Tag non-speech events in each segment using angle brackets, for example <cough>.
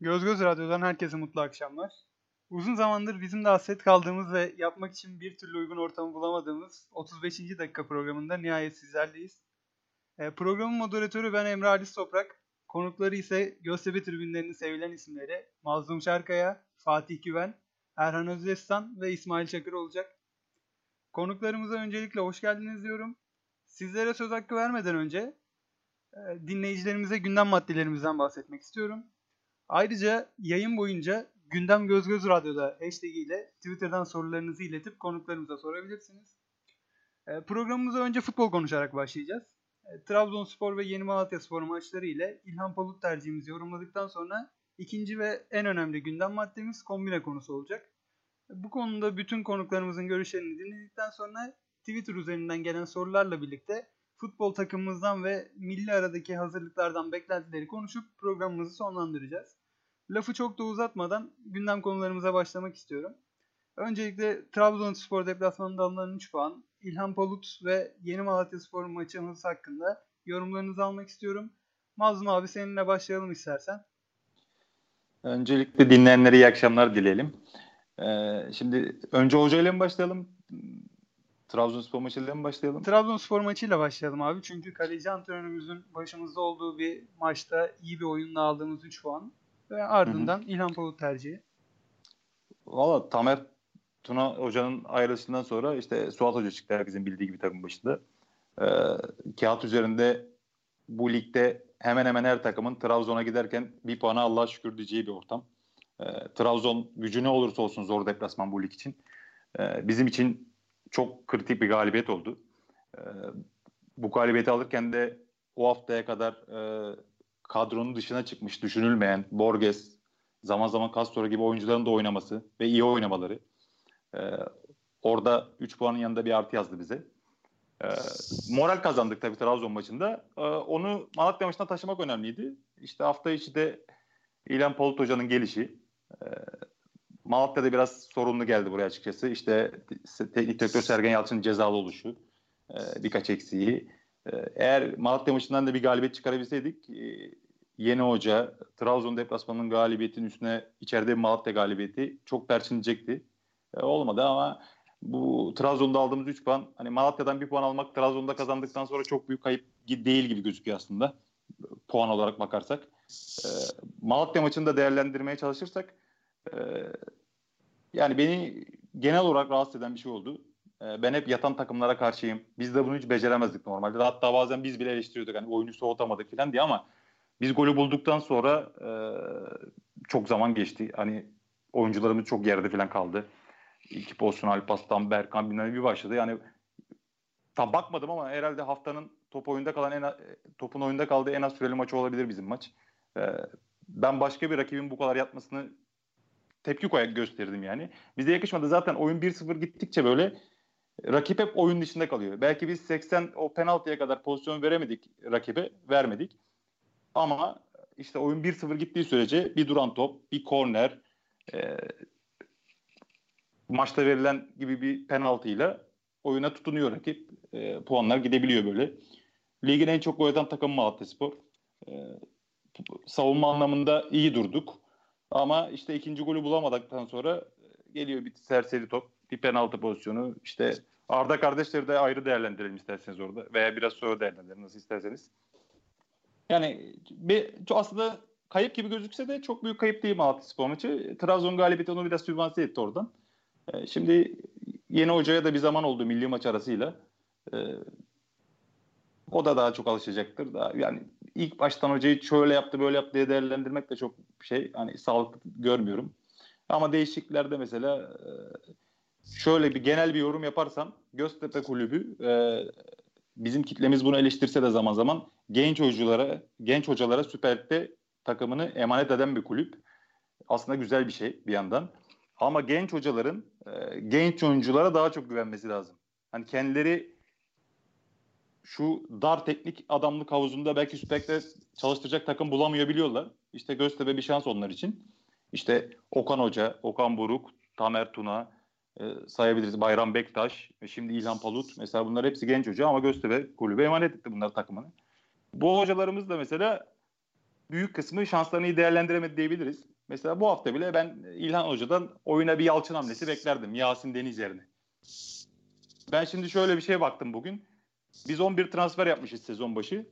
Göz Göz Radyo'dan herkese mutlu akşamlar. Uzun zamandır bizim de hasret kaldığımız ve yapmak için bir türlü uygun ortamı bulamadığımız 35. dakika programında nihayet sizlerleyiz. E, programın moderatörü ben Emre Halis Toprak. Konukları ise Göztepe tribünlerinin sevilen isimleri Mazlum Şarkaya, Fatih Güven, Erhan Özdestan ve İsmail Çakır olacak. Konuklarımıza öncelikle hoş geldiniz diyorum. Sizlere söz hakkı vermeden önce e, dinleyicilerimize gündem maddelerimizden bahsetmek istiyorum. Ayrıca yayın boyunca Gündem Göz Göz Radyo'da hashtag ile Twitter'dan sorularınızı iletip konuklarımıza sorabilirsiniz. E, programımıza önce futbol konuşarak başlayacağız. E, Trabzonspor ve Yeni Malatya Spor maçları ile İlhan Palut tercihimizi yorumladıktan sonra ikinci ve en önemli gündem maddemiz kombine konusu olacak. Bu konuda bütün konuklarımızın görüşlerini dinledikten sonra Twitter üzerinden gelen sorularla birlikte futbol takımımızdan ve milli aradaki hazırlıklardan beklentileri konuşup programımızı sonlandıracağız. Lafı çok da uzatmadan gündem konularımıza başlamak istiyorum. Öncelikle Trabzonspor deplasmanında alınan 3 puan, İlhan Palut ve Yeni Malatya Spor maçımız hakkında yorumlarınızı almak istiyorum. Mazlum abi seninle başlayalım istersen. Öncelikle dinleyenlere iyi akşamlar dileyelim. Ee, şimdi önce hocayla mı başlayalım? Trabzonspor maçıyla mı başlayalım? Trabzonspor maçıyla başlayalım abi. Çünkü kaleci antrenörümüzün başımızda olduğu bir maçta iyi bir oyunla aldığımız 3 puan. Ve ardından hı hı. İlhan Palut tercihi. Valla Tamer Tuna Hoca'nın ayrılışından sonra işte Suat Hoca çıktı herkesin bildiği gibi takım başında. Ee, kağıt üzerinde bu ligde hemen hemen her takımın Trabzon'a giderken bir puana Allah'a şükür diyeceği bir ortam. Ee, Trabzon gücü ne olursa olsun zor deplasman bu lig için. Ee, bizim için çok kritik bir galibiyet oldu. Ee, bu galibiyeti alırken de o haftaya kadar e, kadronun dışına çıkmış düşünülmeyen Borges, zaman zaman Castro gibi oyuncuların da oynaması ve iyi oynamaları. E, orada 3 puanın yanında bir artı yazdı bize. E, moral kazandık tabii Trabzon maçında. E, onu Malatya maçına taşımak önemliydi. İşte hafta içi de İlhan Polut Hoca'nın gelişi. E, Malatya'da biraz sorunlu geldi buraya açıkçası. İşte teknik direktör Sergen Yalçın'ın cezalı oluşu, e, birkaç eksiği. E, eğer Malatya maçından da bir galibiyet çıkarabilseydik e, yeni hoca Trabzon deplasmanının galibiyetinin üstüne içeride bir Malatya galibiyeti çok perçinleyecekti. Olmadı ama bu Trabzon'da aldığımız 3 puan hani Malatya'dan bir puan almak Trabzon'da kazandıktan sonra çok büyük kayıp değil gibi gözüküyor aslında. Puan olarak bakarsak. Malatya maçını da değerlendirmeye çalışırsak e, yani beni genel olarak rahatsız eden bir şey oldu. E, ben hep yatan takımlara karşıyım. Biz de bunu hiç beceremezdik normalde. Hatta bazen biz bile eleştiriyorduk hani oyunu soğutamadık falan diye ama biz golü bulduktan sonra e, çok zaman geçti. Hani oyuncularımız çok yerde falan kaldı. İki pozisyon Alpas'tan Berkan bilmem bir başladı. Yani tam bakmadım ama herhalde haftanın top oyunda kalan en topun oyunda kaldığı en az süreli maçı olabilir bizim maç. Ee, ben başka bir rakibin bu kadar yapmasını tepki koyarak gösterdim yani. Bize yakışmadı. Zaten oyun 1-0 gittikçe böyle rakip hep oyun dışında kalıyor. Belki biz 80 o penaltıya kadar pozisyon veremedik rakibe, vermedik. Ama işte oyun 1-0 gittiği sürece bir duran top, bir korner, e, maçta verilen gibi bir penaltıyla oyuna tutunuyor rakip. E, puanlar gidebiliyor böyle. Ligin en çok gol atan takımı Malatyaspor. E, savunma anlamında iyi durduk. Ama işte ikinci golü bulamadıktan sonra geliyor bir serseri top, bir penaltı pozisyonu. İşte Arda kardeşleri de ayrı değerlendirelim isterseniz orada veya biraz sonra değerlendirelim nasıl isterseniz. Yani bir, aslında kayıp gibi gözükse de çok büyük kayıp değil Malatya Spor maçı. Trabzon galibiyeti onu biraz sübvanse etti oradan. E, şimdi yeni hocaya da bir zaman oldu milli maç arasıyla. O da daha çok alışacaktır. Daha, yani ilk baştan hocayı şöyle yaptı böyle yaptı diye değerlendirmek de çok şey hani sağlıklı görmüyorum. Ama değişikliklerde mesela e, şöyle bir genel bir yorum yaparsam Göztepe Kulübü e, bizim kitlemiz bunu eleştirse de zaman zaman genç oyunculara, genç hocalara Süper Lig'de takımını emanet eden bir kulüp. Aslında güzel bir şey bir yandan. Ama genç hocaların e, genç oyunculara daha çok güvenmesi lazım. Hani kendileri şu dar teknik adamlık havuzunda belki Süper Lig'de çalıştıracak takım bulamıyor biliyorlar. İşte Göztepe bir şans onlar için. İşte Okan Hoca, Okan Buruk, Tamer Tuna, e, sayabiliriz. Bayram Bektaş ve şimdi İlhan Palut. Mesela bunlar hepsi genç hoca ama Göztepe kulübe emanet etti bunlar takımını. Bu hocalarımız da mesela büyük kısmı şanslarını iyi değerlendiremedi diyebiliriz. Mesela bu hafta bile ben İlhan Hoca'dan oyuna bir Yalçın hamlesi beklerdim Yasin Deniz yerine. Ben şimdi şöyle bir şeye baktım bugün. Biz 11 transfer yapmışız sezon başı.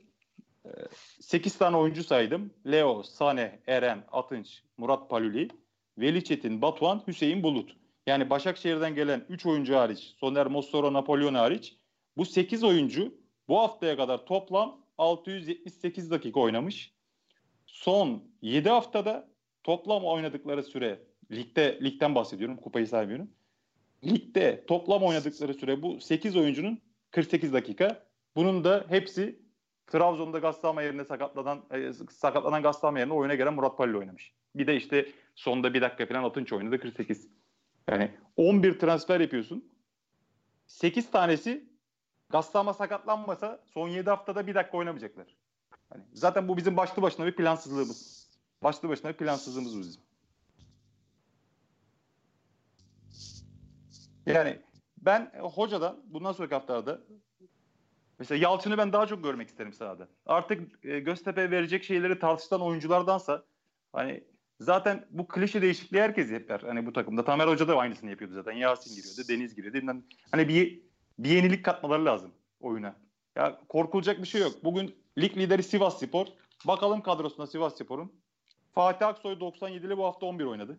8 tane oyuncu saydım. Leo, Sane, Eren, Atınç, Murat Paluli, Veli Çetin, Batuhan, Hüseyin Bulut. Yani Başakşehir'den gelen 3 oyuncu hariç, Soner Mossoro, Napolyon hariç bu 8 oyuncu bu haftaya kadar toplam 678 dakika oynamış. Son 7 haftada toplam oynadıkları süre ligde ligden bahsediyorum, kupayı saymıyorum. Ligde toplam oynadıkları süre bu 8 oyuncunun 48 dakika. Bunun da hepsi Trabzon'da Gassama yerine sakatlanan e, sakatlanan Gassama yerine oyuna gelen Murat Palli oynamış. Bir de işte sonda bir dakika falan Atınç oynadı 48. Yani 11 transfer yapıyorsun. 8 tanesi Gassama sakatlanmasa son 7 haftada bir dakika oynamayacaklar. Hani zaten bu bizim başlı başına bir plansızlığımız. Başlı başına bir plansızlığımız bizim. Yani ben hocadan bundan sonraki haftalarda mesela Yalçın'ı ben daha çok görmek isterim sahada. Artık e, Göztepe verecek şeyleri tartışılan oyunculardansa hani zaten bu klişe değişikliği herkes yapar. Hani bu takımda Tamer Hoca da aynısını yapıyordu zaten. Yasin giriyordu, Deniz giriyordu. Hani bir bir yenilik katmaları lazım oyuna. Ya korkulacak bir şey yok. Bugün lig lideri Sivas Spor. Bakalım kadrosuna Sivas Spor'un. Fatih Aksoy 97'li bu hafta 11 oynadı.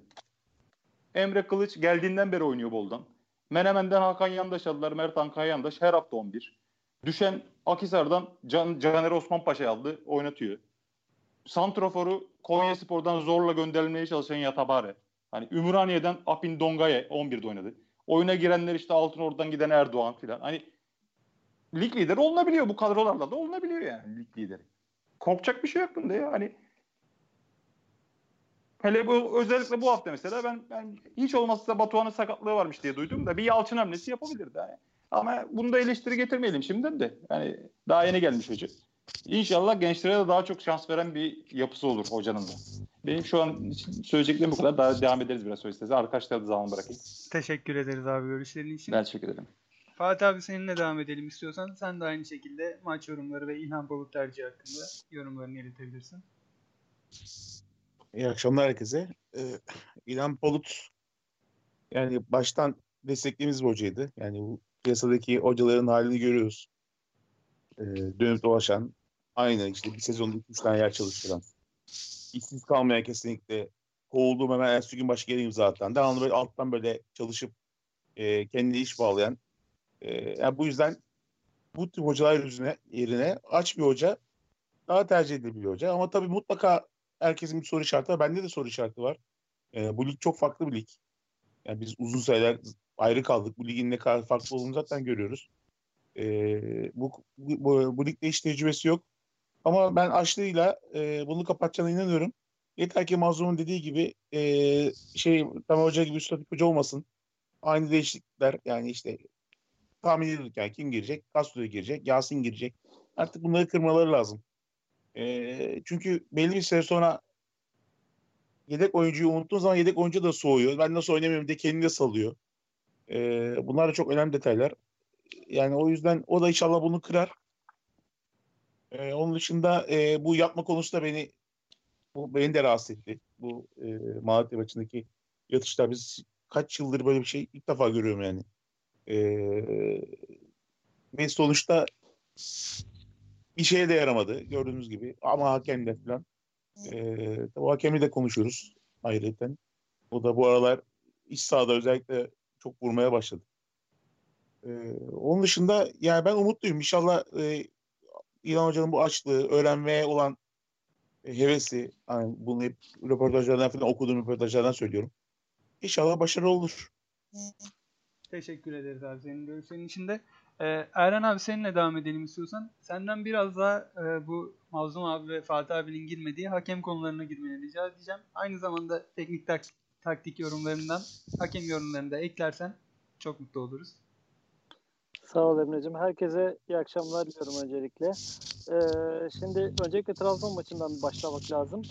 Emre Kılıç geldiğinden beri oynuyor Bol'dan. Menemen'den Hakan Yandaş aldılar. Mert Hakan Yandaş her hafta 11. Düşen Akisar'dan Can, Caner Osman Paşa aldı. Oynatıyor. Santrofor'u Konya Spor'dan zorla gönderilmeye çalışan Yatabare. Hani Ümraniye'den Apin Dongaye 11'de oynadı. Oyuna girenler işte Altın oradan giden Erdoğan filan. Hani lig lideri olunabiliyor. Bu kadrolarla da olunabiliyor yani lig lideri. Korkacak bir şey yok bunda ya. Hani Hele bu özellikle bu hafta mesela ben ben hiç olmazsa Batuhan'ın sakatlığı varmış diye duydum da bir Yalçın hamlesi yapabilirdi. Yani. Ama bunda eleştiri getirmeyelim şimdiden de. Yani daha yeni gelmiş hoca. İnşallah gençlere de daha çok şans veren bir yapısı olur hocanın da. Benim şu an söyleyeceklerim bu kadar. Daha devam ederiz biraz o istese. Arkadaşlara da zaman bırakayım. Teşekkür ederiz abi görüşlerin için. Ben teşekkür ederim. Fatih abi seninle devam edelim istiyorsan. Sen de aynı şekilde maç yorumları ve İlhan Bulut tercihi hakkında yorumlarını iletebilirsin. İyi akşamlar herkese. Ee, İlhan Polut yani baştan desteklediğimiz bir hocaydı. Yani bu piyasadaki hocaların halini görüyoruz. Ee, dönüp dolaşan, aynı işte bir sezonda üç tane yer çalıştıran, işsiz kalmayan kesinlikle kovulduğum hemen ertesi gün başka yere imza atan, devamlı böyle alttan böyle çalışıp e, kendine iş bağlayan. E, yani bu yüzden bu tip hocalar yüzüne, yerine aç bir hoca daha tercih edilir bir hoca. Ama tabii mutlaka herkesin bir soru işareti var. Bende de soru işareti var. E, bu lig çok farklı bir lig. Yani biz uzun süreler ayrı kaldık. Bu ligin ne kadar farklı olduğunu zaten görüyoruz. E, bu, bu, bu, bu ligde hiç tecrübesi yok. Ama ben açlığıyla e, bunu kapatacağına inanıyorum. Yeter ki Mazlum'un dediği gibi e, şey tam hoca gibi statik hoca olmasın. Aynı değişiklikler yani işte tahmin yani kim girecek? Castro'ya girecek, Yasin girecek. Artık bunları kırmaları lazım. E, çünkü belli bir süre sonra yedek oyuncuyu unuttuğun zaman yedek oyuncu da soğuyor. Ben nasıl oynamıyorum diye kendini de salıyor. E, bunlar da çok önemli detaylar. Yani o yüzden o da inşallah bunu kırar. E, onun dışında e, bu yapma konusu da beni bu beni de rahatsız etti. Bu e, Malatya maçındaki yatışlar biz kaç yıldır böyle bir şey ilk defa görüyorum yani. E, ve sonuçta bir şeye de yaramadı gördüğünüz gibi ama hakemle falan. E, o hakemi de konuşuyoruz ayrıca. O da bu aralar iç sahada özellikle çok vurmaya başladı. E, onun dışında yani ben umutluyum. İnşallah e, İlhan Hoca'nın bu açlığı, öğrenmeye olan hevesi, hani bunu hep röportajlardan falan okuduğum röportajlardan söylüyorum. İnşallah başarılı olur. Teşekkür ederiz abi senin görüşlerin için de. Ee, Erhan abi seninle devam edelim istiyorsan. Senden biraz daha e, bu Mazlum abi ve Fatih abinin girmediği hakem konularına girmeni rica edeceğim. Aynı zamanda teknik tak taktik yorumlarından hakem yorumlarını da eklersen çok mutlu oluruz. Sağ ol Emre'cim. Herkese iyi akşamlar diliyorum öncelikle. Ee, şimdi öncelikle Trabzon maçından başlamak lazım.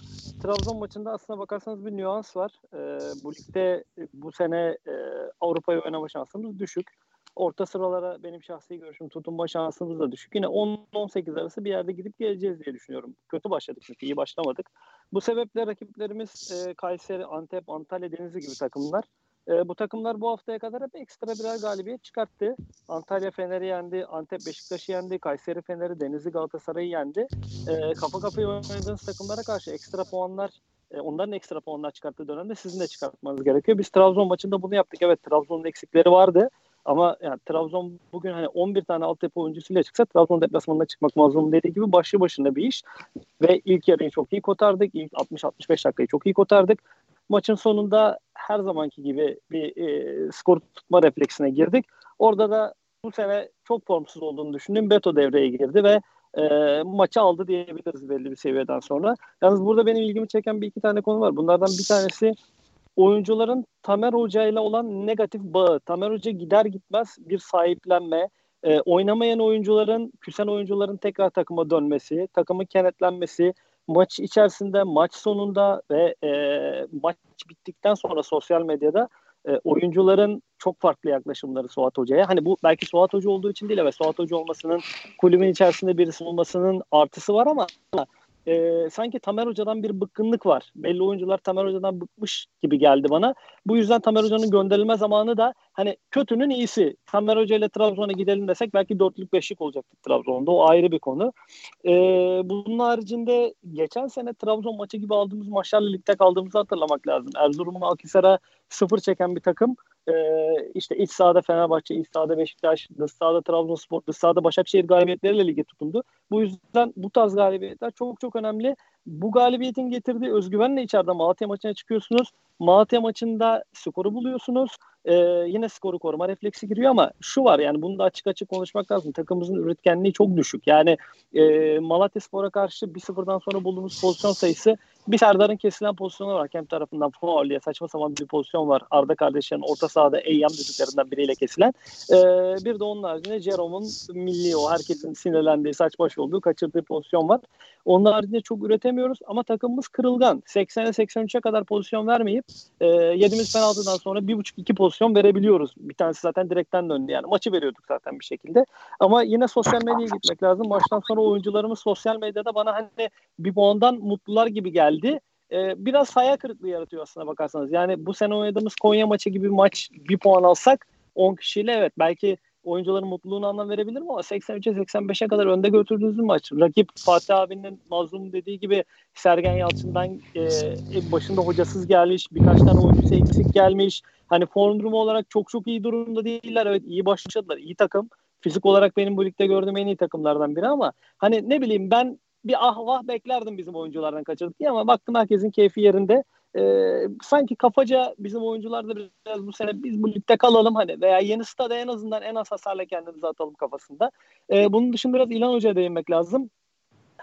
Trabzon maçında aslına bakarsanız bir nüans var. Ee, bu ligde bu sene e, Avrupa'yı oynama şansımız düşük. Orta sıralara benim şahsi görüşüm tutunma şansımız da düşük. Yine 10-18 arası bir yerde gidip geleceğiz diye düşünüyorum. Kötü başladık çünkü iyi başlamadık. Bu sebeple rakiplerimiz e, Kayseri, Antep, Antalya, Denizli gibi takımlar. E, bu takımlar bu haftaya kadar hep ekstra birer galibiyet çıkarttı. Antalya Fener'i yendi, Antep Beşiktaş'ı yendi, Kayseri Fener'i, Denizli Galatasaray'ı yendi. E, kafa kafaya oynadığınız takımlara karşı ekstra puanlar e, onların ekstra puanlar çıkarttığı dönemde sizin de çıkartmanız gerekiyor. Biz Trabzon maçında bunu yaptık. Evet Trabzon'un eksikleri vardı. Ama yani Trabzon bugün hani 11 tane altyapı oyuncusuyla çıksa Trabzon deplasmanına çıkmak mazlum dediği gibi başlı başına bir iş. Ve ilk yarıyı çok iyi kotardık. İlk 60-65 dakikayı çok iyi kotardık. Maçın sonunda her zamanki gibi bir e, skor tutma refleksine girdik. Orada da bu sene çok formsuz olduğunu düşündüğüm Beto devreye girdi ve e, maçı aldı diyebiliriz belli bir seviyeden sonra. Yalnız burada benim ilgimi çeken bir iki tane konu var. Bunlardan bir tanesi oyuncuların Tamer Hoca ile olan negatif bağı. Tamer Hoca gider gitmez bir sahiplenme, e, oynamayan oyuncuların, küsen oyuncuların tekrar takıma dönmesi, takımın kenetlenmesi, maç içerisinde, maç sonunda ve e, maç bittikten sonra sosyal medyada e, oyuncuların çok farklı yaklaşımları Suat Hoca'ya. Hani bu belki Suat Hoca olduğu için değil ve Suat Hoca olmasının kulübün içerisinde birisi olmasının artısı var ama e, sanki Tamer Hoca'dan bir bıkkınlık var. Belli oyuncular Tamer Hoca'dan bıkmış gibi geldi bana. Bu yüzden Tamer Hoca'nın gönderilme zamanı da hani kötünün iyisi. Tamer Hoca ile Trabzon'a gidelim desek belki dörtlük beşlik olacaktı Trabzon'da. O ayrı bir konu. E, bunun haricinde geçen sene Trabzon maçı gibi aldığımız maçlarla ligde kaldığımızı hatırlamak lazım. Erzurum'un Akhisar'a sıfır çeken bir takım e, işte iç sahada Fenerbahçe, iç sahada Beşiktaş, dış sahada Trabzonspor, dış sahada Başakşehir galibiyetleriyle lige tutundu. Bu yüzden bu tarz galibiyetler çok çok önemli. Bu galibiyetin getirdiği özgüvenle içeride Malatya maçına çıkıyorsunuz. Malatya maçında skoru buluyorsunuz. Ee, yine skoru koruma refleksi giriyor ama şu var yani bunu da açık açık konuşmak lazım. Takımımızın üretkenliği çok düşük. Yani e, Malatya Spor'a karşı 1-0'dan sonra bulduğumuz pozisyon sayısı bir Serdar'ın kesilen pozisyonu var. Hakem tarafından faul diye saçma sapan bir pozisyon var. Arda kardeşlerin orta sahada Eyyam düdüklerinden biriyle kesilen. Ee, bir de onun haricinde Jerome'un milli o herkesin sinirlendiği saç baş olduğu kaçırdığı pozisyon var. Onun haricinde çok üretemiyoruz ama takımımız kırılgan. 80'e 83'e kadar pozisyon vermeyip e, yediğimiz penaltıdan sonra 1.5-2 pozisyon verebiliyoruz. Bir tanesi zaten direkten döndü yani. Maçı veriyorduk zaten bir şekilde. Ama yine sosyal medyaya gitmek lazım. Maçtan sonra oyuncularımız sosyal medyada bana hani bir puandan mutlular gibi geldi. Ee, biraz hayal kırıklığı yaratıyor aslında bakarsanız. Yani bu sene oynadığımız Konya maçı gibi bir maç bir puan alsak 10 kişiyle evet belki oyuncuların mutluluğunu anlam verebilirim ama 83'e 85'e kadar önde götürdüğünüz maç. Rakip Fatih abinin mazlum dediği gibi Sergen Yalçın'dan e, başında hocasız gelmiş. Birkaç tane oyuncusu eksik gelmiş. Hani form durumu olarak çok çok iyi durumda değiller. Evet iyi başladılar. iyi takım. Fizik olarak benim bu ligde gördüğüm en iyi takımlardan biri ama hani ne bileyim ben bir ah vah beklerdim bizim oyunculardan kaçırdık diye ama baktım herkesin keyfi yerinde. Ee, sanki kafaca bizim oyuncular da biraz bu sene biz bu ligde kalalım hani veya yeni stada en azından en az hasarla kendimizi atalım kafasında. Ee, bunun dışında biraz İlhan Hoca'ya değinmek lazım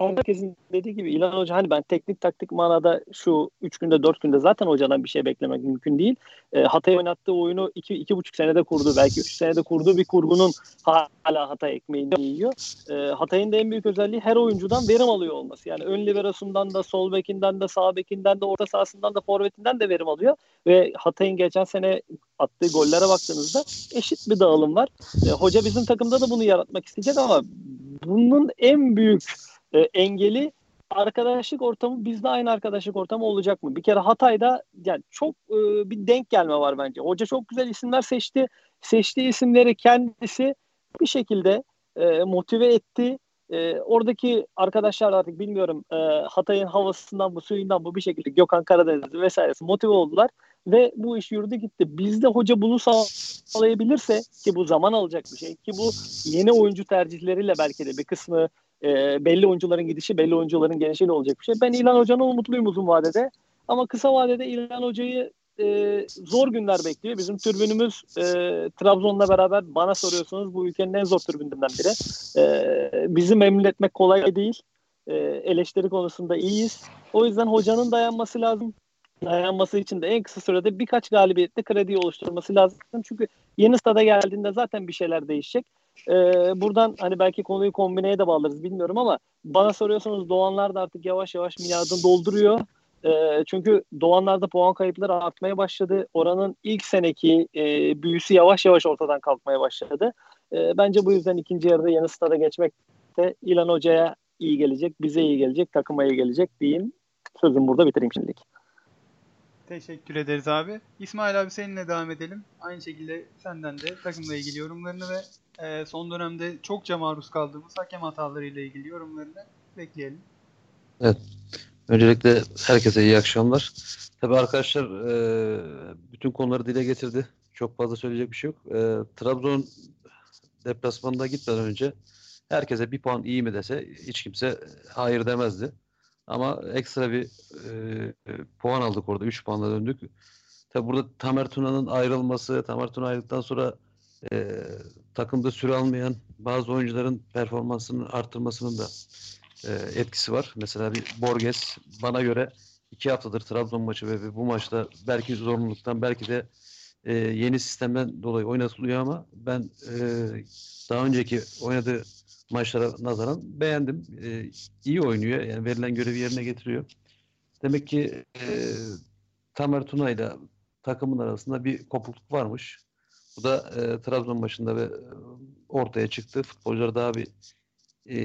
herkesin dediği gibi İlhan Hoca hani ben teknik taktik manada şu 3 günde 4 günde zaten hocadan bir şey beklemek mümkün değil. E, Hatay oynattığı oyunu 2 iki, 2,5 senede kurdu belki 3 senede kurduğu bir kurgunun hala Hatay ekmeğini yiyor. E, Hatay'ın da en büyük özelliği her oyuncudan verim alıyor olması. Yani ön liberosundan da sol bekinden de sağ bekinden de orta sahasından da forvetinden de verim alıyor. Ve Hatay'ın geçen sene attığı gollere baktığınızda eşit bir dağılım var. E, hoca bizim takımda da bunu yaratmak isteyecek ama bunun en büyük e, engeli arkadaşlık ortamı bizde aynı arkadaşlık ortamı olacak mı? Bir kere Hatay'da yani çok e, bir denk gelme var bence. Hoca çok güzel isimler seçti. Seçtiği isimleri kendisi bir şekilde e, motive etti. E, oradaki arkadaşlar artık bilmiyorum e, Hatay'ın havasından bu suyundan bu bir şekilde Gökhan Karadeniz vesairesi motive oldular ve bu iş yürüdü gitti. Bizde hoca bunu sağlayabilirse ki bu zaman alacak bir şey ki bu yeni oyuncu tercihleriyle belki de bir kısmı e, belli oyuncuların gidişi, belli oyuncuların gelişiyle olacak bir şey. Ben İlhan Hoca'nın umutluyum uzun vadede. Ama kısa vadede İlhan Hoca'yı e, zor günler bekliyor. Bizim türbünümüz e, Trabzon'la beraber bana soruyorsunuz bu ülkenin en zor türbününden biri. E, bizi memnun etmek kolay değil. E, eleştiri konusunda iyiyiz. O yüzden hocanın dayanması lazım. Dayanması için de en kısa sürede birkaç galibiyette kredi oluşturması lazım. Çünkü yeni stada geldiğinde zaten bir şeyler değişecek. Ee, buradan hani belki konuyu kombineye de bağlarız bilmiyorum ama bana soruyorsanız Doğanlar da artık yavaş yavaş milyardını dolduruyor. E, çünkü Doğanlar'da puan kayıpları artmaya başladı. Oranın ilk seneki e, büyüsü yavaş yavaş ortadan kalkmaya başladı. E, bence bu yüzden ikinci yarıda yeni stada geçmek de İlan Hoca'ya iyi gelecek, bize iyi gelecek, takıma iyi gelecek diyeyim. Sözümü burada bitireyim şimdilik. Teşekkür ederiz abi. İsmail abi seninle devam edelim. Aynı şekilde senden de takımla ilgili yorumlarını ve e, son dönemde çokça maruz kaldığımız hakem hatalarıyla ilgili yorumlarını bekleyelim. Evet. Öncelikle herkese iyi akşamlar. Tabii arkadaşlar e, bütün konuları dile getirdi. Çok fazla söyleyecek bir şey yok. E, Trabzon deplasmanına gitmeden önce herkese bir puan iyi mi dese hiç kimse hayır demezdi. Ama ekstra bir e, puan aldık orada. 3 puanla döndük. Tabi burada Tamer Tuna'nın ayrılması, Tamer Tuna ayrıldıktan sonra e, takımda süre almayan bazı oyuncuların performansının arttırmasının da e, etkisi var. Mesela bir Borges bana göre iki haftadır Trabzon maçı ve bu maçta belki zorunluluktan belki de e, yeni sistemden dolayı oynatılıyor ama ben e, daha önceki oynadığı maçlara nazaran beğendim. E, iyi oynuyor. Yani verilen görevi yerine getiriyor. Demek ki e, Tamer Tuna ile takımın arasında bir kopukluk varmış. Bu da e, Trabzon başında ve ortaya çıktı. Futbolcular daha bir e,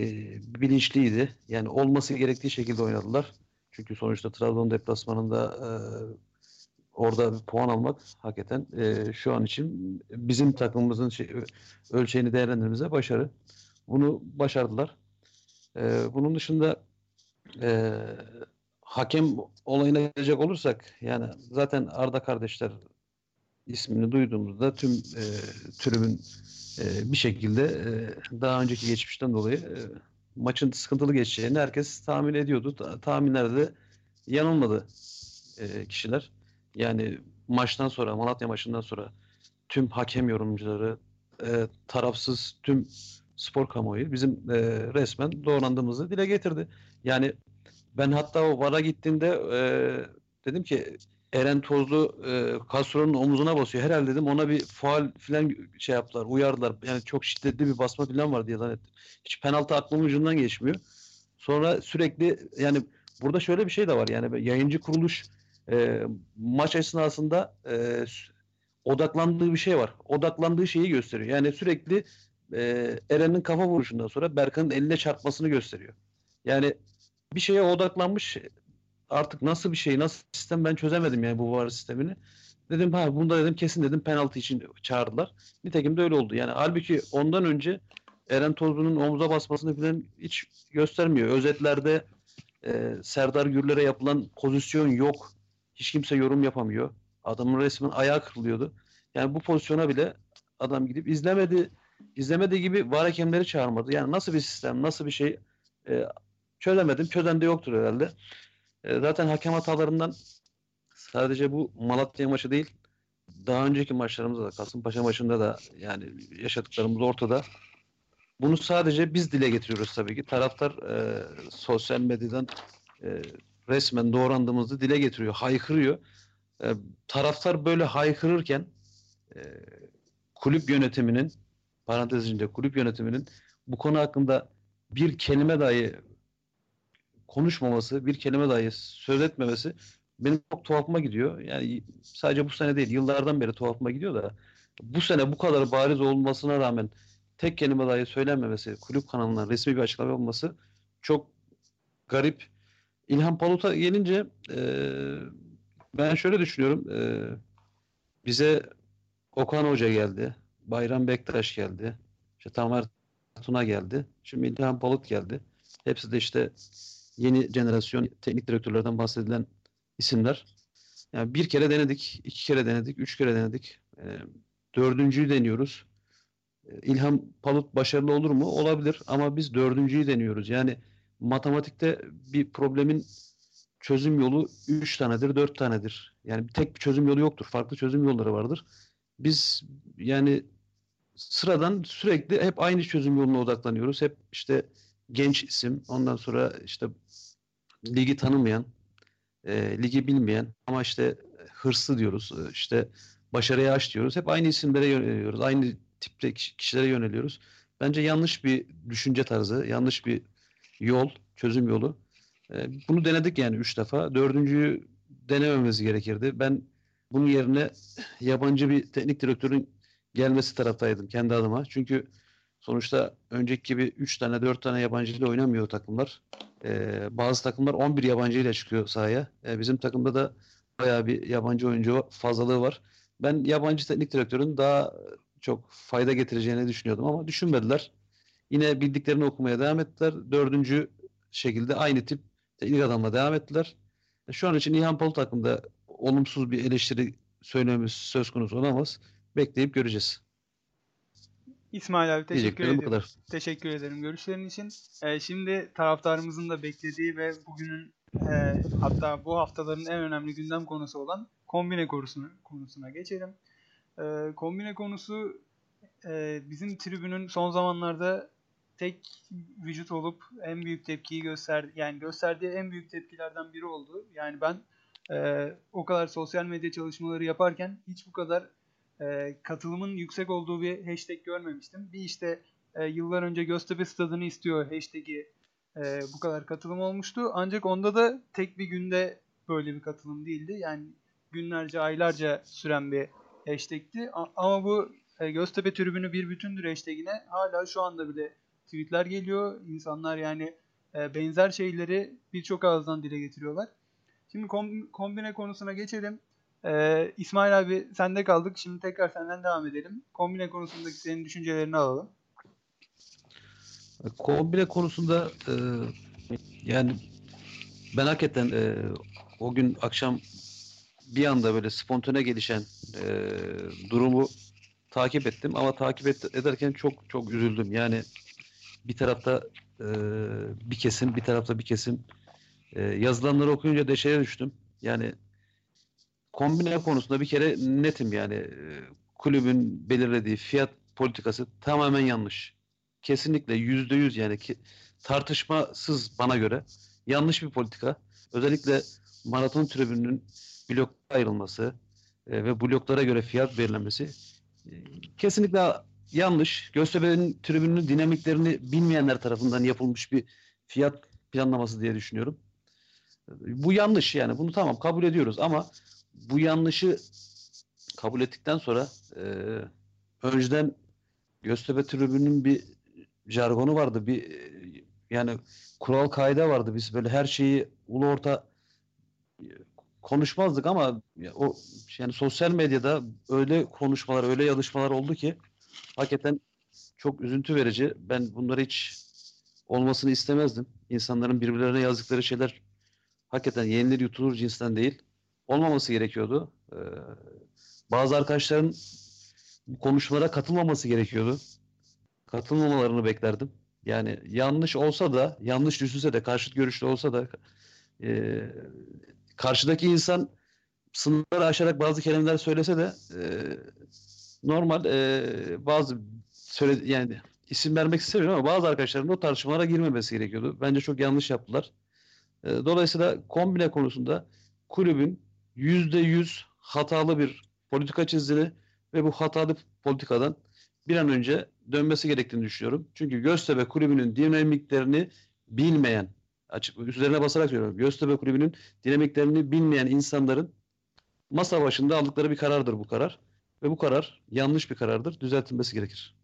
bilinçliydi. Yani olması gerektiği şekilde oynadılar. Çünkü sonuçta Trabzon deplasmanında e, orada bir puan almak hakikaten e, şu an için bizim takımımızın şey, ölçeğini değerlendirmemize başarı. Bunu başardılar. E, bunun dışında e, hakem olayına gelecek olursak yani zaten Arda kardeşler ismini duyduğumuzda tüm e, tribün e, bir şekilde e, daha önceki geçmişten dolayı e, maçın sıkıntılı geçeceğini herkes tahmin ediyordu. Ta, tahminlerde de yanılmadı e, kişiler. Yani maçtan sonra, Malatya maçından sonra tüm hakem yorumcuları, e, tarafsız tüm spor kamuoyu bizim e, resmen doğrandığımızı dile getirdi. Yani ben hatta o VAR'a gittiğimde e, dedim ki Eren Tozlu e, Castro'nun omuzuna basıyor. Herhalde dedim ona bir faal falan şey yaptılar, uyardılar. Yani çok şiddetli bir basma falan var diye zannettim. Hiç penaltı aklımın ucundan geçmiyor. Sonra sürekli yani burada şöyle bir şey de var. Yani yayıncı kuruluş e, maç esnasında e, odaklandığı bir şey var. Odaklandığı şeyi gösteriyor. Yani sürekli e, Eren'in kafa vuruşundan sonra Berkan'ın eline çarpmasını gösteriyor. Yani bir şeye odaklanmış artık nasıl bir şey, nasıl sistem ben çözemedim yani bu var sistemini. Dedim ha bunda dedim kesin dedim penaltı için çağırdılar. Nitekim de öyle oldu. Yani halbuki ondan önce Eren Tozlu'nun omuza basmasını falan hiç göstermiyor. Özetlerde e, Serdar Gürler'e yapılan pozisyon yok. Hiç kimse yorum yapamıyor. Adamın resmen ayağı kırılıyordu. Yani bu pozisyona bile adam gidip izlemedi. İzlemediği gibi var hakemleri çağırmadı. Yani nasıl bir sistem, nasıl bir şey e, çözemedim. Çözen de yoktur herhalde. E, zaten hakem hatalarından sadece bu Malatya maçı değil, daha önceki maçlarımızda da Kasımpaşa maçında da yani yaşadıklarımız ortada. Bunu sadece biz dile getiriyoruz tabii ki. Taraftar e, sosyal medyadan e, resmen doğrandığımızı dile getiriyor, haykırıyor. E, taraftar böyle haykırırken e, kulüp yönetiminin parantez içinde kulüp yönetiminin bu konu hakkında bir kelime dahi konuşmaması, bir kelime dahi söz etmemesi benim çok tuhafıma gidiyor. Yani sadece bu sene değil, yıllardan beri tuhafıma gidiyor da bu sene bu kadar bariz olmasına rağmen tek kelime dahi söylenmemesi, kulüp kanalından resmi bir açıklama olması çok garip. İlhan Palut'a gelince e, ben şöyle düşünüyorum. E, bize Okan Hoca geldi. Bayram Bektaş geldi. İşte Tamer Tuna geldi. Şimdi İlhan Palut geldi. Hepsi de işte yeni jenerasyon teknik direktörlerden bahsedilen isimler. Yani bir kere denedik, iki kere denedik, üç kere denedik. E, dördüncüyü deniyoruz. E, İlham Palut başarılı olur mu? Olabilir ama biz dördüncüyü deniyoruz. Yani matematikte bir problemin çözüm yolu üç tanedir, dört tanedir. Yani tek bir çözüm yolu yoktur. Farklı çözüm yolları vardır. Biz yani sıradan sürekli hep aynı çözüm yoluna odaklanıyoruz. Hep işte genç isim, ondan sonra işte ligi tanımayan, e, ligi bilmeyen ama işte hırslı diyoruz, e, işte başarıya aç diyoruz. Hep aynı isimlere yöneliyoruz, aynı tipte kişilere yöneliyoruz. Bence yanlış bir düşünce tarzı, yanlış bir yol, çözüm yolu. E, bunu denedik yani üç defa. Dördüncüyü denememiz gerekirdi. Ben bunun yerine yabancı bir teknik direktörün gelmesi taraftaydım kendi adıma. Çünkü sonuçta önceki gibi 3 tane 4 tane yabancı ile oynamıyor takımlar. Ee, bazı takımlar 11 yabancı ile çıkıyor sahaya. Ee, bizim takımda da bayağı bir yabancı oyuncu fazlalığı var. Ben yabancı teknik direktörün daha çok fayda getireceğini düşünüyordum ama düşünmediler. Yine bildiklerini okumaya devam ettiler. Dördüncü şekilde aynı tip teknik adamla devam ettiler. Şu an için İlhan Polut hakkında olumsuz bir eleştiri söylememiz söz konusu olamaz. Bekleyip göreceğiz. İsmail abi teşekkür ederim. kadar. Teşekkür ederim görüşlerin için. Ee, şimdi taraftarımızın da beklediği ve bugünün e, hatta bu haftaların en önemli gündem konusu olan kombine konusuna, konusuna geçelim. Ee, kombine konusu e, bizim tribünün son zamanlarda tek vücut olup en büyük tepkiyi gösterdi. Yani gösterdiği en büyük tepkilerden biri oldu. Yani ben e, o kadar sosyal medya çalışmaları yaparken hiç bu kadar e, katılımın yüksek olduğu bir hashtag görmemiştim. Bir işte e, yıllar önce Göztepe Stadı'nı istiyor hashtag'i e, bu kadar katılım olmuştu. Ancak onda da tek bir günde böyle bir katılım değildi. Yani günlerce, aylarca süren bir hashtag'ti. A- ama bu e, Göztepe tribünü bir bütündür hashtag'ine hala şu anda bile tweetler geliyor. İnsanlar yani e, benzer şeyleri birçok ağızdan dile getiriyorlar. Şimdi kom- kombine konusuna geçelim. Ee, İsmail abi sende kaldık. Şimdi tekrar senden devam edelim. Kombine konusundaki senin düşüncelerini alalım. Kombine konusunda e, yani ben hakikaten e, o gün akşam bir anda böyle spontane gelişen e, durumu takip ettim ama takip et, ederken çok çok üzüldüm. Yani bir tarafta e, bir kesim, bir tarafta bir kesim e, yazılanları okuyunca deşeye düştüm. Yani kombine konusunda bir kere netim yani e, kulübün belirlediği fiyat politikası tamamen yanlış. Kesinlikle yüzde yüz yani ki, tartışmasız bana göre yanlış bir politika. Özellikle maraton tribününün blok ayrılması e, ve bloklara göre fiyat belirlenmesi e, kesinlikle yanlış. Göztepe'nin tribününün dinamiklerini bilmeyenler tarafından yapılmış bir fiyat planlaması diye düşünüyorum. Bu yanlış yani bunu tamam kabul ediyoruz ama bu yanlışı kabul ettikten sonra e, önceden Göztepe tribününün bir jargonu vardı. Bir e, yani kural kaide vardı. Biz böyle her şeyi ulu orta e, konuşmazdık ama o yani sosyal medyada öyle konuşmalar, öyle yazışmalar oldu ki hakikaten çok üzüntü verici. Ben bunları hiç olmasını istemezdim. İnsanların birbirlerine yazdıkları şeyler hakikaten yenilir yutulur cinsten değil. Olmaması gerekiyordu. Ee, bazı arkadaşların bu konuşmalara katılmaması gerekiyordu. Katılmamalarını beklerdim. Yani yanlış olsa da, yanlış düşünse de, karşıt görüşlü olsa da e, karşıdaki insan sınırları aşarak bazı kelimeler söylese de e, normal e, bazı söyle yani isim vermek istemiyorum ama bazı arkadaşların o tartışmalara girmemesi gerekiyordu. Bence çok yanlış yaptılar. E, dolayısıyla kombine konusunda kulübün yüzde yüz hatalı bir politika çizdiğini ve bu hatalı politikadan bir an önce dönmesi gerektiğini düşünüyorum. Çünkü Göztepe kulübünün dinamiklerini bilmeyen, açık üzerine basarak söylüyorum. Göztepe kulübünün dinamiklerini bilmeyen insanların masa başında aldıkları bir karardır bu karar. Ve bu karar yanlış bir karardır. Düzeltilmesi gerekir.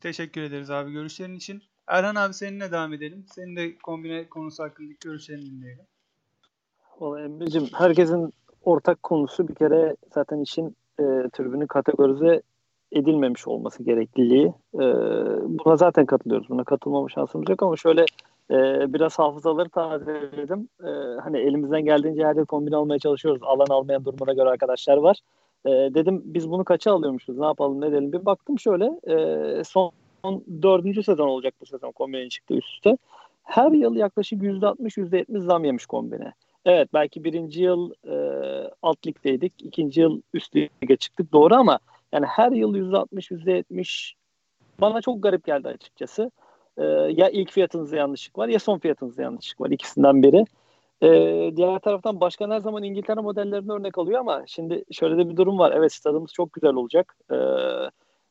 Teşekkür ederiz abi görüşlerin için. Erhan abi seninle devam edelim. Senin de kombine konusu hakkındaki görüşlerini dinleyelim. Vallahi Emre'cim herkesin ortak konusu bir kere zaten işin e, tribünün kategorize edilmemiş olması gerekliliği. E, buna zaten katılıyoruz. Buna katılmama şansımız yok ama şöyle e, biraz hafızaları tazeledim. E, hani elimizden geldiğince her yıl kombine almaya çalışıyoruz. Alan almayan durumuna göre arkadaşlar var. E, dedim biz bunu kaça alıyormuşuz ne yapalım ne edelim. Bir baktım şöyle e, son dördüncü sezon olacak bu sezon kombinenin çıktı üst üste. Her yıl yaklaşık %60-%70 zam yemiş kombine. Evet belki birinci yıl e, alt ligdeydik. ikinci yıl üst lige çıktık. Doğru ama yani her yıl %60, %70 bana çok garip geldi açıkçası. E, ya ilk fiyatınızda yanlışlık var ya son fiyatınızda yanlışlık var. ikisinden biri. E, diğer taraftan başkan her zaman İngiltere modellerini örnek alıyor ama şimdi şöyle de bir durum var. Evet stadımız çok güzel olacak. E,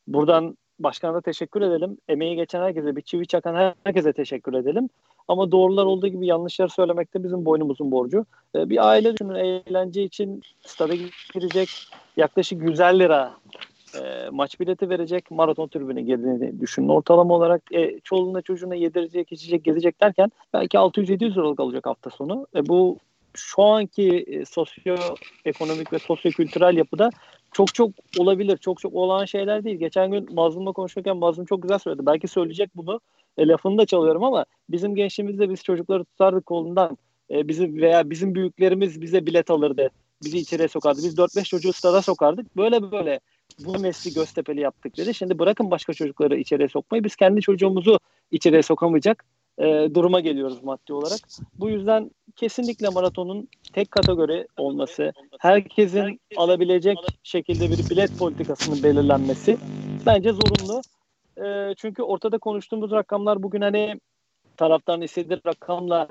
buradan başkana da teşekkür edelim. Emeği geçen herkese, bir çivi çakan herkese teşekkür edelim. Ama doğrular olduğu gibi yanlışlar söylemek de bizim boynumuzun borcu. E, bir aile düşünün eğlence için stada girecek yaklaşık 150 lira e, maç bileti verecek maraton tribüne girdiğini düşünün. Ortalama olarak e, çoluğuna çocuğuna yedirecek, içecek, gezecek derken belki 600-700 liralık alacak hafta sonu. E, bu şu anki e, sosyoekonomik ve sosyokültürel yapıda çok çok olabilir. Çok çok olan şeyler değil. Geçen gün Mazlum'la konuşurken Mazlum çok güzel söyledi. Belki söyleyecek bunu. E, lafını da çalıyorum ama bizim gençliğimizde biz çocukları tutardık kolundan. E, bizim veya bizim büyüklerimiz bize bilet alırdı. Bizi içeriye sokardı. Biz 4-5 çocuğu stada sokardık. Böyle böyle bu nesli Göztepe'li yaptık dedi. Şimdi bırakın başka çocukları içeriye sokmayı. Biz kendi çocuğumuzu içeriye sokamayacak e, duruma geliyoruz maddi olarak. Bu yüzden kesinlikle maratonun tek kategori olması, herkesin alabilecek şekilde bir bilet politikasının belirlenmesi bence zorunlu. E, çünkü ortada konuştuğumuz rakamlar bugün hani taraftarın istediği rakamla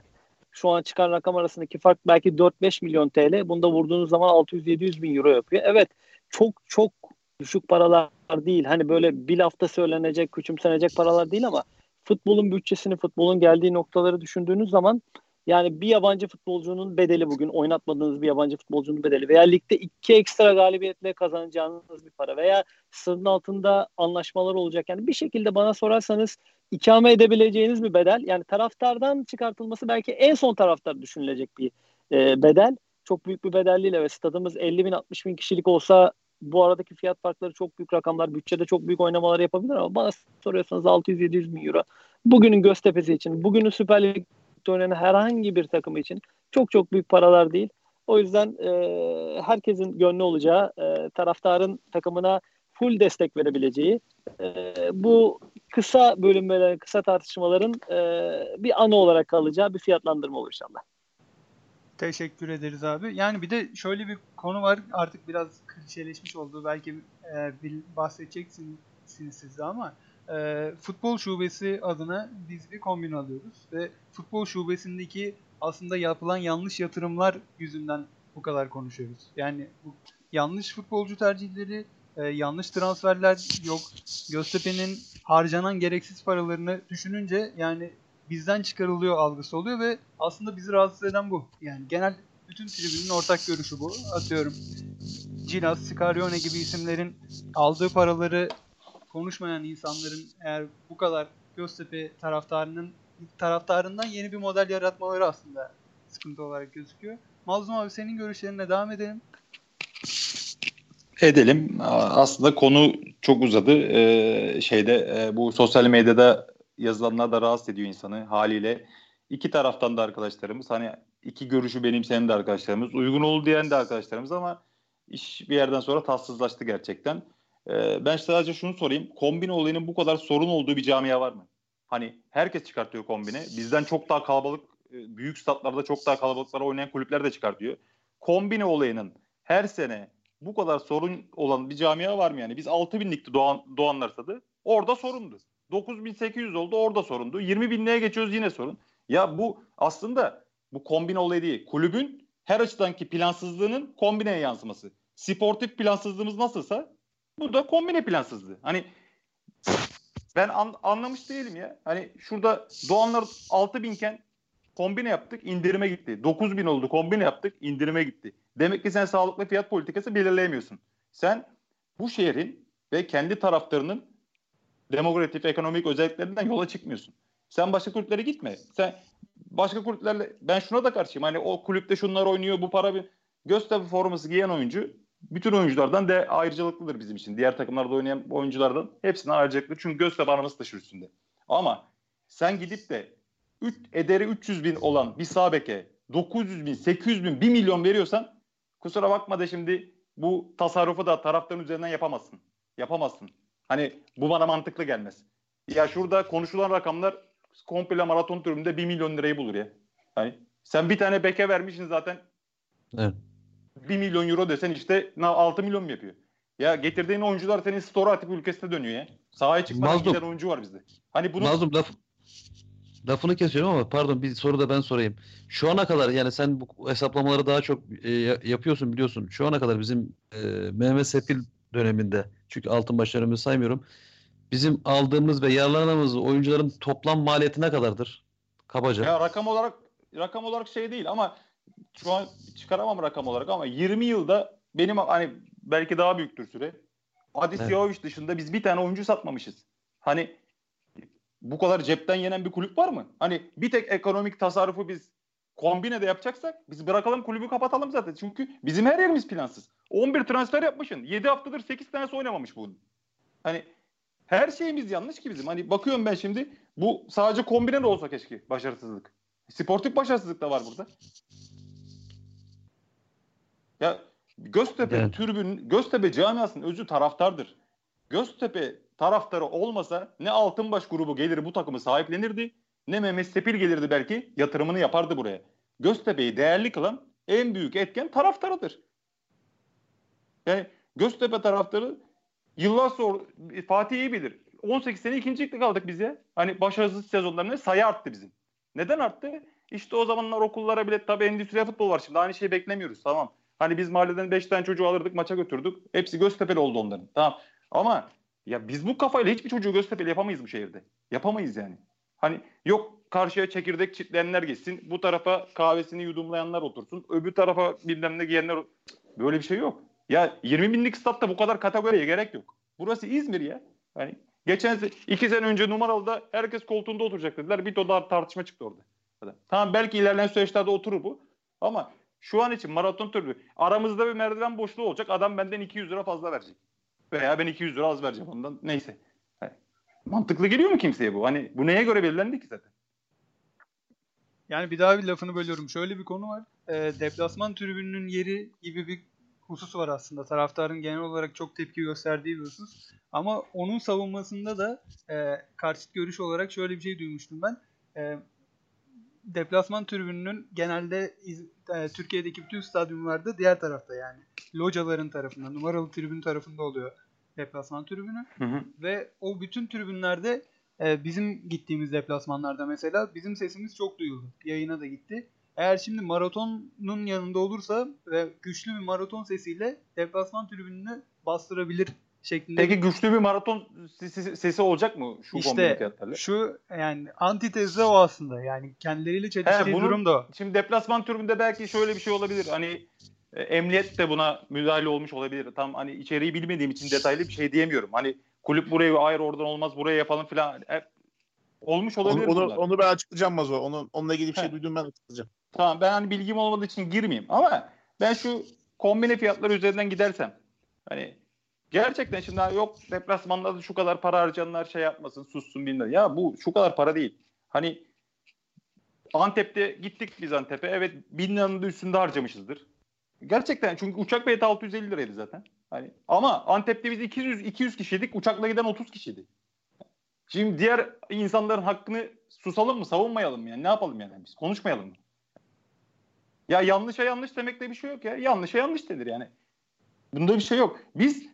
şu an çıkan rakam arasındaki fark belki 4-5 milyon TL. Bunda vurduğunuz zaman 600-700 bin euro yapıyor. Evet çok çok düşük paralar değil. Hani böyle bir hafta söylenecek, küçümsenecek paralar değil ama futbolun bütçesini, futbolun geldiği noktaları düşündüğünüz zaman yani bir yabancı futbolcunun bedeli bugün oynatmadığınız bir yabancı futbolcunun bedeli veya ligde iki ekstra galibiyetle kazanacağınız bir para veya sınırın altında anlaşmalar olacak. Yani bir şekilde bana sorarsanız ikame edebileceğiniz bir bedel. Yani taraftardan çıkartılması belki en son taraftar düşünülecek bir e, bedel. Çok büyük bir bedel değil. Evet stadımız 50 bin 60 bin kişilik olsa bu aradaki fiyat farkları çok büyük rakamlar. Bütçede çok büyük oynamalar yapabilir ama bana soruyorsanız 600-700 bin euro. Bugünün Göztepe'si için, bugünün Süper Lig'de oynayan herhangi bir takım için çok çok büyük paralar değil. O yüzden e, herkesin gönlü olacağı, e, taraftarın takımına full destek verebileceği, e, bu kısa bölünmelerin, kısa tartışmaların e, bir anı olarak kalacağı bir fiyatlandırma olur inşallah. Teşekkür ederiz abi. Yani bir de şöyle bir konu var. Artık biraz klişeleşmiş oldu. Belki e, bahsedeceksiniz siz de ama e, futbol şubesi adına biz bir kombin alıyoruz ve futbol şubesindeki aslında yapılan yanlış yatırımlar yüzünden bu kadar konuşuyoruz. Yani bu yanlış futbolcu tercihleri, e, yanlış transferler yok. Göztepe'nin harcanan gereksiz paralarını düşününce yani bizden çıkarılıyor algısı oluyor ve aslında bizi rahatsız eden bu. Yani genel bütün tribünün ortak görüşü bu. Atıyorum Cilas, Scarione gibi isimlerin aldığı paraları konuşmayan insanların eğer bu kadar Göztepe taraftarının taraftarından yeni bir model yaratmaları aslında sıkıntı olarak gözüküyor. Mazlum abi senin görüşlerine devam edelim. Edelim. Aslında konu çok uzadı. Ee, şeyde e, bu sosyal medyada yazılanlar da rahatsız ediyor insanı haliyle. İki taraftan da arkadaşlarımız hani iki görüşü benimseyen de arkadaşlarımız uygun oldu diyen de arkadaşlarımız ama iş bir yerden sonra tatsızlaştı gerçekten. Ee, ben sadece şunu sorayım. Kombine olayının bu kadar sorun olduğu bir camia var mı? Hani herkes çıkartıyor kombine. Bizden çok daha kalabalık, e, büyük statlarda çok daha kalabalıklara oynayan kulüpler de çıkartıyor. Kombine olayının her sene bu kadar sorun olan bir camia var mı yani? Biz 6 binlikti Doğan, Doğanlar stadı. Orada sorundu. 9800 oldu orada sorundu. 20 binliğe geçiyoruz yine sorun. Ya bu aslında bu kombine olayı değil. Kulübün her açıdanki plansızlığının kombineye yansıması. Sportif plansızlığımız nasılsa bu da kombine plansızlığı. Hani ben an, anlamış değilim ya. Hani şurada Doğanlar 6 binken kombine yaptık indirime gitti. 9 bin oldu kombine yaptık indirime gitti. Demek ki sen sağlıklı fiyat politikası belirleyemiyorsun. Sen bu şehrin ve kendi taraftarının demografik, ekonomik özelliklerinden yola çıkmıyorsun. Sen başka kulüplere gitme. Sen başka kulüplerle ben şuna da karşıyım. Hani o kulüpte şunlar oynuyor bu para bir Göztepe forması giyen oyuncu bütün oyunculardan de ayrıcalıklıdır bizim için. Diğer takımlarda oynayan oyunculardan hepsinden ayrıcalıklı. Çünkü Göztepe anamız taşır üstünde. Ama sen gidip de 3, ederi 300 bin olan bir sabeke 900 bin, 800 bin, 1 milyon veriyorsan kusura bakma da şimdi bu tasarrufu da taraftarın üzerinden yapamazsın. Yapamazsın. Hani bu bana mantıklı gelmez. Ya şurada konuşulan rakamlar komple maraton turunda 1 milyon lirayı bulur ya. Hani sen bir tane beke vermişsin zaten. Evet. 1 milyon euro desen işte 6 milyon mu yapıyor? Ya getirdiğin oyuncular senin store atıp ülkesine dönüyor ya. Sahaya çıkmadan giden oyuncu var bizde. Hani bunu Mazlum laf, lafını kesiyorum ama pardon bir soru da ben sorayım. Şu ana kadar yani sen bu hesaplamaları daha çok e, yapıyorsun biliyorsun. Şu ana kadar bizim e, Mehmet Sepil döneminde çünkü altın başlarımı saymıyorum. Bizim aldığımız ve yararlandığımız oyuncuların toplam maliyeti ne kadardır? Kabaca. Ya rakam olarak rakam olarak şey değil ama şu an çıkaramam rakam olarak ama 20 yılda benim hani belki daha büyüktür süre. Adis Evet. Dışında biz bir tane oyuncu satmamışız. Hani bu kadar cepten yenen bir kulüp var mı? Hani bir tek ekonomik tasarrufu biz kombine de yapacaksak biz bırakalım kulübü kapatalım zaten. Çünkü bizim her yerimiz plansız. 11 transfer yapmışsın. 7 haftadır 8 tanesi oynamamış bunun. Hani her şeyimiz yanlış ki bizim. Hani bakıyorum ben şimdi bu sadece kombine de olsa keşke başarısızlık. Sportif başarısızlık da var burada. Ya Göztepe Evet. türbün, Göztepe camiasının özü taraftardır. Göztepe taraftarı olmasa ne Altınbaş grubu gelir bu takımı sahiplenirdi ne Mehmet Sepil gelirdi belki yatırımını yapardı buraya. Göztepe'yi değerli kılan en büyük etken taraftarıdır. Yani Göztepe taraftarı yıllar sonra Fatih iyi bilir. 18 sene ikincilikte kaldık biz ya. Hani başarısız sezonlarında sayı arttı bizim. Neden arttı? İşte o zamanlar okullara bile tabii endüstriyel futbol var şimdi. Aynı şeyi beklemiyoruz tamam. Hani biz mahalleden 5 tane çocuğu alırdık maça götürdük. Hepsi Göztepe'li oldu onların. Tamam. Ama ya biz bu kafayla hiçbir çocuğu Göztepe'li yapamayız bu şehirde. Yapamayız yani. Hani yok karşıya çekirdek çitleyenler geçsin. Bu tarafa kahvesini yudumlayanlar otursun. Öbür tarafa bilmem ne giyenler Böyle bir şey yok. Ya 20 binlik statta bu kadar kategoriye gerek yok. Burası İzmir ya. Hani geçen iki sene önce numaralıda herkes koltuğunda oturacak dediler. Bir dolar tartışma çıktı orada. Tamam belki ilerleyen süreçlerde oturur bu. Ama şu an için maraton türü aramızda bir merdiven boşluğu olacak. Adam benden 200 lira fazla verecek. Veya ben 200 lira az vereceğim ondan. Neyse. Hani mantıklı geliyor mu kimseye bu? Hani bu neye göre belirlendi ki zaten? Yani bir daha bir lafını bölüyorum. Şöyle bir konu var. E, deplasman tribününün yeri gibi bir husus var aslında. Taraftarın genel olarak çok tepki gösterdiği bir husus. Ama onun savunmasında da e, karşıt görüş olarak şöyle bir şey duymuştum ben. E, deplasman tribününün genelde iz- e, Türkiye'deki bütün stadyumlarda diğer tarafta yani. Locaların tarafında, numaralı tribün tarafında oluyor deplasman tribünü. Hı hı. Ve o bütün tribünlerde e, bizim gittiğimiz deplasmanlarda mesela bizim sesimiz çok duyuldu. Yayına da gitti. Eğer şimdi maratonun yanında olursa ve güçlü bir maraton sesiyle deplasman tribününü bastırabilir şeklinde. Peki güçlü bir maraton sesi, sesi olacak mı şu İşte kombine fiyatlarla? şu yani antitezde o aslında. Yani kendileriyle çeliştiği bunun- durum da o. Şimdi deplasman türünde belki şöyle bir şey olabilir. Hani e, emniyet de buna müdahale olmuş olabilir. Tam hani içeriği bilmediğim için detaylı bir şey diyemiyorum. Hani kulüp buraya hayır oradan olmaz buraya yapalım falan. E, olmuş Onu, olabilir onu, bunlar. onu ben açıklayacağım Mazo. Onu, onunla ilgili bir şey duydum ben açıklayacağım. Tamam ben hani bilgim olmadığı için girmeyeyim ama ben şu kombine fiyatları üzerinden gidersem hani gerçekten şimdi yok deplasmanda da şu kadar para harcayanlar şey yapmasın sussun bilmem. Ya bu şu kadar para değil. Hani Antep'te gittik biz Antep'e evet bin liranın üstünde harcamışızdır. Gerçekten çünkü uçak bileti 650 liraydı zaten. Hani ama Antep'te biz 200 200 kişiydik. Uçakla giden 30 kişiydi. Şimdi diğer insanların hakkını susalım mı, savunmayalım mı yani? Ne yapalım yani biz? Konuşmayalım mı? Ya yanlışa yanlış demekte bir şey yok ya. Yanlışa yanlış denir yani. Bunda bir şey yok. Biz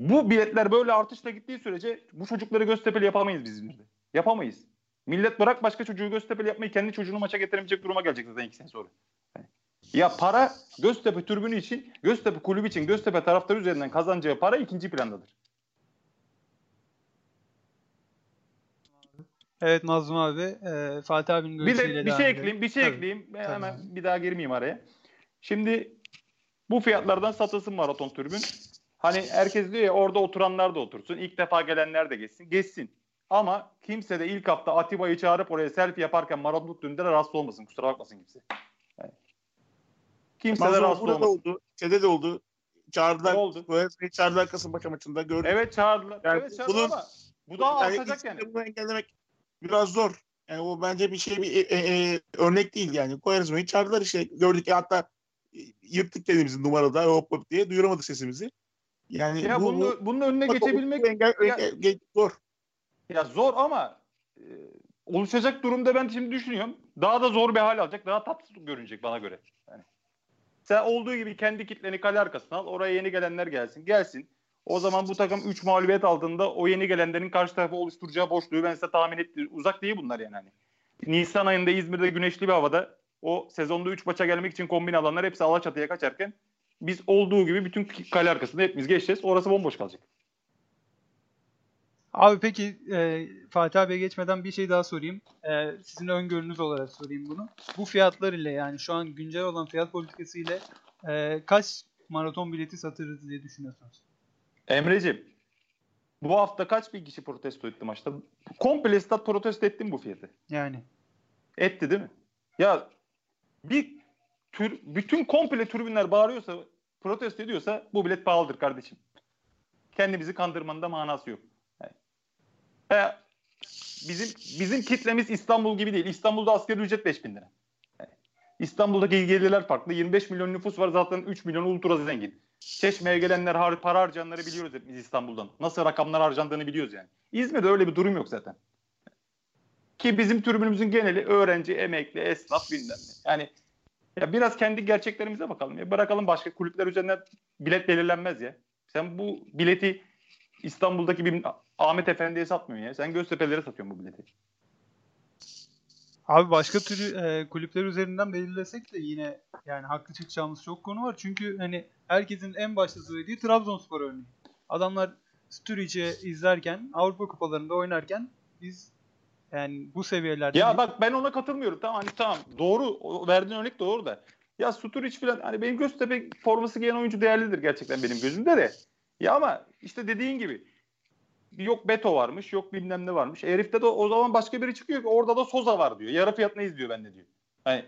bu biletler böyle artışla gittiği sürece bu çocukları Göztepe'li yapamayız biz İzmir'de. Yapamayız. Millet bırak başka çocuğu Göztepe'li yapmayı kendi çocuğunu maça getiremeyecek duruma gelecek zaten iki sene sonra. Yani Ya para Göztepe türbünü için, Göztepe kulübü için, Göztepe taraftarı üzerinden kazanacağı para ikinci plandadır. Evet Mazlum abi. e, Fatih abinin Bir görüşüyle de bir şey edelim. ekleyeyim, bir şey Tabii. ekleyeyim. Tabii. hemen bir daha girmeyeyim araya. Şimdi bu fiyatlardan satılsın maraton tribün. Hani herkes diyor ya orada oturanlar da otursun. ilk defa gelenler de geçsin. Geçsin. Ama kimse de ilk hafta Atiba'yı çağırıp oraya selfie yaparken maraton tribünde de rahatsız olmasın. Kusura bakmasın kimse. Yani. Kimse de Mazo rahatsız burada olmasın. oldu. Şeyde de oldu. Çağırdılar. Oldu. Böyle çağırdılar Kasımpaşa maçında gördüm. Evet çağırdılar. Yani evet çağırdılar bunun- ama bu daha yani artacak yani. Bunu engellemek biraz zor. Yani o bence bir şey bir e, e, örnek değil yani. Koyarizma'yı çağırdılar işte. Gördük ya hatta e, yırttık kendimizi numarada hop hop diye duyuramadık sesimizi. Yani Ya bu, bunun, bu, bunun önüne bu- geçebilmek engel, Ya- engel- zor. Ya zor ama e, oluşacak durumda ben şimdi düşünüyorum. Daha da zor bir hal alacak. Daha tatsız görünecek bana göre. Yani. Sen olduğu gibi kendi kitleni kale arkasına al. Oraya yeni gelenler gelsin. Gelsin. O zaman bu takım 3 mağlubiyet aldığında o yeni gelenlerin karşı tarafa oluşturacağı boşluğu ben size tahmin ettim. Uzak değil bunlar yani. Hani. Nisan ayında İzmir'de güneşli bir havada o sezonda 3 maça gelmek için kombin alanlar hepsi Alaçatı'ya kaçarken biz olduğu gibi bütün kale arkasında hepimiz geçeceğiz. Orası bomboş kalacak. Abi peki e, Fatih abiye geçmeden bir şey daha sorayım. E, sizin öngörünüz olarak sorayım bunu. Bu fiyatlar ile yani şu an güncel olan fiyat politikası ile e, kaç maraton bileti satırız diye düşünüyorsunuz? Emreciğim bu hafta kaç bin kişi protesto etti maçta? Komple stat protesto etti mi bu fiyatı? Yani Etti değil mi? Ya bir tür, bütün komple tribünler bağırıyorsa, protesto ediyorsa bu bilet pahalıdır kardeşim. Kendimizi kandırmanın da manası yok. Yani, he, bizim bizim kitlemiz İstanbul gibi değil. İstanbul'da asgari ücret 5000 lira. Yani, İstanbul'daki gelirler farklı. 25 milyon nüfus var zaten 3 milyon ultra zengin. Çeşme'ye gelenler har- para harcayanları biliyoruz hep biz İstanbul'dan. Nasıl rakamlar harcandığını biliyoruz yani. İzmir'de öyle bir durum yok zaten. Ki bizim tribünümüzün geneli öğrenci, emekli, esnaf bilmem ne. Yani ya biraz kendi gerçeklerimize bakalım. Ya bırakalım başka kulüpler üzerinden bilet belirlenmez ya. Sen bu bileti İstanbul'daki bir Ahmet Efendi'ye satmıyorsun ya. Sen Göztepe'lere satıyorsun bu bileti. Abi başka türü e, kulüpler üzerinden belirlesek de yine yani haklı çıkacağımız çok konu var. Çünkü hani herkesin en başta söylediği Trabzonspor örneği. Adamlar Sturridge'i izlerken Avrupa kupalarında oynarken biz yani bu seviyelerde Ya bak ben ona katılmıyorum. Tamam hani tamam doğru verdiğin örnek doğru da. Ya Sturridge falan hani benim Göztepe forması giyen oyuncu değerlidir gerçekten benim gözümde de. Ya ama işte dediğin gibi yok Beto varmış, yok bilmem ne varmış. E, Herifte de o zaman başka biri çıkıyor ki orada da Soza var diyor. Yarı fiyatına izliyor bende diyor. Hani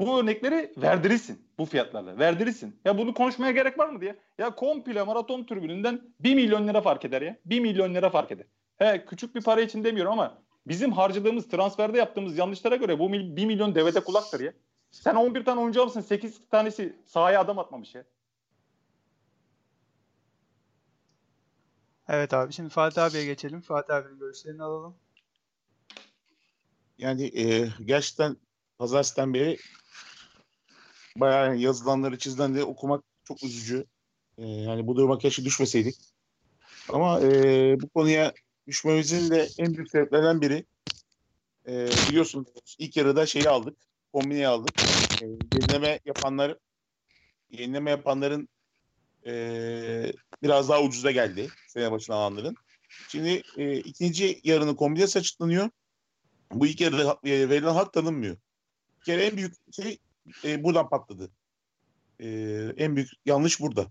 bu örnekleri verdirirsin bu fiyatlarla. Verdirirsin. Ya bunu konuşmaya gerek var mı diye. Ya komple maraton tribününden 1 milyon lira fark eder ya. 1 milyon lira fark eder. He küçük bir para için demiyorum ama bizim harcadığımız transferde yaptığımız yanlışlara göre bu 1 milyon devete kulaktır ya. Sen 11 tane oyuncu almışsın 8 tanesi sahaya adam atmamış ya. Evet abi şimdi Fatih abiye geçelim. Fatih abinin görüşlerini alalım. Yani e, gerçekten pazartesiden beri bayağı yazılanları çizilenleri okumak çok üzücü. E, yani bu duruma keşke düşmeseydik. Ama e, bu konuya düşmemizin de en büyük sebeplerinden biri e, biliyorsun ilk yarıda şeyi aldık. Kombineyi aldık. E, yenileme yapanlar yenileme yapanların e, biraz daha ucuza geldi. Sene başına alanların. Şimdi e, ikinci yarının kombinesi açıklanıyor bu ilk yarıda e, verilen hak tanınmıyor. Bir kere en büyük şey e, buradan patladı. E, en büyük yanlış burada.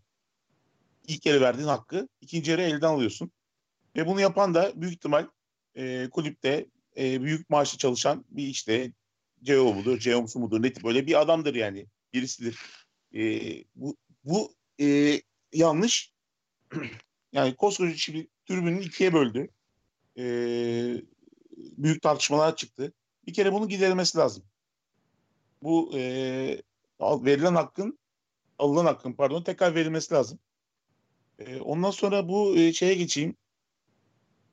İlk yarı verdiğin hakkı ikinci yarı elden alıyorsun. Ve bunu yapan da büyük ihtimal e, kulüpte e, büyük maaşlı çalışan bir işte CEO mudur, CEO'su mudur ne tip böyle bir adamdır yani. Birisidir. E, bu bu e, yanlış. <clears throat> yani koskoca şimdi tribünün ikiye böldü. E, büyük tartışmalar çıktı. Bir kere bunu giderilmesi lazım. Bu e, verilen hakkın, alınan hakkın pardon tekrar verilmesi lazım. E, ondan sonra bu e, şeye geçeyim.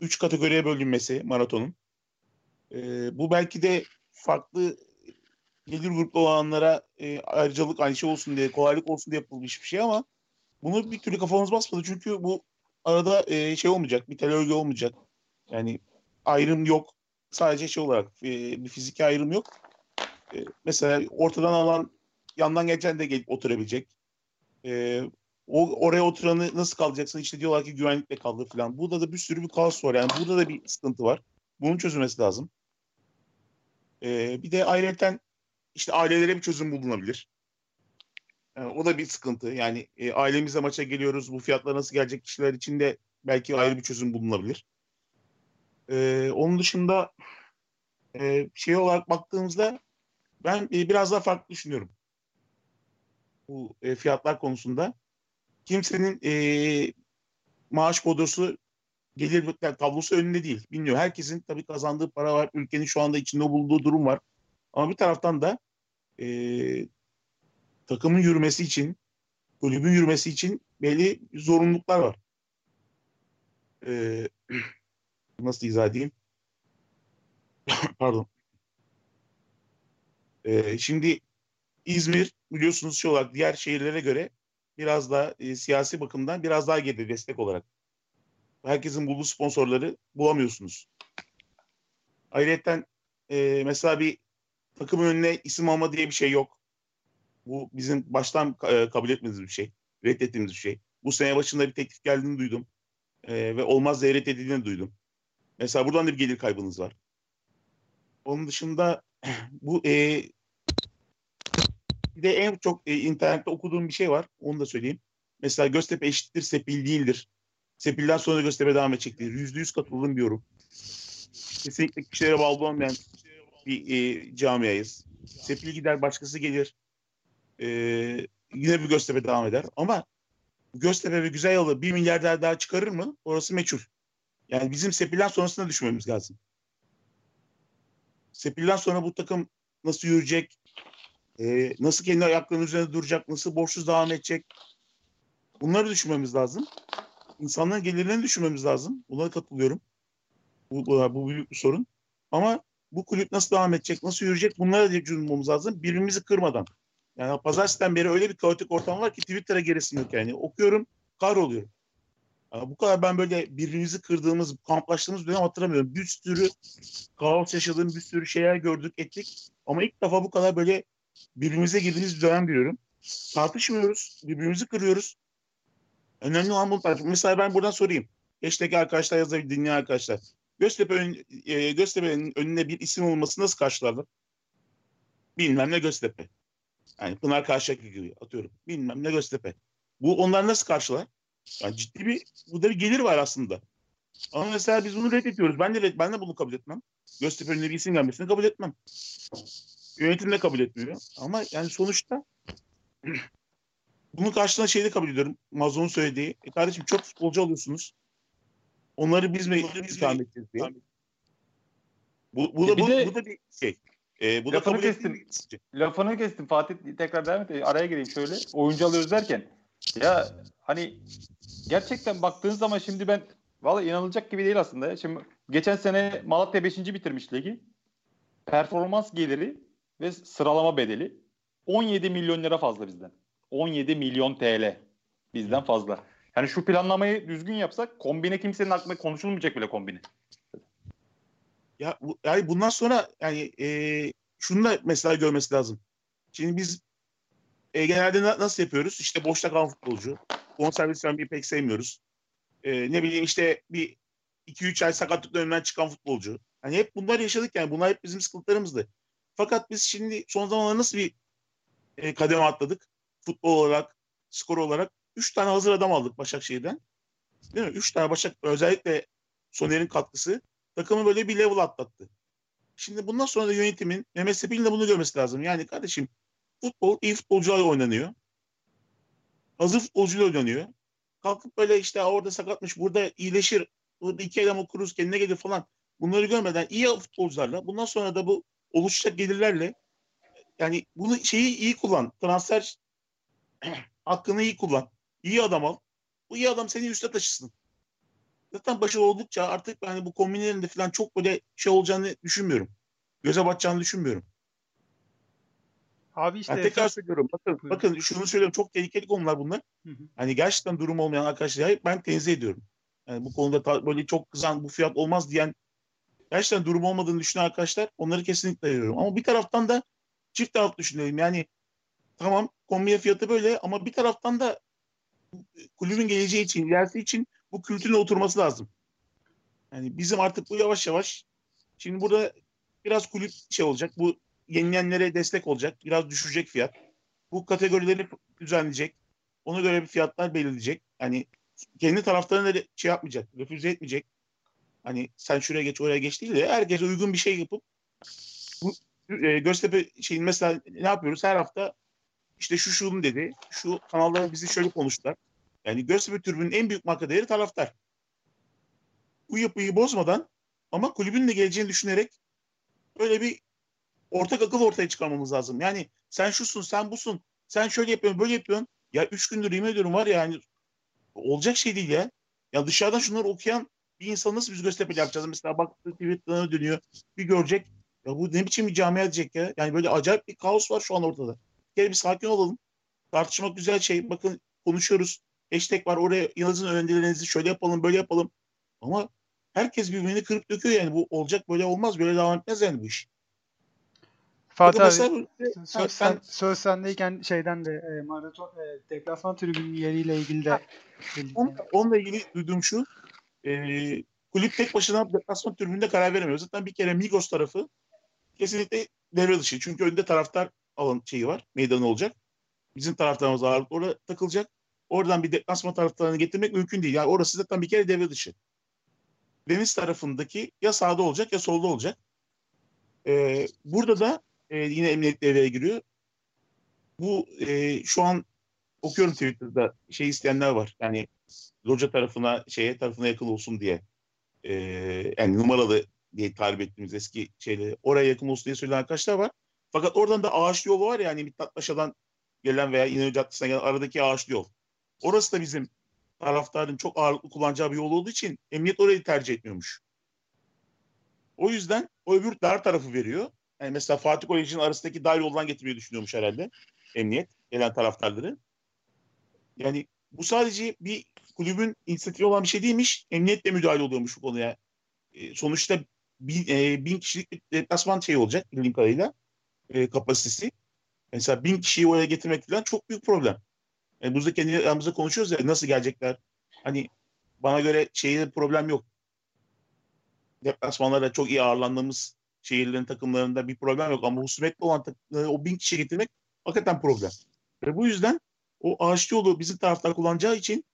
Üç kategoriye bölünmesi maratonun. E, bu belki de farklı gelir gruplu olanlara e, ayrıcalık aynı şey olsun diye, kolaylık olsun diye yapılmış bir şey ama bunu bir türlü kafamız basmadı. Çünkü bu arada e, şey olmayacak, bir tel olmayacak. Yani ayrım yok. Sadece şey olarak e, bir fiziki ayrım yok. E, mesela ortadan alan yandan geçen de gelip oturabilecek. E, o oraya oturanı nasıl kalacaksın? İşte diyorlar ki güvenlikle kaldı falan. Burada da bir sürü bir kaos var. Yani burada da bir sıkıntı var. Bunun çözülmesi lazım. E, bir de ayrıca işte ailelere bir çözüm bulunabilir. Yani o da bir sıkıntı. Yani e, ailemizle maça geliyoruz. Bu fiyatlar nasıl gelecek kişiler için de belki ayrı bir çözüm bulunabilir. Ee, onun dışında e, şey olarak baktığımızda ben e, biraz daha farklı düşünüyorum. Bu e, fiyatlar konusunda. Kimsenin e, maaş kodrosu gelir tablosu önünde değil. Bilmiyorum. Herkesin tabii kazandığı para var. Ülkenin şu anda içinde bulunduğu durum var. Ama bir taraftan da e, takımın yürümesi için, kulübün yürümesi için belli zorunluluklar var. E, nasıl izah edeyim? <laughs> Pardon. Ee, şimdi İzmir biliyorsunuz şey olarak diğer şehirlere göre biraz daha e, siyasi bakımdan biraz daha geride destek olarak. Herkesin bulduğu sponsorları bulamıyorsunuz. Ayrıca e, mesela bir takımın önüne isim alma diye bir şey yok. Bu bizim baştan e, kabul etmediğimiz bir şey. Reddettiğimiz bir şey. Bu sene başında bir teklif geldiğini duydum. Ee, ve olmaz devlet edildiğini duydum. Mesela buradan da bir gelir kaybınız var. Onun dışında <clears throat> bu e, de en çok e, internette okuduğum bir şey var. Onu da söyleyeyim. Mesela Göztepe eşittir Sepil değildir. Sepil'den sonra Göztepe devam edecektir. Yüzde yüz katıldığım bir yorum. Kesinlikle kişilere bağlı olmayan bir e, camiayız. Sepil gider başkası gelir. E, yine bir Göztepe devam eder. Ama Göztepe ve Güzel Yalı bir milyarder daha çıkarır mı? Orası meçhul. Yani bizim Sepil'den sonrasında düşünmemiz lazım. Sepil'den sonra bu takım nasıl yürüyecek? E, nasıl kendi ayaklarının üzerinde duracak? Nasıl borçsuz devam edecek? Bunları düşünmemiz lazım. İnsanların gelirlerini düşünmemiz lazım. Buna katılıyorum. Bu, bu, bu büyük bir sorun. Ama bu kulüp nasıl devam edecek, nasıl yürüyecek bunlara da düşünmemiz lazım. Birbirimizi kırmadan. Yani pazartesiden beri öyle bir kaotik ortam var ki Twitter'a geresim yok yani. Okuyorum, kahroluyorum. Yani bu kadar ben böyle birbirimizi kırdığımız, kamplaştığımız dönem hatırlamıyorum. Bir sürü kaos yaşadığım bir sürü şeyler gördük, ettik. Ama ilk defa bu kadar böyle birbirimize girdiğimiz bir dönem görüyorum. Tartışmıyoruz, birbirimizi kırıyoruz. Önemli olan bu. Mesela ben buradan sorayım. Geçteki arkadaşlar yazabilir, dinleyen arkadaşlar. Göztepe ön, e, Göztepe'nin önüne bir isim olması nasıl karşılarlar? Bilmem ne Göztepe. Yani Pınar Karşıyaka gibi atıyorum. Bilmem ne Göztepe. Bu onlar nasıl karşılar? Yani ciddi bir burada bir gelir var aslında. Ama mesela biz bunu reddediyoruz. Ben de ben de bunu kabul etmem. Göztepe önüne bir isim gelmesini kabul etmem. Yönetim de kabul etmiyor. Ama yani sonuçta bunun karşılığında şeyi de kabul ediyorum. Mazlum'un söylediği. E kardeşim çok futbolcu alıyorsunuz. Onları biz mi ikram edeceğiz diye. Bu, bu, da, Bir bu, de- bu da bir şey. E, bu da Lafını kabul kestim. şey. Lafını kestim Fatih tekrar devam et. Araya gireyim şöyle. Oyuncu alıyoruz derken. Ya hani gerçekten baktığın zaman şimdi ben valla inanılacak gibi değil aslında. ya. Şimdi geçen sene Malatya 5. bitirmiş ligi. Performans geliri ve sıralama bedeli 17 milyon lira fazla bizden. 17 milyon TL bizden fazla. Yani şu planlamayı düzgün yapsak kombine kimsenin aklına konuşulmayacak bile kombine. Ya yani bundan sonra yani e, şunu da mesela görmesi lazım. Şimdi biz e, genelde na- nasıl yapıyoruz? İşte boşta kalan futbolcu. Bonservis vermeyi pek sevmiyoruz. E, ne bileyim işte bir 2-3 ay sakatlıkla önünden çıkan futbolcu. Hani hep bunlar yaşadık yani. Bunlar hep bizim sıkıntılarımızdı. Fakat biz şimdi son zamanlarda nasıl bir e, kademe atladık? Futbol olarak, skor olarak. 3 tane hazır adam aldık Başakşehir'den. Değil mi? 3 tane Başak özellikle Soner'in katkısı takımı böyle bir level atlattı. Şimdi bundan sonra da yönetimin Mehmet Sepil'in de bunu görmesi lazım. Yani kardeşim futbol iyi futbolcularla oynanıyor. Hazır futbolcuyla oynanıyor. Kalkıp böyle işte orada sakatmış, burada iyileşir, burada iki adam okuruz, kendine gelir falan. Bunları görmeden iyi futbolcularla, bundan sonra da bu oluşacak gelirlerle yani bunu şeyi iyi kullan. Transfer <clears throat> hakkını iyi kullan. İyi adam al. Bu iyi adam seni üste taşısın zaten başarılı oldukça artık yani bu kombinelerin de falan çok böyle şey olacağını düşünmüyorum. Göze batacağını düşünmüyorum. Abi işte Ben tekrar söylüyorum. Bakın, Buyurun. bakın şunu söylüyorum. Çok tehlikeli konular bunlar. Hı hı. Hani gerçekten durum olmayan arkadaşlar ben tenzih ediyorum. Yani bu konuda ta- böyle çok kızan bu fiyat olmaz diyen gerçekten durum olmadığını düşünen arkadaşlar onları kesinlikle ayırıyorum. Ama bir taraftan da çift taraf düşünelim. Yani tamam kombine fiyatı böyle ama bir taraftan da kulübün geleceği için, ilerisi için bu kültürün oturması lazım. Yani bizim artık bu yavaş yavaş şimdi burada biraz kulüp şey olacak. Bu yenilenlere destek olacak. Biraz düşecek fiyat. Bu kategorileri düzenleyecek. Ona göre bir fiyatlar belirleyecek. Yani kendi taraftarına şey yapmayacak. Refüze etmeyecek. Hani sen şuraya geç oraya geç değil de herkese uygun bir şey yapıp bu e, Göztepe şeyin mesela ne yapıyoruz? Her hafta işte şu şunun dedi. Şu kanallar bizi şöyle konuştular. Yani Göztepe tribünün en büyük marka değeri taraftar. Bu yapıyı bozmadan ama kulübün de geleceğini düşünerek böyle bir ortak akıl ortaya çıkarmamız lazım. Yani sen şusun, sen busun, sen şöyle yapıyorsun, böyle yapıyorsun. Ya üç gündür yemin ediyorum var ya yani olacak şey değil ya. Ya dışarıdan şunları okuyan bir insan nasıl biz Göztepe'li yapacağız? Mesela baktı Twitter'ına dönüyor. Bir görecek. Ya bu ne biçim bir camia diyecek ya. Yani böyle acayip bir kaos var şu an ortada. Gel bir sakin olalım. Tartışmak güzel şey. Bakın konuşuyoruz. Hashtag var oraya yazın önerilerinizi şöyle yapalım böyle yapalım. Ama herkes birbirini kırıp döküyor yani. Bu olacak böyle olmaz. Böyle devam etmez yani bu iş. Fatih abi mesela- söz, sen, söz sendeyken şeyden de e, maraton e, deplasman tribünün yeriyle ilgili de Onunla, onunla ilgili duyduğum şu. E, kulüp tek başına deplasman tribünde karar veremiyor. Zaten bir kere Migos tarafı kesinlikle devre dışı. Çünkü önde taraftar alan şeyi var. Meydanı olacak. Bizim taraftarımız ağırlıklı orada takılacak. Oradan bir deplasman taraftarını getirmek mümkün değil. Yani orası zaten bir kere devre dışı. Deniz tarafındaki ya sağda olacak ya solda olacak. Ee, burada da e, yine emniyet devreye giriyor. Bu e, şu an okuyorum Twitter'da şey isteyenler var. Yani loca tarafına şeye tarafına yakın olsun diye. Ee, yani numaralı diye tarif ettiğimiz eski şeyleri oraya yakın olsun diye söyleyen arkadaşlar var. Fakat oradan da ağaçlı yolu var ya hani Mithatpaşa'dan gelen veya İnönü Caddesi'ne gelen aradaki ağaçlı yol. Orası da bizim taraftarın çok ağırlıklı kullanacağı bir yol olduğu için emniyet orayı tercih etmiyormuş. O yüzden o öbür dar tarafı veriyor. Yani mesela Fatih Koleji'nin arasındaki dar yoldan getirmeyi düşünüyormuş herhalde emniyet gelen taraftarları. Yani bu sadece bir kulübün inisiyatifi olan bir şey değilmiş. Emniyet de müdahale oluyormuş bu konuya. E, sonuçta bin, e, bin kişilik bir deplasman şey olacak bildiğim kadarıyla e, kapasitesi. Mesela bin kişiyi oraya getirmek falan çok büyük problem. Yani biz de kendi aramızda konuşuyoruz ya nasıl gelecekler. Hani bana göre şehirde problem yok. Deplasmanlarda çok iyi ağırlandığımız şehirlerin takımlarında bir problem yok. Ama husumetli olan o bin kişi getirmek hakikaten problem. Ve bu yüzden o ağaçlı yolu bizim taraftar kullanacağı için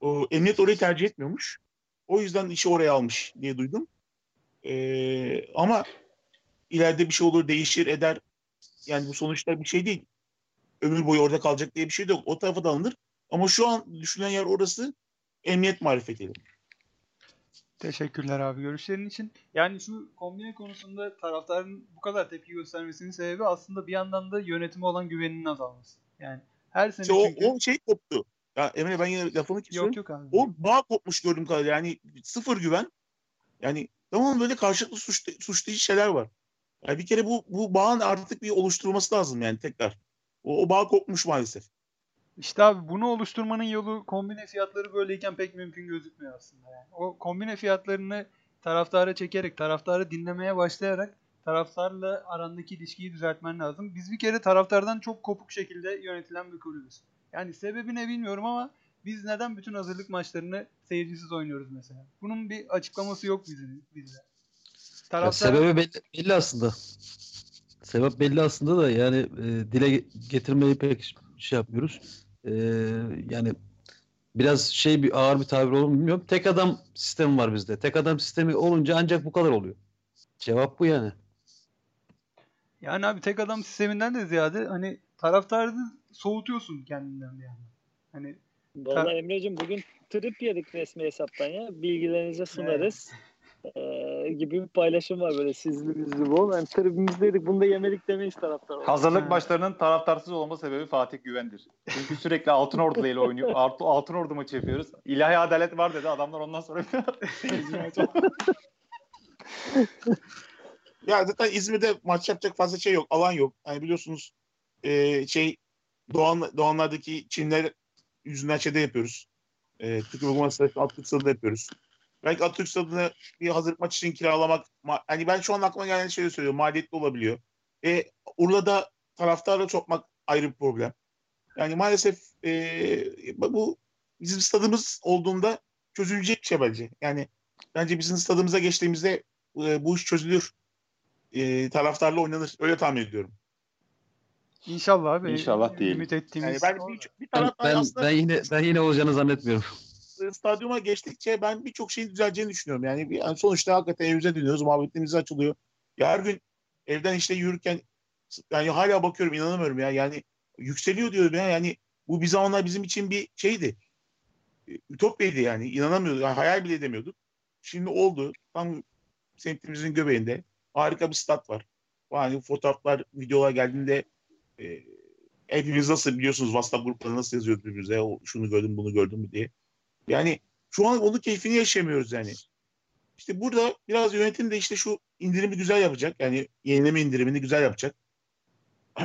o, emniyet orayı tercih etmiyormuş. O yüzden işi oraya almış diye duydum. Ee, ama ileride bir şey olur, değişir, eder. Yani bu sonuçta bir şey değil. Ömür boyu orada kalacak diye bir şey de yok. O tarafa da alınır. Ama şu an düşünülen yer orası emniyet marifetiyle. Teşekkürler abi görüşlerin için. Yani şu kombine konusunda taraftarın bu kadar tepki göstermesinin sebebi aslında bir yandan da yönetime olan güveninin azalması. Yani her sene İşte o, çünkü... o şey koptu. Ya Emre ben yine lafını kesiyorum. Yok yok abi. O bağ kopmuş gördüğüm kadarıyla. Yani sıfır güven. Yani tamam böyle karşılıklı suçlu, suçlayıcı şeyler var. Yani bir kere bu bu bağın artık bir oluşturulması lazım yani tekrar. O, o bağ kopmuş maalesef. İşte abi bunu oluşturmanın yolu kombine fiyatları böyleyken pek mümkün gözükmüyor aslında. Yani. O kombine fiyatlarını taraftara çekerek, taraftarı dinlemeye başlayarak taraftarla arandaki ilişkiyi düzeltmen lazım. Biz bir kere taraftardan çok kopuk şekilde yönetilen bir kulübüz. Yani sebebi ne bilmiyorum ama biz neden bütün hazırlık maçlarını seyircisiz oynuyoruz mesela? Bunun bir açıklaması yok bizim bizde. Ya Taraftar sebebi belli, belli aslında. Sebep belli aslında da yani e, dile getirmeyi pek şey yapmıyoruz. E, yani biraz şey bir ağır bir tabir olur mu bilmiyorum. Tek adam sistemi var bizde. Tek adam sistemi olunca ancak bu kadar oluyor. Cevap bu yani. Yani abi tek adam sisteminden de ziyade hani taraftarı soğutuyorsun kendinden bir yandan. Hani Vallahi Emre'cim bugün trip yedik resmi hesaptan ya. Bilgilerinize sunarız. Ee, gibi bir paylaşım var böyle sizli bizli bol. Yani tribimizdeydik bunu da yemedik demeyiz taraftar. olarak. Hazırlık Ha. maçlarının taraftarsız olma sebebi Fatih Güven'dir. Çünkü sürekli Altın Ordu ile oynuyor. <laughs> Altın, Altın Ordu maçı yapıyoruz. İlahi adalet var dedi. Adamlar ondan sonra <laughs> Ya zaten İzmir'de maç yapacak fazla şey yok. Alan yok. Hani biliyorsunuz e, şey Doğan, Doğanlardaki Çinler yüzünden şeyde yapıyoruz. E, Türk uygulaması Atatürk Stadı'nda yapıyoruz. Belki Atatürk Stadı'nı bir hazırlık maç için kiralamak ma- hani ben şu an aklıma gelen şeyi söylüyorum. Maliyetli olabiliyor. E, Urla'da taraftarla sokmak ayrı bir problem. Yani maalesef e, bu bizim stadımız olduğunda çözülecek şey bence. Yani bence bizim stadımıza geçtiğimizde e, bu iş çözülür. E, taraftarla oynanır. Öyle tahmin ediyorum. inşallah abi. İnşallah değil. Ümit Yani ettiğimiz. ben bir, bir Ben, taraftar ben, aslında ben yine ben yine olacağını zannetmiyorum. stadyuma geçtikçe ben birçok şeyin düzeleceğini düşünüyorum. Yani, bir- yani sonuçta hakikaten evimize dönüyoruz, muhabbetlerimiz açılıyor. Ya her gün evden işte yürürken yani hala bakıyorum inanamıyorum ya. Yani yükseliyor diyorum ya. Yani bu bir zamanlar bizim için bir şeydi. E, Ütopyaydı yani. İnanamıyorduk. Yani hayal bile edemiyorduk. Şimdi oldu. Tam semtimizin göbeğinde. Harika bir stat var. Yani fotoğraflar, videolar geldiğinde e, hepimiz nasıl biliyorsunuz WhatsApp gruplarında nasıl yazıyoruz birbirimize. O, şunu gördüm, bunu gördüm diye. Yani şu an onun keyfini yaşamıyoruz yani. İşte burada biraz yönetim de işte şu indirimi güzel yapacak. Yani yenileme indirimini güzel yapacak. <clears throat>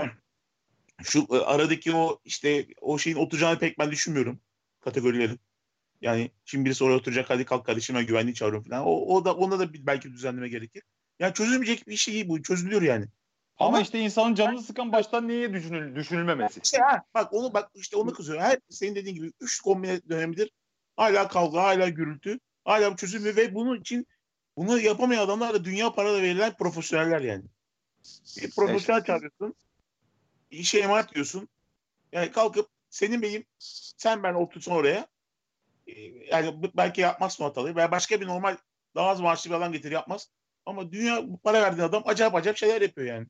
şu e, aradaki o işte o şeyin oturacağını pek ben düşünmüyorum kategorilerin. Yani şimdi birisi oraya oturacak hadi kalk kardeşim ben güvenliği çağırıyorum falan. O, o da onda da bir, belki düzenleme gerekir. Yani çözülmeyecek bir şey bu. Çözülüyor yani. Ama işte insanın canını sıkan baştan niye düşünül düşünülmemesi? İşte ha, bak onu bak işte onu kızıyor. Her senin dediğin gibi üç kombine dönemidir. Hala kavga, hala gürültü. Hala bu çözülmüyor ve bunun için bunu yapamayan adamlar da dünya para verilen profesyoneller yani. Bir profesyonel çağırıyorsun. işe emanet diyorsun. Yani kalkıp senin benim sen ben otursun oraya. Ee, Yani belki yapmazsın o hatayı. Veya başka bir normal daha az maaşlı bir adam getir yapmaz. Ama dünya para verdiğin adam acayip acayip şeyler yapıyor yani.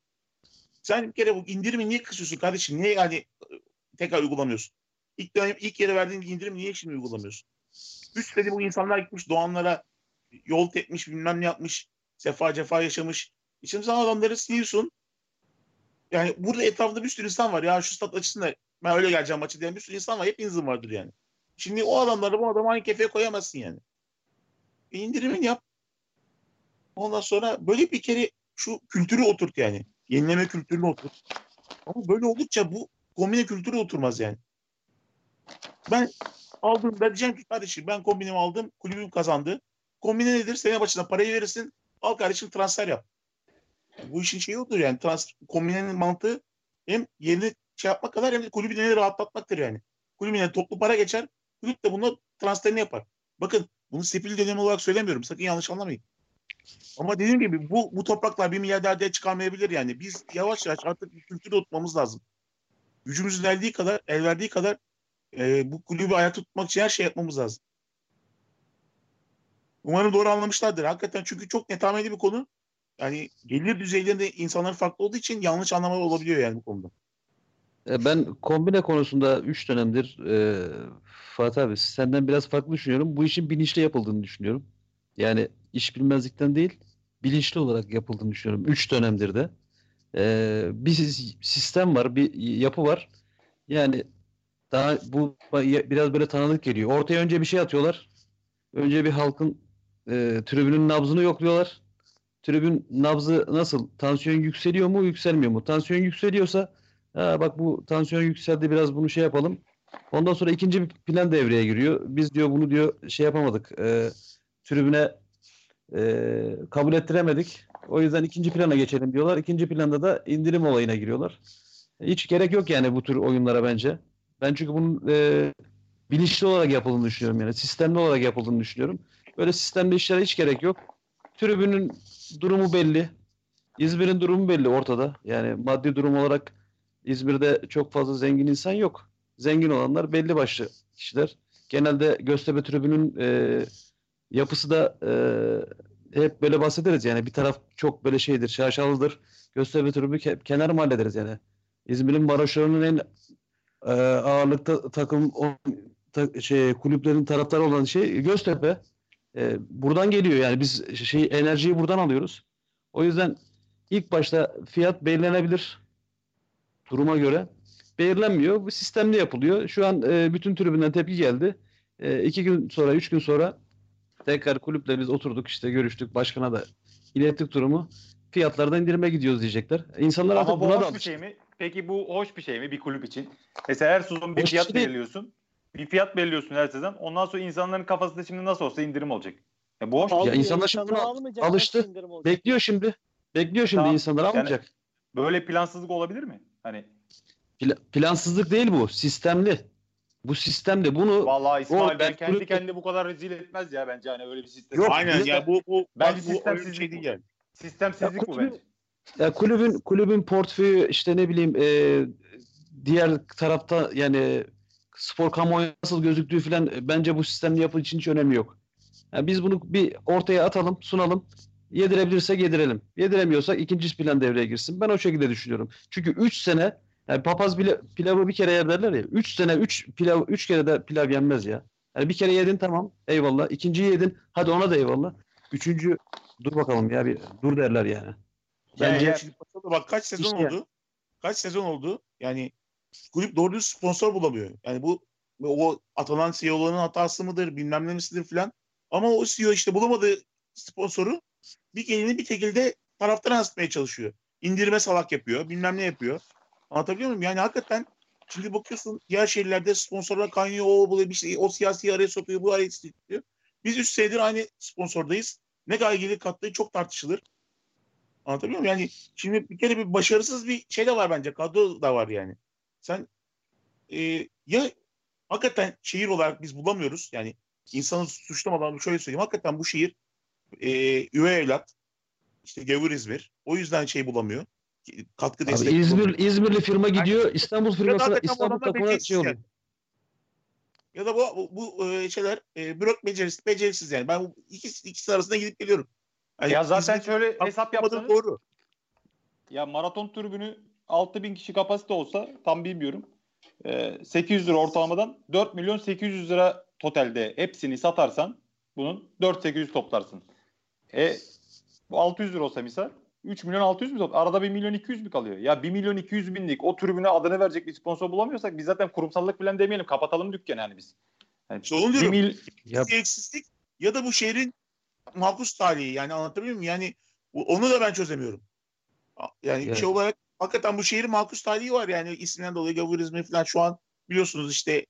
Sen bir kere bu indirimi niye kısıyorsun kardeşim? Niye yani e, tekrar uygulamıyorsun? İlk dönem ilk yere verdiğin indirim niye şimdi uygulamıyorsun? Üstelik bu insanlar gitmiş doğanlara yol etmiş bilmem ne yapmış. Sefa cefa yaşamış. E Şimdi sen adamları siliyorsun. Yani burada etrafında bir sürü insan var. Ya şu stat açısında ben öyle geleceğim maçı diyen bir sürü insan var. Hepinizin vardır yani. Şimdi o adamları bu adamı aynı kefeye koyamazsın yani. E indirimin yap. Ondan sonra böyle bir kere şu kültürü oturt yani. Yenileme kültürünü oturt. Ama böyle oldukça bu kombine kültürü oturmaz yani. Ben aldım. Ben diyeceğim ki kardeşim ben kombinemi aldım. Kulübüm kazandı. Kombine nedir? Sene başına parayı verirsin. Al kardeşim transfer yap. Bu işin şeyi odur yani. Trans, kombinenin mantığı hem yerini şey yapmak kadar hem de kulübü de rahatlatmaktır yani. Kulübüne toplu para geçer. Kulüp de bunu transferini yapar. Bakın bunu sefil dönemi olarak söylemiyorum. Sakın yanlış anlamayın. Ama dediğim gibi bu, bu topraklar bir milyarderde çıkarmayabilir yani. Biz yavaş yavaş artık bir kültürü oturtmamız lazım. Gücümüzün eldiği kadar, el verdiği kadar e, bu kulübü ayakta tutmak için her şey yapmamız lazım. Umarım doğru anlamışlardır. Hakikaten çünkü çok netameli bir konu. Yani gelir düzeylerinde insanlar farklı olduğu için yanlış anlamalar olabiliyor yani bu konuda. E, Ben kombine konusunda 3 dönemdir e, Fatih abi senden biraz farklı düşünüyorum. Bu işin bilinçli yapıldığını düşünüyorum. Yani iş bilmezlikten değil, bilinçli olarak yapıldığını düşünüyorum. 3 dönemdir de. E, bir sis- sistem var, bir yapı var. Yani daha bu biraz böyle tanıdık geliyor. Ortaya önce bir şey atıyorlar. Önce bir halkın e, tribünün nabzını yokluyorlar. Tribün nabzı nasıl? Tansiyon yükseliyor mu, yükselmiyor mu? Tansiyon yükseliyorsa Ha, bak bu tansiyon yükseldi biraz bunu şey yapalım. Ondan sonra ikinci bir plan devreye giriyor. Biz diyor bunu diyor şey yapamadık. E, tribüne e, kabul ettiremedik. O yüzden ikinci plana geçelim diyorlar. İkinci planda da indirim olayına giriyorlar. Hiç gerek yok yani bu tür oyunlara bence. Ben çünkü bunun e, bilinçli olarak yapıldığını düşünüyorum yani. Sistemli olarak yapıldığını düşünüyorum. Böyle sistemli işlere hiç gerek yok. Tribünün durumu belli. İzmir'in durumu belli ortada. Yani maddi durum olarak İzmir'de çok fazla zengin insan yok. Zengin olanlar belli başlı kişiler. Genelde Göztepe tribünün e, yapısı da e, hep böyle bahsederiz yani bir taraf çok böyle şeydir, şaşalıdır. Göztepe tribü ke- kenar mahalle deriz yani. İzmir'in baroşlarının en e, ağırlıkta takım o, ta- şey kulüplerin taraftarı olan şey Göztepe. E, buradan geliyor yani biz şey enerjiyi buradan alıyoruz. O yüzden ilk başta fiyat belirlenebilir duruma göre. Belirlenmiyor. Bu sistemli yapılıyor. Şu an e, bütün tribünden tepki geldi. E, iki gün sonra, üç gün sonra tekrar kulüple biz oturduk işte görüştük. Başkana da ilettik durumu. Fiyatlardan indirime gidiyoruz diyecekler. İnsanlar artık Ama bu buna da bir alıştı. şey mi? Peki bu hoş bir şey mi bir kulüp için? Mesela her sezon bir Hoş fiyat şey belirliyorsun. Bir fiyat belirliyorsun her sezon. Ondan sonra insanların kafasında şimdi nasıl olsa indirim olacak. Ya bu hoş bir Ya şey. Almıyor, insanlar şimdi buna alıştı. Bekliyor şimdi. Bekliyor şimdi Tamam. insanlar Yani- almayacak. Böyle plansızlık olabilir mi? Hani Pla- plansızlık değil bu. Sistemli. Bu sistemde bunu vallahi İsmail ben kendi kulüp- kendini bu kadar rezil etmez ya bence hani öyle bir sistem. Yok, Aynen ya bu bu Bence bak bu sistemsizlik şey bu. değil yani. Sistemsizlik Ya bu kulübün- bence. Ya kulübün kulübün portföyü işte ne bileyim e, diğer tarafta yani spor kamuoyu nasıl gözüktüğü falan e, bence bu sistemli yapı için hiç önemi yok. Yani biz bunu bir ortaya atalım, sunalım. Yedirebilirsek yedirelim. Yediremiyorsak ikinci plan devreye girsin. Ben o şekilde düşünüyorum. Çünkü 3 sene yani papaz bile pilavı bir kere yer derler ya. 3 sene 3 pilav 3 kere de pilav yenmez ya. Yani bir kere yedin tamam eyvallah. İkinciyi yedin hadi ona da eyvallah. Üçüncü dur bakalım ya bir dur derler yani. Yani Bence bakalım bak kaç sezon İşte- oldu? Kaç sezon oldu? Yani kulüp doğru düz sponsor bulamıyor. Yani bu o atanan CEO'ların hatası mıdır, bilmem ne misidir filan. Ama o CEO işte bulamadığı sponsoru bir gelini bir şekilde taraftan yansıtmaya çalışıyor. İndirme salak yapıyor, bilmem ne yapıyor. Anlatabiliyor muyum? Yani hakikaten şimdi bakıyorsun diğer şehirlerde sponsorlar kaynıyor, o bu bir şey, o siyasi araya sokuyor, bu araya sokuyor. Biz 3 senedir aynı sponsordayız. Ne kadar gelir kattığı çok tartışılır. Anlatabiliyor muyum? Yani şimdi bir kere bir başarısız bir şey de var bence. Kadro da var yani. Sen e, ya hakikaten şehir olarak biz bulamıyoruz. Yani insanı suçlamadan şöyle söyleyeyim. Hakikaten bu şehir e, üvey evlat. işte gavur İzmir. O yüzden şey bulamıyor. Katkı Abi destek İzmir bulamıyor. İzmirli firma gidiyor İstanbul firmasına İstanbul takımına şey oluyor. yani. Ya da bu bu, e, şeyler e, bürok beceriksiz, beceriksiz yani. Ben ikisi, ikisi arasında gidip geliyorum. Yani Ya zaten İzmir- şöyle hesap yapmadığı yapsanız doğru. ya maraton tribünü 6000 kişi kapasite olsa tam bilmiyorum. Ee, 800 lira ortalamadan 4 milyon 800 lira totalde hepsini satarsan bunun 4-800 toplarsın. E bu 600 lira olsa misal 3 milyon 600 mü top? Arada 1 milyon 200 mü kalıyor? Ya 1 milyon 200 binlik o tribüne adını verecek bir sponsor bulamıyorsak biz zaten kurumsallık falan demeyelim. Kapatalım dükkanı yani biz. Yani İşte onu bir diyorum. mil- Ya Beceriksizlik ya da bu şehrin mahpus talihi yani anlatabiliyor muyum? Yani onu da ben çözemiyorum. Yani Evet. şey olarak hakikaten bu şehrin mahpus talihi var yani isimden dolayı gavurizmi falan şu an biliyorsunuz işte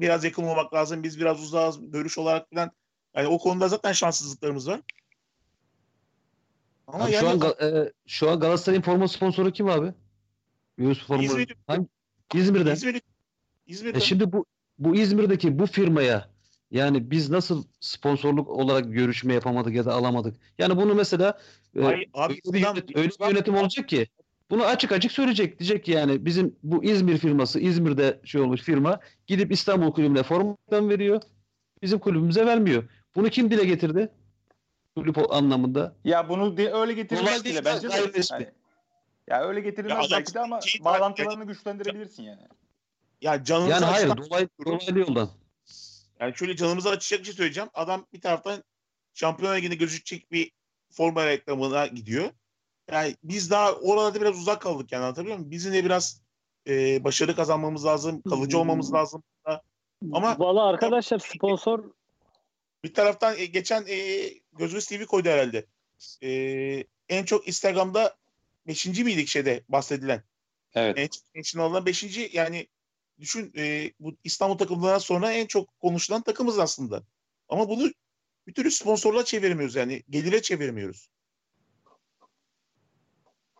biraz yakın olmak lazım. Biz biraz uzağız görüş olarak falan. Yani o konuda zaten şanssızlıklarımız var. Ama Abi yani şu an e, şu an Galatasaray'ın forma sponsoru kim abi? Yunus forma. İzmir- Hangi? İzmir'den. İzmir İzmir'de E şimdi bu bu İzmir'deki bu firmaya yani biz nasıl sponsorluk olarak görüşme yapamadık ya da alamadık? Yani bunu mesela e, Hayır, abi öyle, bir adam- yönet- öyle bir yönetim olacak ki bunu açık açık söyleyecek. Diyecek ki yani bizim bu İzmir firması İzmir'de şey olmuş firma gidip İstanbul kulübüne formadan veriyor. Bizim kulübümüze vermiyor. Bunu kim dile getirdi? Kulüp anlamında. Ya bunu de, öyle getirilmez bile bence de. Hani- ya öyle getirilmez Ya belki de ama şey- bağlantılarını güçlendirebilirsin yani. ya canımızı Yani hayır dolaylı, dolaylı yoldan. Yani şöyle canımızı açacak bir şey söyleyeceğim. Adam bir taraftan Şampiyonlar Ligi'nde gözükecek bir forma reklamına gidiyor. Yani biz daha oralarda biraz uzak kaldık yani anlatabiliyor muyum? Bizim de biraz e, başarı kazanmamız lazım, kalıcı olmamız lazım. Ama- Valla arkadaşlar sponsor Bir taraftan e, geçen e, Gözümüz TV koydu herhalde. E, en çok Instagram'da 5. miydik şeyde bahsedilen? Evet. En çok mention 5. yani düşün e, bu İstanbul takımlarından sonra en çok konuşulan takımız aslında. Ama bunu bir türlü sponsorluğa çeviremiyoruz yani gelire çeviremiyoruz.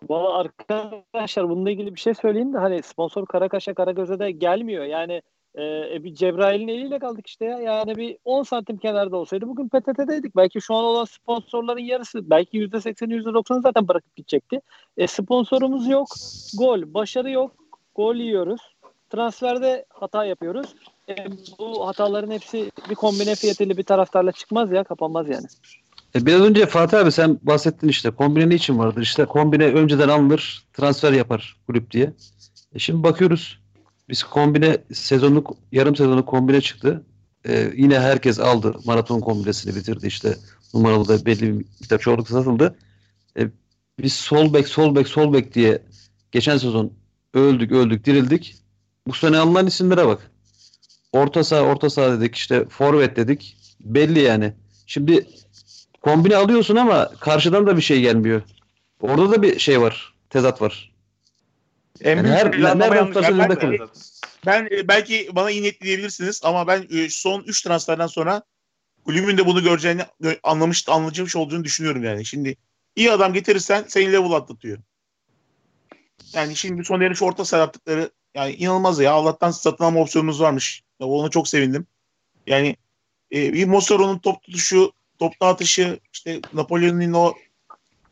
Valla arkadaşlar bununla ilgili bir şey söyleyeyim de hani sponsor Karakaş'a Karagöz'e de gelmiyor. Yani e, bir Cebrail'in eliyle kaldık işte ya. Yani bir 10 santim kenarda olsaydı bugün PTT'deydik. Belki şu an olan sponsorların yarısı belki %80'i %90'ı zaten bırakıp gidecekti. E, sponsorumuz yok. Gol. Başarı yok. Gol yiyoruz. Transferde hata yapıyoruz. E, bu hataların hepsi bir kombine fiyatıyla bir taraftarla çıkmaz ya. Kapanmaz yani. E biraz önce Fatih abi sen bahsettin işte kombine ne için vardır? İşte kombine önceden alınır, transfer yapar kulüp diye. E şimdi bakıyoruz. Biz kombine sezonluk yarım sezonluk kombine çıktı. E, yine herkes aldı. Maraton kombinesini bitirdi işte. Numaralı da belli bir miktar çoğunlukla satıldı. E, biz sol bek, sol bek, sol bek diye geçen sezon öldük, öldük, dirildik. Bu sene alınan isimlere bak. Orta saha, orta saha dedik. işte forvet dedik. Belli yani. Şimdi kombine alıyorsun ama karşıdan da bir şey gelmiyor. Orada da bir şey var. Tezat var. En Yani her- planlama tutarsanız yapmak bakın. lazım. Ben e, belki bana iyi niyetli diyebilirsiniz ama ben e, son 3 transferden sonra kulübün de bunu göreceğini gö- anlamış anlayacakmış olduğunu düşünüyorum yani. Şimdi iyi adam getirirsen seni level atlatıyor. Yani şimdi Soner'in şu orta saha yaptıkları yani inanılmaz ya. Allah'tan satın alma opsiyonumuz varmış. Ya ona çok sevindim. Yani e, bir Mossaro'nun top tutuşu, top dağıtışı, işte Napolyon'un o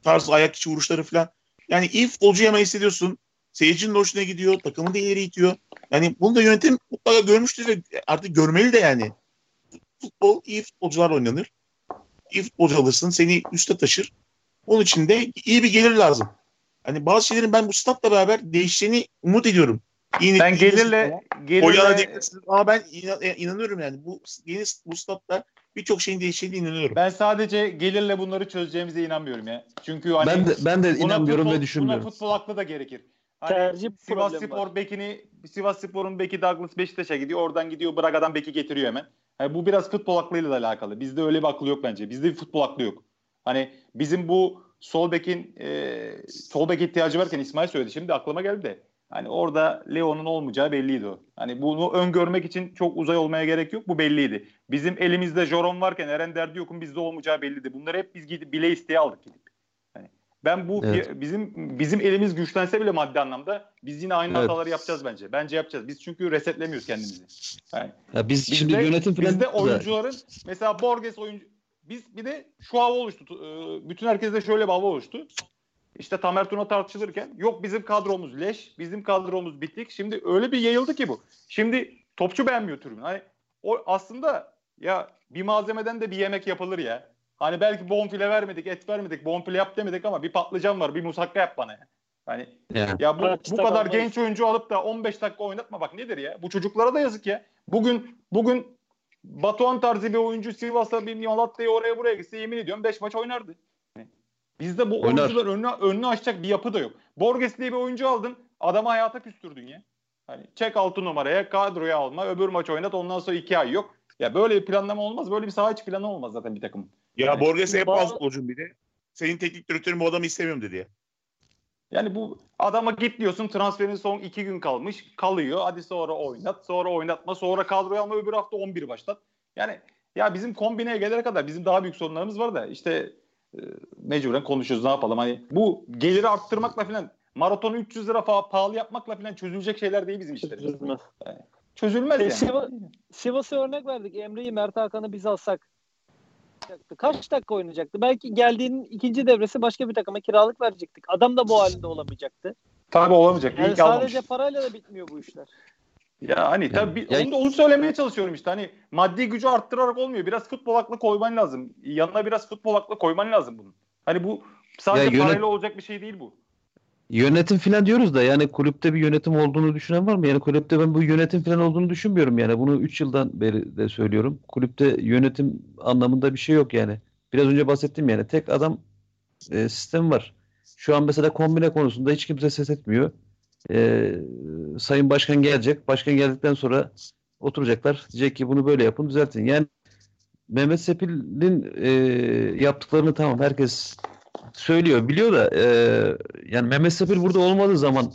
tarz ayak içi vuruşları falan. Yani iyi futbolcu hemen hissediyorsun. Seyircinin hoşuna gidiyor. Takımı da ileri itiyor. Yani bunu da yönetim mutlaka görmüştür ve artık görmeli de yani. Futbol iyi futbolcular oynanır. İyi futbolcu alırsın seni üste taşır. Onun için de iyi bir gelir lazım. Hani bazı şeylerin ben bu statla beraber değişeceğini umut ediyorum. İyi Ben gelirle gelirle ama ben e, inanıyorum yani. Bu yeni bu statla birçok şeyin değişeceğine inanıyorum. ben sadece gelirle bunları çözeceğimize inanmıyorum ya. Çünkü hani ben de ben de inanmıyorum futbol, ve düşünmüyorum. Buna futbol aklı da gerekir. Hani Tercih Sivas Spor var. bekini Sivas Spor'un beki Douglas Beşiktaş'a gidiyor. Oradan gidiyor Braga'dan beki getiriyor hemen. Yani bu biraz futbol aklıyla da alakalı. Bizde öyle bir aklı yok bence. Bizde bir futbol aklı yok. Hani bizim bu sol bekin e, sol bek ihtiyacı varken İsmail söyledi. Şimdi aklıma geldi de. Hani orada Leo'nun olmayacağı belliydi o. Hani bunu öngörmek için çok uzay olmaya gerek yok. Bu belliydi. Bizim elimizde Joron varken Eren Derdiyok'un bizde olmayacağı belliydi. Bunları hep biz gidip bile isteye aldık gidip. Ben bu Evet. bizim bizim elimiz güçlense bile maddi anlamda biz yine aynı Evet. hataları yapacağız bence. Bence yapacağız. Biz çünkü resetlemiyoruz kendimizi. Yani Ya biz Bizde, şimdi yönetim falan bizde oyuncuların mesela Borges oyuncu biz bir de şu hava oluştu. Ee, Bütün herkeste şöyle bir hava oluştu. İşte Tamer Tuna tartışılırken yok bizim kadromuz leş, bizim kadromuz bitik. Şimdi öyle bir yayıldı ki bu. Şimdi topçu beğenmiyor tribün. Hani o aslında ya bir malzemeden de bir yemek yapılır ya. Hani belki bonfile vermedik, et vermedik, bonfile yap demedik ama bir patlıcan var, bir musakka yap bana ya. Hani Yani. ya bu, bu kadar genç oyuncu alıp da 15 dakika oynatma bak nedir ya? Bu çocuklara da yazık ya. Bugün bugün Batuhan tarzı bir oyuncu Sivas'a bir Malatya'ya oraya buraya gitse yemin ediyorum 5 maç oynardı. Bizde bu Oynar. oyuncular önünü, önünü açacak bir yapı da yok. Borges diye bir oyuncu aldın adamı hayata küstürdün ya. Hani çek 6 numaraya kadroya alma öbür maç oynat ondan sonra 2 ay yok. Ya böyle bir planlama olmaz. Böyle bir saha içi planı olmaz zaten bir takımın. Ya Evet. Borges'e hep Bazı- az futbolcum bir de. Senin teknik direktörün bu adamı istemiyorum dedi ya. Yani bu adama git diyorsun transferin son iki gün kalmış. Kalıyor. Hadi sonra oynat. Sonra oynatma. Sonra kadroya alma. Öbür hafta 11 başlat. Yani ya bizim kombineye gelene kadar bizim daha büyük sorunlarımız var da işte e, mecburen konuşuyoruz ne yapalım. Hani bu geliri arttırmakla falan maratonu 300 lira fa- pahalı yapmakla falan çözülecek şeyler değil bizim işlerimiz. Çözülmez. Çözülmez E, yani. Siva- Sivas'a örnek verdik. Emre'yi, Mert Hakan'ı biz alsak kaç dakika oynayacaktı? Belki geldiğinin ikinci devresi başka bir takıma kiralık verecektik. Adam da bu halinde olamayacaktı. Tabii olamayacak. Yani ki almamış. sadece parayla da bitmiyor bu işler. Ya hani tabii Ya- onu, da- onu söylemeye çalışıyorum işte. Hani maddi gücü arttırarak olmuyor. Biraz futbol aklı koyman lazım. Yanına biraz futbol aklı koyman lazım bunun. Hani bu sadece Ya yönet- parayla olacak bir şey değil bu. Yönetim falan diyoruz da yani kulüpte bir yönetim olduğunu düşünen var mı? Yani kulüpte ben bu yönetim falan olduğunu düşünmüyorum yani. Bunu 3 yıldan beri de söylüyorum. Kulüpte yönetim anlamında bir şey yok yani. Biraz önce bahsettim yani. Tek adam e, sistem var. Şu an mesela kombine konusunda hiç kimse ses etmiyor. E, Sayın Başkan gelecek. Başkan geldikten sonra oturacaklar. Diyecek ki bunu böyle yapın düzeltin. Yani Mehmet Sepil'in e, yaptıklarını tamam herkes söylüyor, biliyor da e, yani Mehmet Sepil burada olmadığı zaman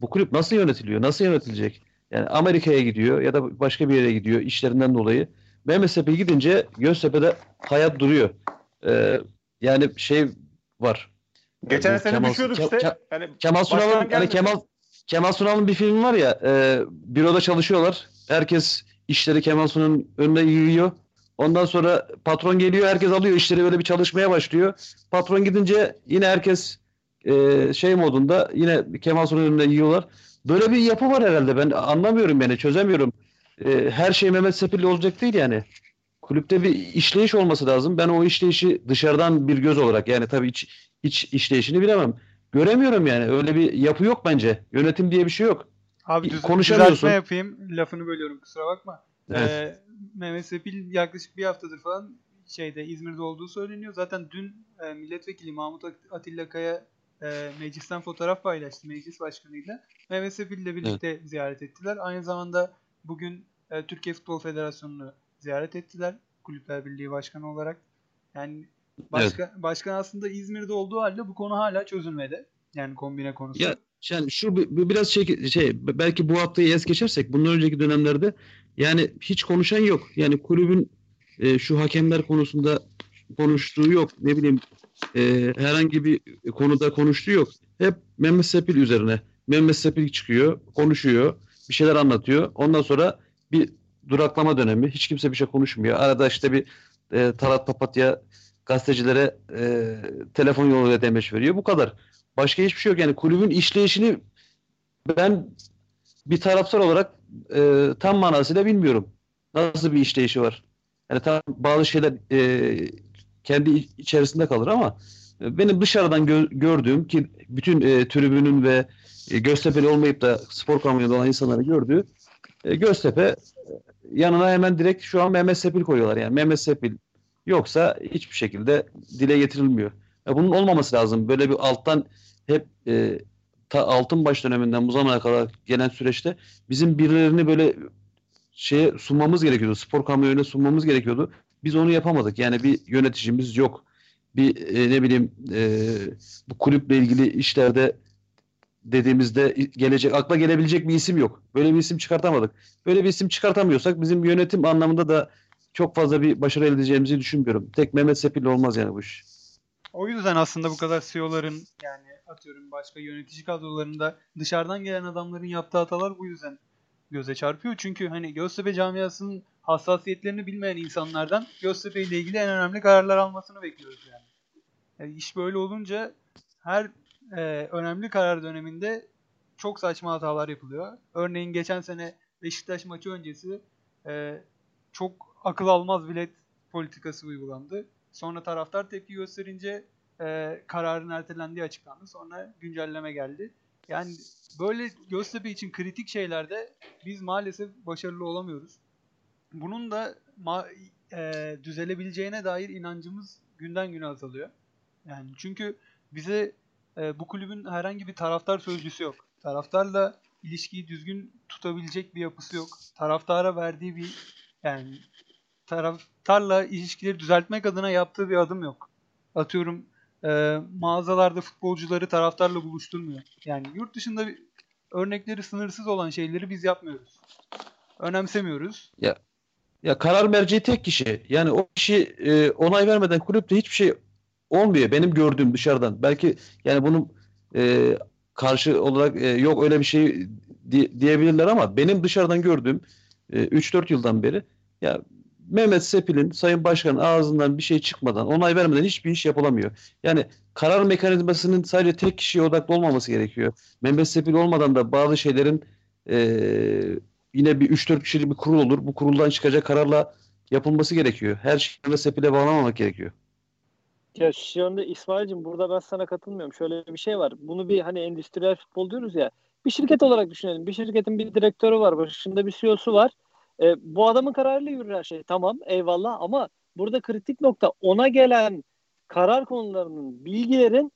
bu kulüp nasıl yönetiliyor? Nasıl yönetilecek? Yani Amerika'ya gidiyor ya da başka bir yere gidiyor işlerinden dolayı. Mehmet Sepil gidince Göztepe'de hayat duruyor. E, yani şey var. Geçen bu sene Kemal- düşüyorduk Ke- işte. Ke- yani Kemal Sunal'ın hani. Kemal Kemal Sunal'ın bir film var ya e, büroda çalışıyorlar. Herkes işleri Kemal Sunal'ın önüne yığıyor. Ondan sonra patron geliyor herkes alıyor işleri böyle bir çalışmaya başlıyor. Patron gidince yine herkes e, şey modunda yine Kemal Sunal'ın önüne yiyorlar. Böyle bir yapı var herhalde ben anlamıyorum yani çözemiyorum. E, her şey Mehmet Sepil'le olacak değil yani. Kulüpte bir işleyiş olması lazım. Ben o işleyişi dışarıdan bir göz olarak yani tabii iç, iç işleyişini bilemem. Göremiyorum yani. Öyle bir yapı yok bence. Yönetim diye bir şey yok. Abi düz, Konuşamıyorsun. düzeltme yapayım. Lafını bölüyorum kusura bakma. Evet. Ee, Mehmet Sepil yaklaşık bir haftadır falan şeyde İzmir'de olduğu söyleniyor. Zaten dün e, milletvekili Mahmut At- Atilla Kaya e, meclisten fotoğraf paylaştı meclis başkanıyla. Mehmet Sepil ile birlikte ziyaret ettiler. Aynı zamanda bugün e, Türkiye Futbol Federasyonu'nu ziyaret ettiler. Kulüpler Birliği Başkanı olarak. Yani başka, başkan aslında İzmir'de olduğu halde bu konu hala çözülmedi. Yani kombine konusu. Ya yani şu bi- bi- biraz şey, şey belki bu haftayı es geçersek bundan önceki dönemlerde yani hiç konuşan yok. Yani kulübün e, şu hakemler konusunda konuştuğu yok. Ne bileyim e, herhangi bir konuda konuştuğu yok. Hep Mehmet Sepil üzerine. Mehmet Sepil çıkıyor, konuşuyor, bir şeyler anlatıyor. Ondan sonra bir duraklama dönemi. Hiç kimse bir şey konuşmuyor. Arada işte bir e, Talat Papatya gazetecilere e, telefon yoluyla demeç veriyor. Bu kadar. Başka hiçbir şey yok. Yani kulübün işleyişini ben bir taraftar olarak e, tam manasıyla bilmiyorum. Nasıl bir işleyişi var? Yani tam bazı şeyler e, kendi iç- içerisinde kalır ama e, benim dışarıdan gö- gördüğüm ki bütün e, tribünün ve e, Göztepe'li olmayıp da spor kamuoyunda olan insanları gördüğü e, Göztepe e, yanına hemen direkt şu an Mehmet Sepil koyuyorlar. Yani Mehmet Sepil yoksa hiçbir şekilde dile getirilmiyor. Ya bunun olmaması lazım. Böyle bir alttan hep e, ta altın baş döneminden bu zamana kadar gelen süreçte bizim birilerini böyle şeye sunmamız gerekiyordu. Spor kamuoyuna sunmamız gerekiyordu. Biz onu yapamadık. Yani bir yöneticimiz yok. Bir e, ne bileyim e, bu kulüple ilgili işlerde dediğimizde gelecek akla gelebilecek bir isim yok. Böyle bir isim çıkartamadık. Böyle bir isim çıkartamıyorsak bizim yönetim anlamında da çok fazla bir başarı elde edeceğimizi düşünmüyorum. Tek Mehmet Sepil'le olmaz yani bu iş. O yüzden aslında bu kadar CEO'ların yani atıyorum başka yönetici kadrolarında dışarıdan gelen adamların yaptığı hatalar bu yüzden göze çarpıyor. Çünkü hani Göztepe camiasının hassasiyetlerini bilmeyen insanlardan Göztepe ile ilgili en önemli kararlar almasını bekliyoruz yani. yani iş böyle olunca her e, önemli karar döneminde çok saçma hatalar yapılıyor. Örneğin geçen sene Beşiktaş maçı öncesi e, çok akıl almaz bilet politikası uygulandı. Sonra taraftar tepki gösterince e, kararın ertelendiği açıklandı. Sonra güncelleme geldi. Yani böyle Göztepe için kritik şeylerde biz maalesef başarılı olamıyoruz. Bunun da ma- e, düzelebileceğine dair inancımız günden güne azalıyor. Yani çünkü bize e, bu kulübün herhangi bir taraftar sözcüsü yok. Taraftarla ilişkiyi düzgün tutabilecek bir yapısı yok. Taraftara verdiği bir yani taraftarla ilişkileri düzeltmek adına yaptığı bir adım yok. Atıyorum e, mağazalarda futbolcuları taraftarla buluşturmuyor. Yani yurt dışında örnekleri sınırsız olan şeyleri biz yapmıyoruz. Önemsemiyoruz. Ya ya karar merci tek kişi. Yani o kişi e, onay vermeden kulüpte hiçbir şey olmuyor. Benim gördüğüm dışarıdan. Belki yani bunun e, karşı olarak e, yok öyle bir şey di- diyebilirler ama benim dışarıdan gördüğüm e, 3-4 yıldan beri ya Mehmet Sepil'in Sayın Başkan'ın ağzından bir şey çıkmadan, onay vermeden hiçbir iş yapılamıyor. Yani karar mekanizmasının sadece tek kişiye odaklı olmaması gerekiyor. Mehmet Sepil olmadan da bazı şeylerin e, yine bir 3-4 kişilik bir kurul olur. Bu kuruldan çıkacak kararla yapılması gerekiyor. Her şeyi Mehmet Sepil'e bağlamamak gerekiyor. Ya şu anda İsmail'cim burada ben sana katılmıyorum. Şöyle bir şey var. Bunu bir hani endüstriyel futbol diyoruz ya. Bir şirket olarak düşünelim. Bir şirketin bir direktörü var. Başında bir CEO'su var. E, bu adamın kararıyla yürür her şey. Tamam eyvallah ama burada kritik nokta ona gelen karar konularının, bilgilerin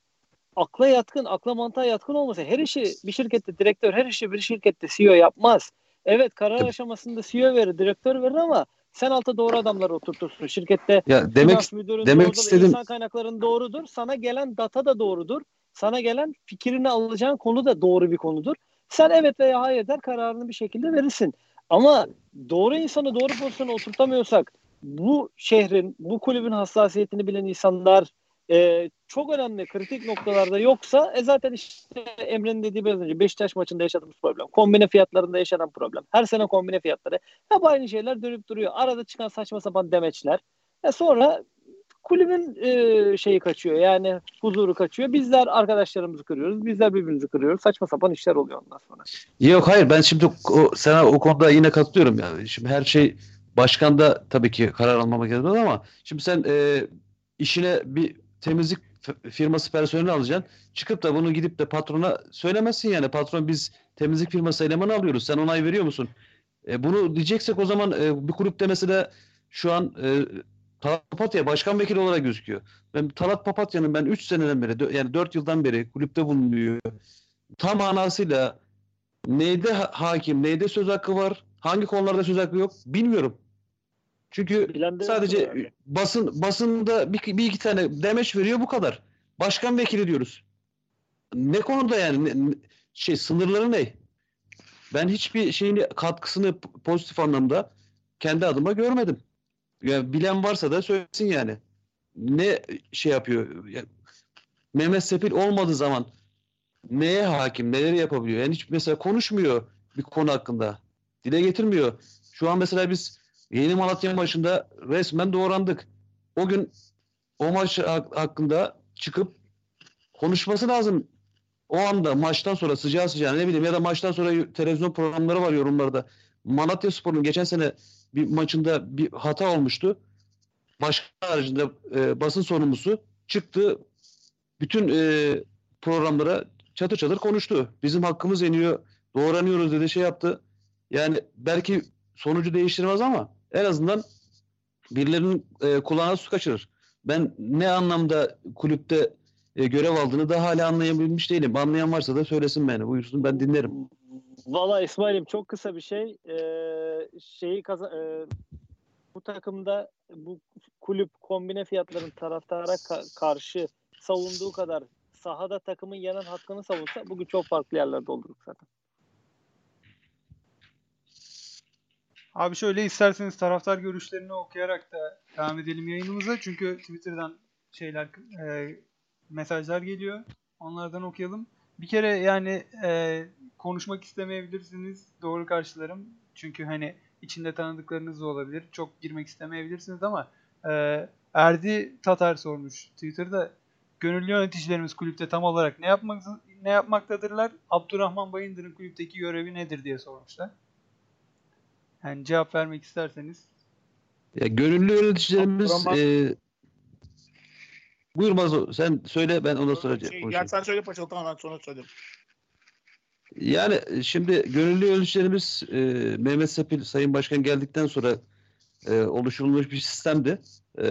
akla yatkın, akla mantığa yatkın olması. Her işi bir şirkette direktör, her işi bir şirkette CEO yapmaz. Evet karar aşamasında CEO verir, direktör verir ama sen alta doğru adamları oturtursun. Şirkette Ya demek müdürün demek doğrudur, istedim- insan kaynakların doğrudur. Sana gelen data da doğrudur. Sana gelen fikrini alacağın konu da doğru bir konudur. Sen evet veya hayır der kararını bir şekilde verirsin. Ama doğru insanı doğru pozisyona oturtamıyorsak bu şehrin, bu kulübün hassasiyetini bilen insanlar e, çok önemli kritik noktalarda yoksa e zaten işte Emre'nin dediği biraz önce Beşiktaş maçında yaşadığımız problem. Kombine fiyatlarında yaşanan problem. Her sene kombine fiyatları. Hep aynı şeyler dönüp duruyor. Arada çıkan saçma sapan demeçler. E sonra kulübün e, şeyi kaçıyor. Yani huzuru kaçıyor. Bizler arkadaşlarımızı kırıyoruz. Bizler birbirimizi kırıyoruz. Saçma sapan işler oluyor ondan sonra. Yok hayır ben şimdi o, sana o konuda yine katılıyorum yani. Şimdi her şey başkanda tabii ki karar almama gerekiyor ama şimdi sen e, işine bir temizlik firması personeli alacaksın. Çıkıp da bunu gidip de patrona söylemezsin yani. Patron biz temizlik firması elemanı alıyoruz. Sen onay veriyor musun? E, bunu diyeceksek o zaman e, bir kulüpte mesela şu an e, Talat Papatya başkan vekili olarak gözüküyor. Ben Talat Papatya'nın ben 3 seneden beri yani 4 yıldan beri kulüpte bulunuyor. Tam manasıyla neyde ha- hakim, neyde söz hakkı var, hangi konularda söz hakkı yok bilmiyorum. Çünkü sadece herhalde. basın basında bir, bir iki tane demeç veriyor bu kadar. Başkan vekili diyoruz. Ne konuda yani Ne- şey sınırları ne? Ben hiçbir şeyini katkısını pozitif anlamda kendi adıma görmedim. Yani bilen varsa da söylesin yani. Ne şey yapıyor? Ya, Mehmet Sepil olmadığı zaman neye hakim, neleri yapabiliyor? Yani hiç mesela konuşmuyor bir konu hakkında. Dile getirmiyor. Şu an mesela biz Yeni Malatya maçında resmen doğrandık. O gün o maç hak- hakkında çıkıp konuşması lazım. O anda maçtan sonra sıcağı sıcağına ne bileyim ya da maçtan sonra televizyon programları var yorumlarda. Malatya Spor'un geçen sene bir maçında bir hata olmuştu. Başkan haricinde e, basın sorumlusu çıktı. Bütün e, programlara çatır çatır konuştu. Bizim hakkımız yeniyor. Doğranıyoruz dedi şey yaptı. Yani belki sonucu değiştirmez ama en azından birilerinin e, kulağına su kaçırır. Ben ne anlamda kulüpte e, görev aldığını da hala anlayabilmiş değilim. Anlayan varsa da söylesin beni. Buyursun ben dinlerim. Valla İsmail'im çok kısa bir şey. Ee, şeyi kaza- e, bu takımda bu kulüp kombine fiyatların taraftara ka- karşı savunduğu kadar sahada takımın yenen hakkını savunsa bugün çok farklı yerlerde olurduk zaten. Abi şöyle isterseniz taraftar görüşlerini okuyarak da devam edelim yayınımıza. Çünkü Twitter'dan şeyler e, mesajlar geliyor. Onlardan okuyalım. Bir kere yani e, konuşmak istemeyebilirsiniz. Doğru karşılarım. Çünkü hani içinde tanıdıklarınız da olabilir. Çok girmek istemeyebilirsiniz ama e, Erdi Tatar sormuş Twitter'da. Gönüllü yöneticilerimiz kulüpte tam olarak ne yapmak ne yapmaktadırlar? Abdurrahman Bayındır'ın kulüpteki görevi nedir diye sormuşlar. Yani cevap vermek isterseniz. Ya gönüllü yöneticilerimiz Abdurrahman- e, buyur Mazo sen söyle ben ondan sonra Şey, konuşayım. ya sen söyle Paşalı tamam ben sonra söylerim. Yani şimdi gönüllü yöneticilerimiz e, Mehmet Sepil Sayın Başkan geldikten sonra e, oluşturulmuş bir sistemdi. E,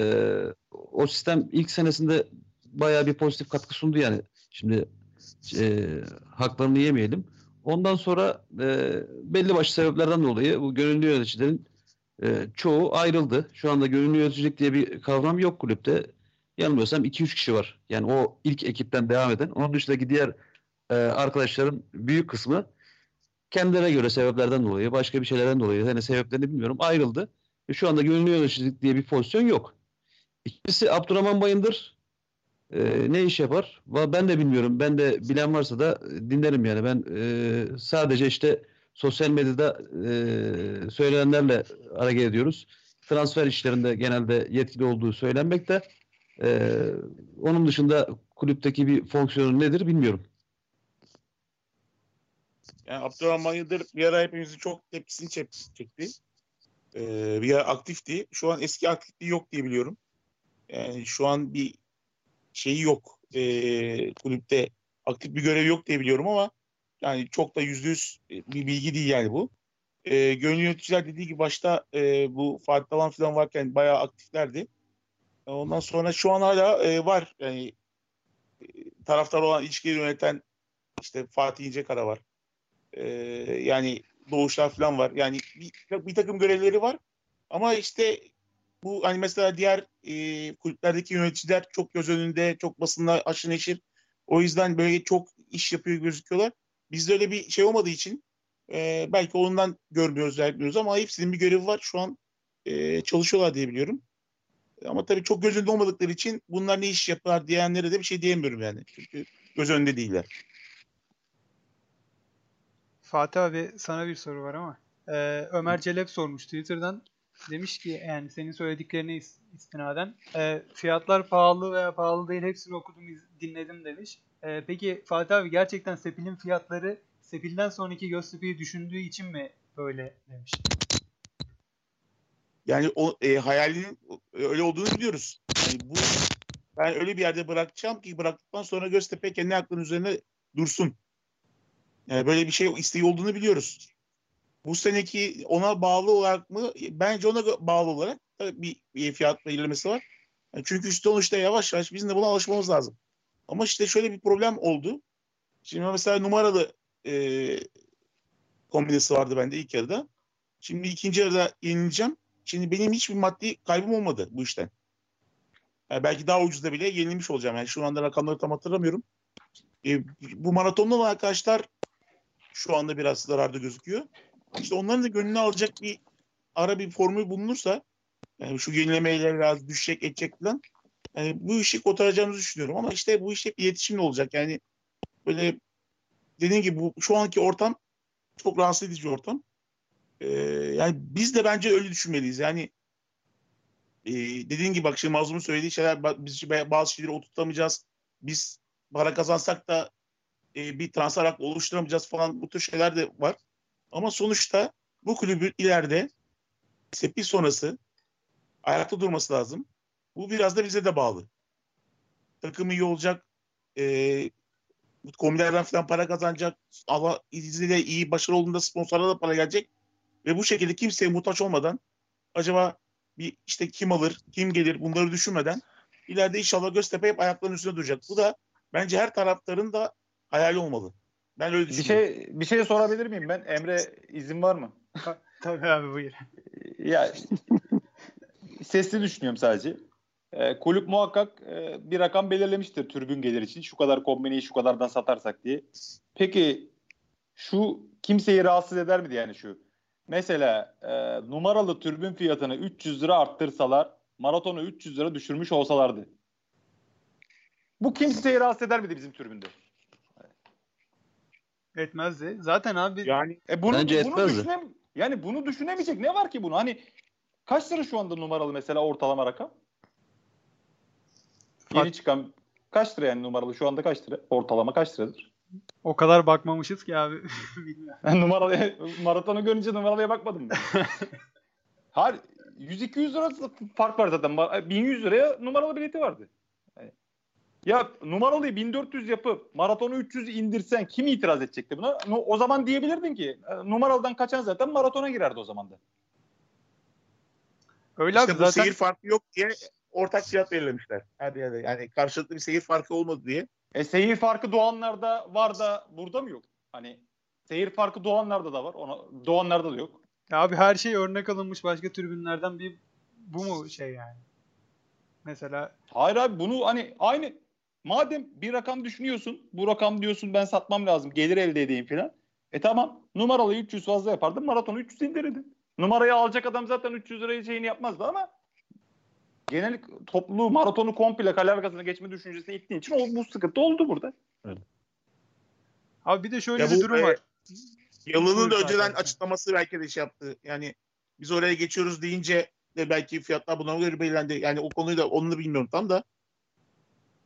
o sistem ilk senesinde bayağı bir pozitif katkı sundu yani. Şimdi e, haklarını yemeyelim. Ondan sonra e, belli başlı sebeplerden dolayı bu gönüllü yöneticilerin e, çoğu ayrıldı. Şu anda gönüllü yöneticilik diye bir kavram yok kulüpte. Yanılmıyorsam 2-3 kişi var. Yani o ilk ekipten devam eden. Onun dışındaki diğer e, arkadaşların büyük kısmı kendilerine göre sebeplerden dolayı, başka bir şeylerden dolayı, hani sebeplerini bilmiyorum, ayrıldı. Ve şu anda gönüllü yöneticilik diye bir pozisyon yok. İkincisi Abdurrahman Bayındır e, ne iş yapar? Ben de bilmiyorum. Ben de bilen varsa da dinlerim yani. Ben e, sadece işte sosyal medyada e, söylenenlerle hareket ediyoruz. Transfer işlerinde genelde yetkili olduğu söylenmekte. E, onun dışında kulüpteki bir fonksiyonu nedir bilmiyorum. Yani Abdurrahman Yıldır bir ara hepimizin çok tepkisini çek- çekti. Ee, bir ara aktifti. Şu an eski aktifliği yok diye biliyorum. Yani şu an bir şeyi yok. Ee, kulüpte aktif bir görev yok diye biliyorum ama yani çok da yüzde yüz bir bilgi değil yani bu. Ee, gönüllü yöneticiler dediği gibi başta e, bu Fatih Talan falan varken bayağı aktiflerdi. Ondan sonra şu an hala e, var. Yani e, taraftar olan ilişkileri yöneten işte Fatih İncekara var. Ee, yani doğuşlar falan var. Yani bir, bir takım görevleri var. Ama işte bu hani mesela diğer e, kulüplerdeki yöneticiler çok göz önünde, çok basında aşırı neşir. O yüzden böyle çok iş yapıyor gözüküyorlar. Bizde öyle bir şey olmadığı için e, belki ondan görmüyoruz, görmüyoruz ama hepsinin bir görevi var. Şu an e, çalışıyorlar diye biliyorum. Ama tabii çok göz önünde olmadıkları için bunlar ne iş yapar diyenlere de bir şey diyemiyorum yani. Çünkü göz önünde değiller. Fatih abi sana bir soru var ama. Ee, Ömer Celep sormuş Twitter'dan. Demiş ki yani senin söylediklerine is- istinaden e, fiyatlar pahalı veya pahalı değil hepsini okudum dinledim demiş. E, peki Fatih abi gerçekten Sepil'in fiyatları Sepil'den sonraki Göztepe'yi düşündüğü için mi böyle demiş? Yani o e, hayalinin öyle olduğunu biliyoruz. Yani bu ben öyle bir yerde bırakacağım ki bıraktıktan sonra Göztepe kendi aklının üzerine dursun. Yani böyle bir şey isteği olduğunu biliyoruz. Bu seneki ona bağlı olarak mı? Bence ona bağlı olarak bir, bir fiyat belirlemesi var. Yani çünkü sonuçta yavaş yavaş bizim de buna alışmamız lazım. Ama işte şöyle bir problem oldu. Şimdi mesela numaralı e, kombinesi vardı bende ilk yarıda. Şimdi ikinci yarıda yenileceğim. Şimdi benim hiçbir maddi kaybım olmadı bu işten. Yani belki daha ucuzda bile yenilmiş olacağım. Yani şu anda rakamları tam hatırlamıyorum. E, bu maratonlu olan arkadaşlar şu anda biraz zararda gözüküyor. İşte onların da gönlünü alacak bir ara bir formül bulunursa yani şu yenilemeyle biraz düşecek edecek falan yani bu işi kotaracağımızı düşünüyorum ama işte bu iş hep iletişimle olacak. Yani böyle dediğim gibi bu şu anki ortam çok rahatsız edici ortam. Ee, yani biz de bence öyle düşünmeliyiz. Yani e, dediğin gibi bak şimdi Mazlum'un söylediği şeyler biz bazı şeyleri oturtamayacağız. Biz para kazansak da e, bir transfer hakkı oluşturamayacağız falan bu tür şeyler de var. Ama sonuçta bu kulübün ileride sepil sonrası ayakta durması lazım. Bu biraz da bize de bağlı. Takım iyi olacak. E, kombilerden falan para kazanacak. Allah izniyle iyi başarılı olduğunda sponsorlara da para gelecek. Ve bu şekilde kimseye muhtaç olmadan acaba bir işte kim alır, kim gelir bunları düşünmeden ileride inşallah Göztepe hep ayaklarının üstünde duracak. Bu da bence her taraftarın da hayali olmalı. Ben öyle Bir düşünüyorum. şey bir şey sorabilir miyim ben? Emre izin var mı? Tabii abi buyur. Ya sesli düşünüyorum sadece. Ee, kulüp muhakkak e, bir rakam belirlemiştir tribün gelir için. Şu kadar kombineyi şu kadardan satarsak diye. Peki şu kimseyi rahatsız eder mi diye yani şu. Mesela e, numaralı tribün fiyatını 300 lira arttırsalar maratonu 300 lira düşürmüş olsalardı. Bu kimseyi rahatsız eder miydi bizim tribünde? Etmezdi. Zaten abi Yani E bunu, Bence bunu etmezdi. düşünem yani bunu düşünemeyecek ne var ki bunu? Hani kaç lira şu anda numaralı mesela ortalama rakam? Yeni Fark- çıkan kaç lira yani numaralı şu anda kaç lira? Ortalama kaç liradır? O kadar bakmamışız ki abi. <laughs> Bilmiyorum. Ben numaralı maratonu görünce numaralıya bakmadım. <laughs> Hayır 100-200 lira fark var zaten. Ma- 1100 liraya numaralı bileti vardı. Yani- ya numaralıyı 1400 yapıp maratonu 300 indirsen kim itiraz edecekti buna? O zaman diyebilirdin ki e, numaralıdan kaçan zaten maratona girerdi o zaman da. Öyle işte abi bu zaten seyir farkı yok diye ortak fiyat belirlemişler. Her yerde. Yani karşılıklı bir seyir farkı olmadı diye. E seyir farkı doğanlarda var da burada mı yok? Hani seyir farkı doğanlarda da var. Ona, doğanlarda da yok. Ya abi her şey örnek alınmış başka tribünlerden bir bu mu şey yani? Mesela Hayır abi bunu hani aynı madem bir rakam düşünüyorsun bu rakam diyorsun ben satmam lazım gelir elde edeyim filan. E tamam numaralı 300 fazla yapardın maratonu 300 indirirdin. Numarayı alacak adam zaten 300 lirayı şeyini yapmazdı ama genel topluluğu maratonu komple kale arkasına geçme düşüncesi ittiğin için o, bu sıkıntı oldu burada. abi bir de şöyle Ya bir bu, durum e, var. Yalın'ın da önceden açıklaması belki de şey yaptı. Yani biz oraya geçiyoruz deyince de belki fiyatlar buna göre belirlendi. Yani o konuyu da onu da bilmiyorum tam da.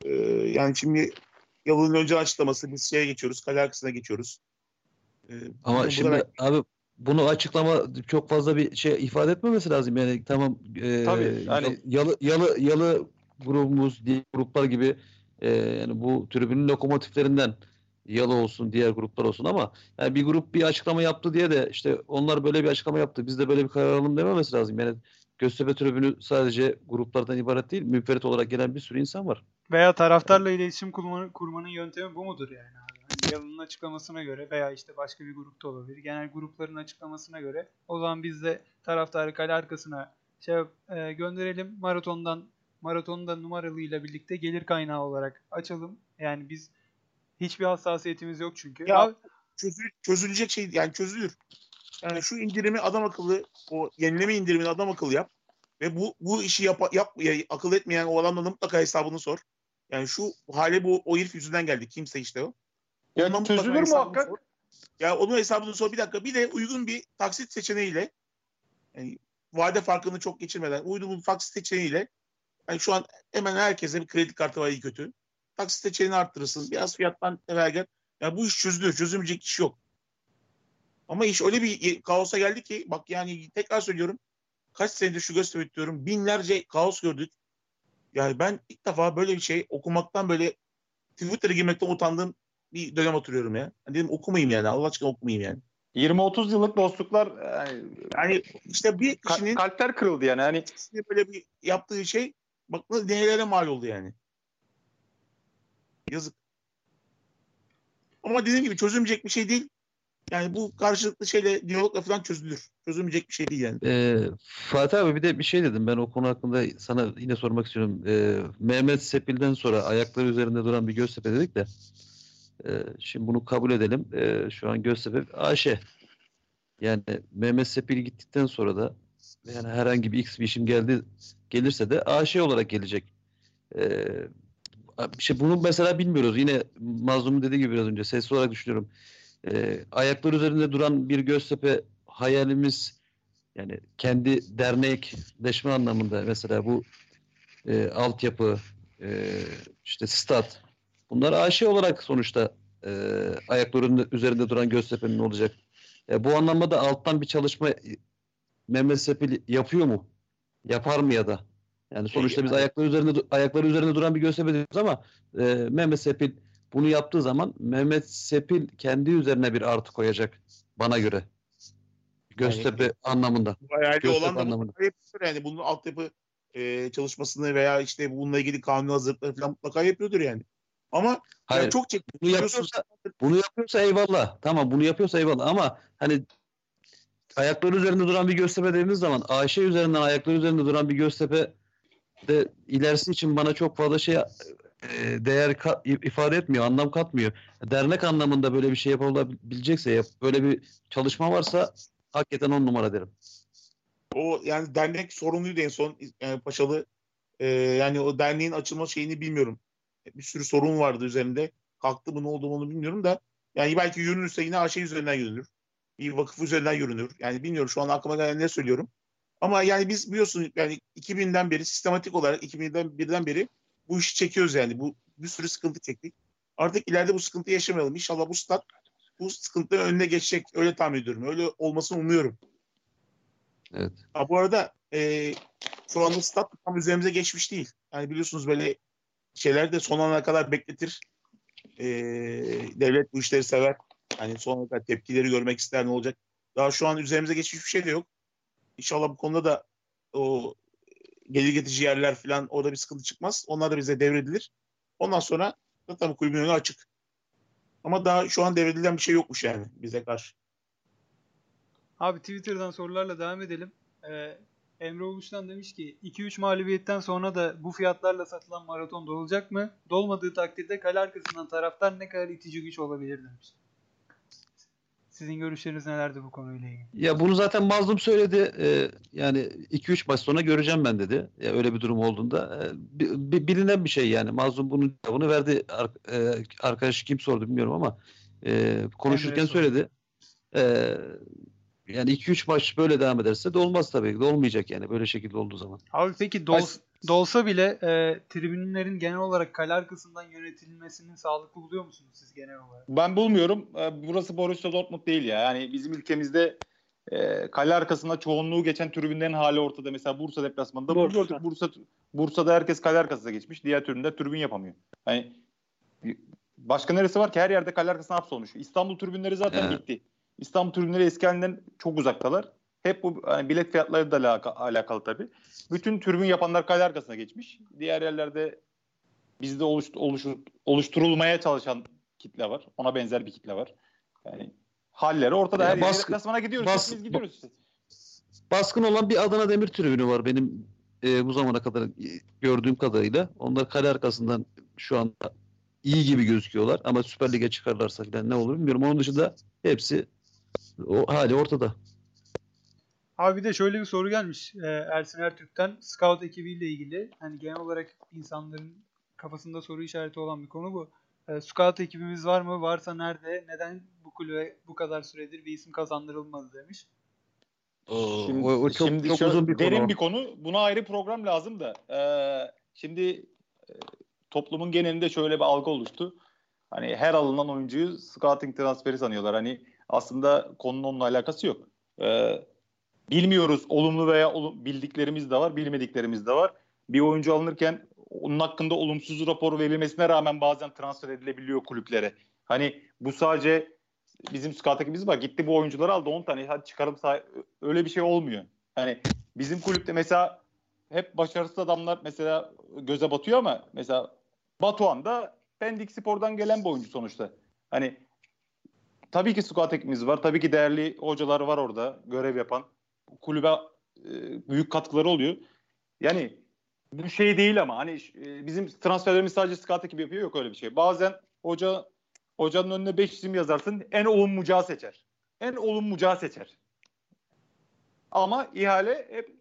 Ee, yani şimdi Yalın'ın önceden açıklaması biz şeye geçiyoruz, kale arkasına geçiyoruz. Ee, Ama şimdi belki- abi bunu açıklama çok fazla bir şey ifade etmemesi lazım. Yani tamam e, Tabii, yani- yalı yalı yalı grubumuz diğer gruplar gibi e, yani bu tribünün lokomotiflerinden yalı olsun diğer gruplar olsun ama yani bir grup bir açıklama yaptı diye de işte onlar böyle bir açıklama yaptı biz de böyle bir karar alalım dememesi lazım. Yani Göztepe tribünü sadece gruplardan ibaret değil münferit olarak gelen bir sürü insan var. Veya taraftarla iletişim kurmanın, kurmanın yöntemi bu mudur yani abi? Yalın'ın açıklamasına göre veya işte başka bir grupta olabilir. Genel grupların açıklamasına göre o zaman biz de taraftarı kale arkasına şey e, gönderelim. Maratondan maratonu da numaralıyla birlikte gelir kaynağı olarak açalım. Yani biz hiçbir hassasiyetimiz yok çünkü. Ya, Abi, çözül, çözülecek şey yani çözülür. Yani şu indirimi adam akıllı, o yenileme indirimini adam akıllı yap. Ve bu bu işi yap, yap ya, akıl etmeyen o adamla da mutlaka hesabını sor. Yani şu hale bu o herif yüzünden geldi. Kimse işte o. Ya mutlaka çözülür muhakkak. sor. Ya onun hesabını sor. Bir dakika bir de uygun bir taksit seçeneğiyle yani vade farkını çok geçirmeden uygun bir taksit seçeneğiyle yani şu an hemen herkese bir kredi kartı var iyi kötü. Taksit seçeneğini arttırırsın. Biraz fiyattan vergen. Ya bu iş çözülür. Çözülmeyecek iş yok. Ama iş öyle bir kaosa geldi ki bak yani tekrar söylüyorum. Kaç senedir şu Göztepe diyorum. Binlerce kaos gördük. Yani ben ilk defa böyle bir şey okumaktan böyle Twitter'a girmekten utandığım bir dönem oturuyorum ya. Hani dedim okumayayım yani. Allah aşkına okumayayım yani. 20-30 yıllık dostluklar yani, Yani işte bir kişinin kalpler kırıldı yani. Hani böyle bir yaptığı şey bak nelere mal oldu yani. Yazık. Ama dediğim gibi çözülmeyecek bir şey değil. Yani bu karşılıklı şeyle diyalogla falan çözülür. Çözülmeyecek bir şey değil yani. Ee, Fatih abi bir de bir şey dedim ben o konu hakkında sana yine sormak istiyorum. Ee, Mehmet Sepil'den sonra ayakları üzerinde duran bir Göztepe dedik de e, şimdi bunu kabul edelim. Ee, şu an Göztepe AŞ. Yani Mehmet Sepil gittikten sonra da yani herhangi bir X bir işim geldi gelirse de AŞ olarak gelecek. Ee, işte bunu mesela bilmiyoruz. Yine Mazlum'un dediği gibi biraz önce sesli olarak düşünüyorum. Ee, ayaklar üzerinde duran bir Göztepe hayalimiz yani kendi dernekleşme anlamında mesela bu e, altyapı, e, işte stat bunlar AŞ olarak sonuçta e, ayaklarının üzerinde duran Göztepe'nin olacak. E, bu anlamda da alttan bir çalışma e, Mehmet Sepil yapıyor mu? Yapar mı ya da? Yani sonuçta biz yani- ayaklar üzerinde ayakları üzerinde duran bir Göztepe diyoruz ama e, Mehmet Sepil bunu yaptığı zaman Mehmet Sepil kendi üzerine bir artı koyacak bana göre. Göztepe anlamında. Bu hayali olan da anlamında. yani. Bunun altyapı e, çalışmasını veya işte bununla ilgili kanun hazırlıkları falan mutlaka yapıyordur yani. Ama Hayır, yani çok çek bunu yapıyorsa bunu yapıyorsa eyvallah. Tamam bunu yapıyorsa eyvallah ama hani ayakları üzerinde duran bir Göztepe dediğimiz zaman Ayşe üzerinden ayakları üzerinde duran bir Göztepe de ilerisi için bana çok fazla şey e, değer ifade etmiyor, anlam katmıyor. Dernek anlamında böyle bir şey yapılabilecekse, yap, böyle bir çalışma varsa hakikaten on numara derim. o yani dernek sorumluydu en son e, Paşalı. E, yani o derneğin açılma şeyini bilmiyorum. Bir sürü sorun vardı üzerinde. Kalktı mı ne oldu onu bilmiyorum da yani belki yürünürse yine şey üzerinden yürünür. Bir vakıf üzerinden yürünür. Yani bilmiyorum şu an aklıma gelen ne söylüyorum. Ama yani biz biliyorsun yani 2000'den beri sistematik olarak 2000'den birden beri bu işi çekiyoruz yani. Bu bir sürü sıkıntı çektik. Artık ileride bu sıkıntıyı yaşamayalım. İnşallah bu stat bu sıkıntının önüne geçecek. Öyle tahmin ediyorum. Öyle olmasını umuyorum. Evet. Ha, bu arada e, şu anda stat tam üzerimize geçmiş değil. Yani biliyorsunuz böyle şeyler de son ana kadar bekletir. E, devlet bu işleri sever. Hani son ana kadar tepkileri görmek ister ne olacak. Daha şu an üzerimize geçmiş bir şey de yok. İnşallah bu konuda da o gelir getirici yerler falan orada bir sıkıntı çıkmaz. Onlar da bize devredilir. Ondan sonra zaten kulübün önü açık. Ama daha şu an devredilen bir şey yokmuş yani bize karşı. Abi Twitter'dan sorularla devam edelim. Ee, Emre Oluş'tan demiş ki 2-3 mağlubiyetten sonra da bu fiyatlarla satılan maraton dolacak mı? Dolmadığı takdirde kale arkasından taraftar ne kadar itici güç olabilir demiş. Sizin görüşleriniz nelerdi bu konuyla ilgili? Ya bunu zaten Mazlum söyledi. Ee, yani 2-3 maç sonra göreceğim ben dedi. Ya öyle bir durum olduğunda. Ee, bi- bi- bilinen bir şey yani. Mazlum bunun cevabını verdi. Ar- e, arkadaş kim sordu bilmiyorum ama e, konuşurken söyledi. Ee, yani 2-3 maç böyle devam ederse de olmaz tabii ki. De olmayacak yani böyle şekilde olduğu zaman. Abi peki dol, dolsa bile e, tribünlerin genel olarak kale arkasından yönetilmesini sağlıklı buluyor musunuz siz genel olarak? Ben bulmuyorum. Ee, Burası Borussia Dortmund değil ya. Yani bizim ülkemizde e, kale arkasında çoğunluğu geçen tribünlerin hali ortada. Mesela Bursa deplasmanında Bursa. gördük. Bursa Bursa'da herkes kale arkasına geçmiş. Diğer tribünler tribün yapamıyor. Yani başka neresi var ki? Her yerde kale arkasına hapsolmuş. İstanbul tribünleri zaten Evet. gitti. İstanbul tribünleri eski halinden çok uzaktalar. Hep bu hani bilet fiyatları da alaka- alakalı tabii. Bütün tribün yapanlar kale arkasına geçmiş. Diğer yerlerde bizde oluş, oluş, oluşturulmaya çalışan kitle var. Ona benzer bir kitle var. Yani halleri ortada. Ya Her baskı- yere deplasmana gidiyoruz. bas- hepimiz gidiyoruz işte. Baskın olan bir Adana Demir tribünü var benim e, bu zamana kadar gördüğüm kadarıyla. Onlar kale arkasından şu anda iyi gibi gözüküyorlar ama Süper Lig'e çıkarlarsa falan ne olur bilmiyorum. Onun dışında hepsi o hali ortada. Abi bir de şöyle bir soru gelmiş e, Ersin Ertürk'ten Scout ekibiyle ilgili. Hani genel olarak insanların kafasında soru işareti olan bir konu bu. E, Scout ekibimiz var mı? Varsa nerede? Neden bu kulübe bu kadar süredir bir isim kazandırılmadı demiş. O, Şimdi, o, o çok, şimdi çok uzun bir derin konu. bir konu. Buna ayrı program lazım da. Ee, şimdi e, toplumun genelinde şöyle bir algı oluştu. Hani her alınan oyuncuyu scouting transferi sanıyorlar. Hani aslında konunun onunla alakası yok. Ee, bilmiyoruz. Olumlu veya olum- bildiklerimiz de var, bilmediklerimiz de var. Bir oyuncu alınırken onun hakkında olumsuz rapor verilmesine rağmen bazen transfer edilebiliyor kulüplere. Hani bu sadece bizim scout ekibimiz var. Gitti bu oyuncuları aldı 10 tane. Hadi çıkarım sah- öyle bir şey olmuyor. Hani bizim kulüpte mesela hep başarısız adamlar mesela göze batıyor ama mesela Batuhan da Pendik Spor'dan gelen bir oyuncu sonuçta. Hani tabii ki scout ekibimiz var. Tabii ki değerli hocalar var orada görev yapan. Kulübe e, büyük katkıları oluyor. Yani bu şey değil ama hani e, bizim transferlerimiz sadece scout ekibi yapıyor yok öyle bir şey. Bazen hoca hocanın önüne 5 isim yazarsın en olumlucağı seçer. En olumlucağı seçer. Ama ihale hep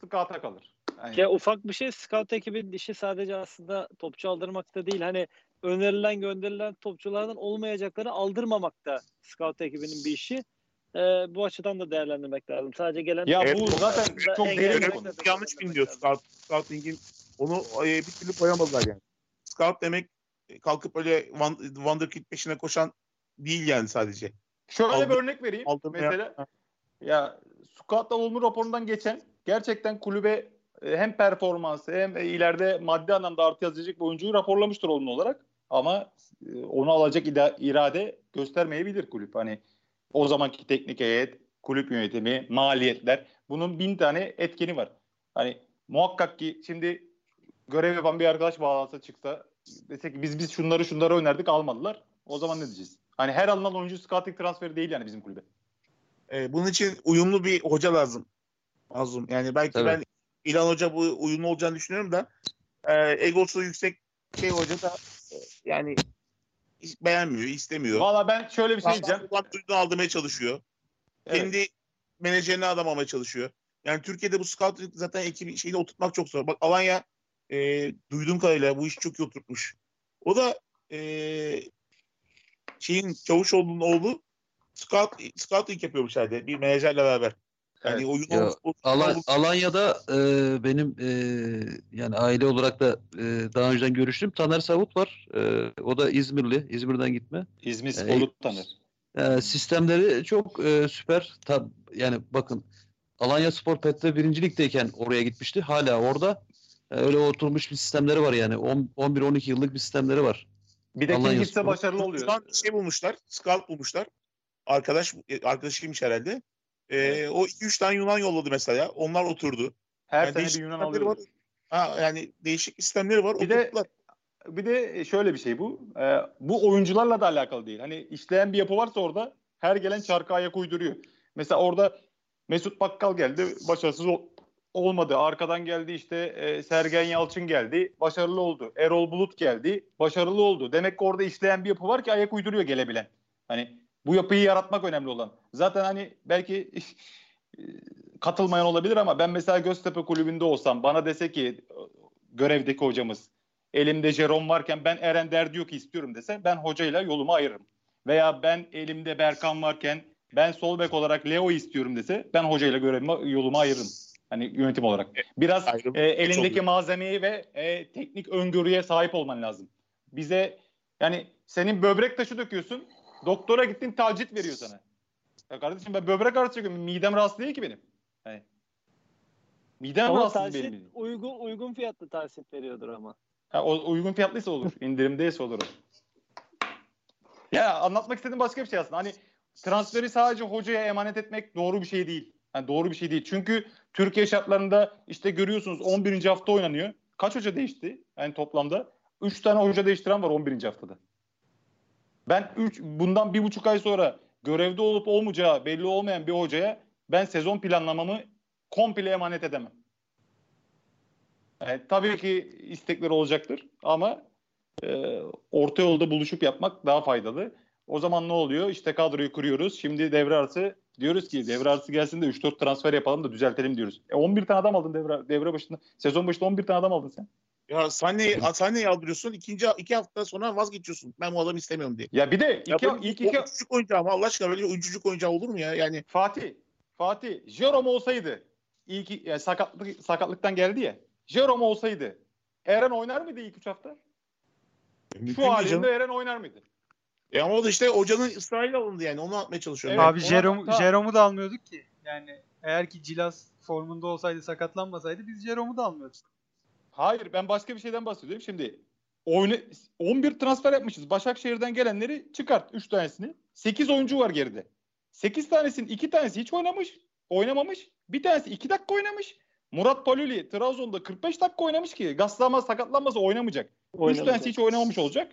scout'a kalır. Yani, Ya ufak bir şey scout ekibinin işi sadece aslında topçu aldırmakta değil. Hani önerilen gönderilen topçulardan olmayacakları aldırmamak da scout ekibinin bir işi. Ee, bu açıdan da değerlendirmek lazım. Sadece gelen Ya bu zaten çok derin bir yanlış biliniyor lazım. scout, scouting'in. Onu e, bir türlü koyamadılar yani. Scout demek e, kalkıp öyle Wonderkid peşine koşan değil yani sadece. Şöyle Aldım- bir örnek vereyim. aldım ya. Mesela ya Scout'la olumlu raporundan geçen gerçekten kulübe e, hem performansı hem e, ileride maddi anlamda artı yazacak bir oyuncuyu raporlamıştır olumlu olarak. Ama e, onu alacak irade göstermeyebilir kulüp. Hani o zamanki teknik heyet, kulüp yönetimi, maliyetler. Bunun bin tane etkeni var. Hani muhakkak ki şimdi görev yapan bir arkadaş bağlansa çıksa desek ki biz biz şunları şunları önerdik almadılar. O zaman ne diyeceğiz? Hani her alınan oyuncu scouting transferi değil yani bizim kulübe. E, bunun için uyumlu bir hoca lazım. Mazlum. Yani belki Tabii. ben İlhan Hoca bu uyumlu olacağını düşünüyorum da e, egosu yüksek şey hoca da yani hiç beğenmiyor, istemiyor. Valla ben şöyle bir şey diyeceğim. Kulak duyduğunu aldırmaya çalışıyor. Evet. Kendi menajerini adamamaya çalışıyor. Yani Türkiye'de bu scout zaten ekibi şeyini oturtmak çok zor. Bak Alanya e, duyduğum kadarıyla bu işi çok iyi oturtmuş. O da e, şeyin Çavuşoğlu'nun oğlu scout, scouting yapıyormuş herhalde bir menajerle beraber. Yani Evet. oyun Ya, ol- Alan, Alanya'da e, benim e, yani aile olarak da e, daha önceden görüştüm. Taner Savut var. E, o da İzmirli. İzmir'den gitme. İzmir Ee, Spor'u tanır. E, sistemleri çok e, süper. Tab yani bakın Alanya Spor Pet'te birincilikteyken oraya gitmişti. Hala orada. E, öyle oturmuş bir sistemleri var yani. 10 11-12 yıllık bir sistemleri var. Bir de Alanya kim gitse başarılı oluyor. Şey bulmuşlar. Scout bulmuşlar. Arkadaş arkadaşıymış herhalde. Ee, o 2-3 tane Yunan yolladı mesela. Onlar oturdu. Her Yani sene bir Yunan alıyor. var. Ha, yani değişik sistemleri var. Bir de- oturttular. Bir de şöyle bir şey bu. Ee, bu oyuncularla da alakalı değil. Hani işleyen bir yapı varsa orada her gelen çarka ayak uyduruyor. Mesela orada Mesut Bakkal geldi. Başarısız ol- olmadı. Arkadan geldi işte e, Sergen Yalçın geldi. Başarılı oldu. Erol Bulut geldi. Başarılı oldu. Demek ki orada işleyen bir yapı var ki ayak uyduruyor gelebilen. Hani bu yapıyı yaratmak önemli olan. Zaten hani belki e, katılmayan olabilir ama ben mesela Göztepe kulübünde olsam bana dese ki görevdeki hocamız elimde Jerome varken ben Eren Derdiyok'u istiyorum dese ben hocayla yolumu ayırırım. Veya ben elimde Berkan varken ben sol bek olarak Leo istiyorum dese ben hocayla görevimi yolumu ayırırım. Hani yönetim olarak. Biraz Ayrım e, elindeki oluyor. malzemeyi ve e, teknik öngörüye sahip olman lazım. Bize yani senin böbrek taşı döküyorsun. Doktora gittin tacit veriyor sana. Ya kardeşim ben böbrek ağrısı çekiyorum. Midem rahatsız değil ki benim. Yani, midem Ama rahatsız benim. uygun uygun fiyatlı tahsil veriyordur ama. Ha, o uygun fiyatlıysa olur. <laughs> İndirimdeyse olur o. Ya anlatmak istediğim başka bir şey aslında. Hani transferi sadece hocaya emanet etmek doğru bir şey değil. Yani doğru bir şey değil. Çünkü Türkiye şartlarında işte görüyorsunuz 11. hafta oynanıyor. Kaç hoca değişti? Yani toplamda 3 tane hoca değiştiren var 11. haftada. Ben 3 bundan bir buçuk ay sonra görevde olup olmayacağı belli olmayan bir hocaya ben sezon planlamamı komple emanet edemem. Yani tabii ki istekleri olacaktır ama e, orta yolda buluşup yapmak daha faydalı. O zaman ne oluyor? İşte kadroyu kuruyoruz. Şimdi devre arası diyoruz ki devre arası gelsin de 3-4 transfer yapalım da düzeltelim diyoruz. E 11 tane adam aldın devre, devre başında. Sezon başında 11 tane adam aldın sen. Ya Sane'yi Sane'yi aldırıyorsun. ikinci iki hafta sonra vazgeçiyorsun. Ben bu adamı istemiyorum diye. Ya bir de Ya iki, böyle ilk iki oyuncuk oyuncağı mı? Allah aşkına böyle oyuncuk oyuncağı olur mu ya? Yani Fatih Fatih Jerome olsaydı ilk yani sakatlık sakatlıktan geldi ya. Jerome olsaydı Eren oynar mıydı ilk 3 hafta? mümkün Şu halinde canım. Eren oynar mıydı? E ama o da işte hocanın ısrarıyla alındı yani. Onu atmaya çalışıyorum. Evet, Abi Jerome. Jerome'u da almıyorduk ki. Yani eğer ki Cilas formunda olsaydı sakatlanmasaydı biz Jerome'u da almıyorduk. Hayır ben başka bir şeyden bahsediyorum. Şimdi oyunu 11 transfer yapmışız. Başakşehir'den gelenleri çıkart 3 tanesini. 8 oyuncu var geride. 8 tanesinin 2 tanesi hiç oynamış, oynamamış. Bir tanesi 2 dakika oynamış. Murat Paluli Trabzon'da 45 dakika oynamış ki gazlanmaz sakatlanmasa oynamayacak. 3 Oynamayacak. tanesi hiç oynamamış olacak.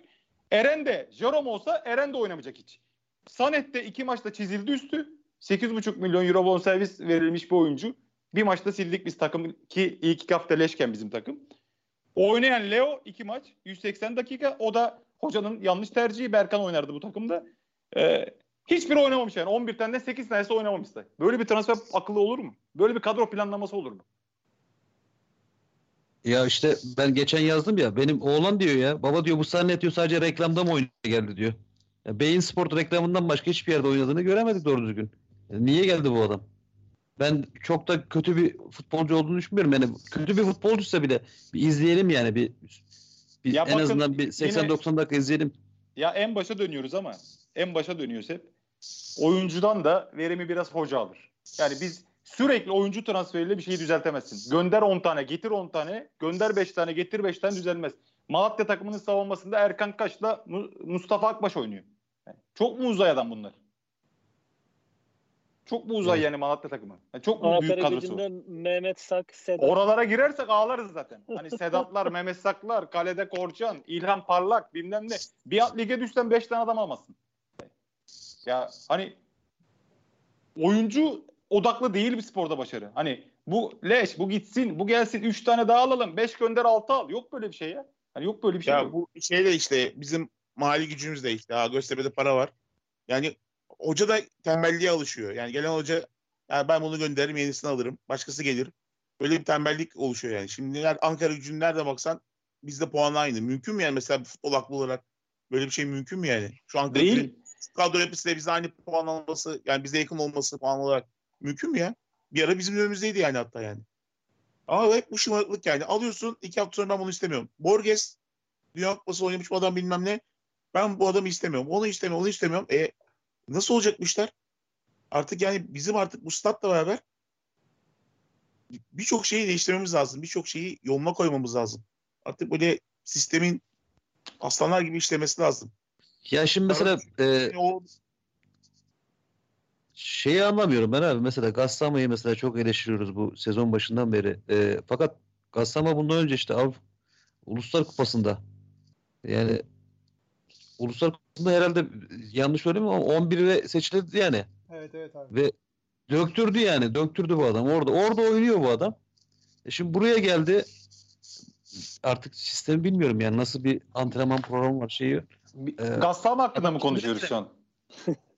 Eren de Jerome olsa Eren de oynamayacak hiç. Sanet de 2 maçta çizildi üstü. 8,5 milyon euro bonservis verilmiş bir oyuncu. Bir maçta sildik biz takım ki ilk iki hafta leşken bizim takım. Oynayan Leo iki maç 180 dakika. O da hocanın yanlış tercihi. Berkan oynardı bu takımda. Ee, hiçbiri oynamamış yani. 11 tane 8 tanesi oynamamıştı. Böyle bir transfer akıllı olur mu? Böyle bir kadro planlaması olur mu? Ya işte ben geçen yazdım ya benim oğlan diyor ya baba diyor bu sahne diyor sadece reklamda mı oynaya geldi diyor. Ya Beyin Sport reklamından başka hiçbir yerde oynadığını göremedik doğru düzgün. Ya niye geldi bu adam? Ben çok da kötü bir futbolcu olduğunu düşünmüyorum. Yani kötü bir futbolcuysa bile bir izleyelim yani bir, bir Ya en bakın, azından bir yine- 80-90 dakika izleyelim. Ya en başa dönüyoruz ama en başa dönüyoruz hep. Oyuncudan da verimi biraz hoca alır. Yani biz sürekli oyuncu transferiyle bir şeyi düzeltemezsin. Gönder 10 tane, getir 10 tane, gönder 5 tane, getir 5 tane düzelmez. Malatya takımının savunmasında Erkan Kaş'la Mu- Mustafa Akbaş oynuyor. Yani çok mu uzay adam bunlar? Çok mu uzay Evet. yani Malatya takımı? Yani çok mu büyük Ankara kadrosu var? gücünde Mehmet Sak, Sedat. Oralara girersek ağlarız zaten. Hani <laughs> Sedatlar, Mehmet Saklar, kalede Korçan, İlhan Parlak bilmem ne. Bir at lige düşsen 5 tane adam almazsın. Ya hani oyuncu odaklı değil bir sporda başarı. Hani bu leş, bu gitsin, bu gelsin 3 tane daha alalım. 5 gönder 6 al. Yok böyle bir şey ya. Hani yok böyle bir şey Ya yok. bu şey de işte bizim mali gücümüz de işte. Ha, Göztepe'de para var. Yani hoca da tembelliğe alışıyor. Yani gelen hoca ya ben bunu gönderirim yenisini alırım. Başkası gelir. Böyle bir tembellik oluşuyor yani. Şimdi Ankara gücünün nerede baksan bizde puan aynı. Mümkün mü yani mesela futbol aklı olarak böyle bir şey mümkün mü yani? Şu an Değil. kadro yapısıyla bize aynı puan alması yani bize yakın olması puan olarak mümkün mü ya? Bir ara bizim önümüzdeydi yani hatta yani. Ama hep bu şımarıklık yani. Alıyorsun iki hafta sonra ben bunu istemiyorum. Borges Dünya Kupası oynamış bu adam bilmem ne. Ben bu adamı istemiyorum. Onu istemiyorum, onu istemiyorum. E nasıl olacak bu işler? Artık yani bizim artık bu statla beraber birçok şeyi değiştirmemiz lazım. Birçok şeyi yoluna koymamız lazım. Artık böyle sistemin aslanlar gibi işlemesi lazım. Ya şimdi mesela e, o şeyi anlamıyorum ben abi. Mesela Gastamo'yu mesela çok eleştiriyoruz bu sezon başından beri. E, fakat Gastamo bundan önce işte Av Uluslar Kupası'nda yani Uluslar Kupası'nda herhalde yanlış söylemiyorum ama 11'e seçildi yani. Evet evet abi. Ve döktürdü yani. Döktürdü bu adam. Orada orada oynuyor bu adam. E şimdi buraya geldi. Artık sistemi bilmiyorum yani nasıl bir antrenman programı var şeyi. Ee, Gassama hakkında mı konuşuyoruz şu an?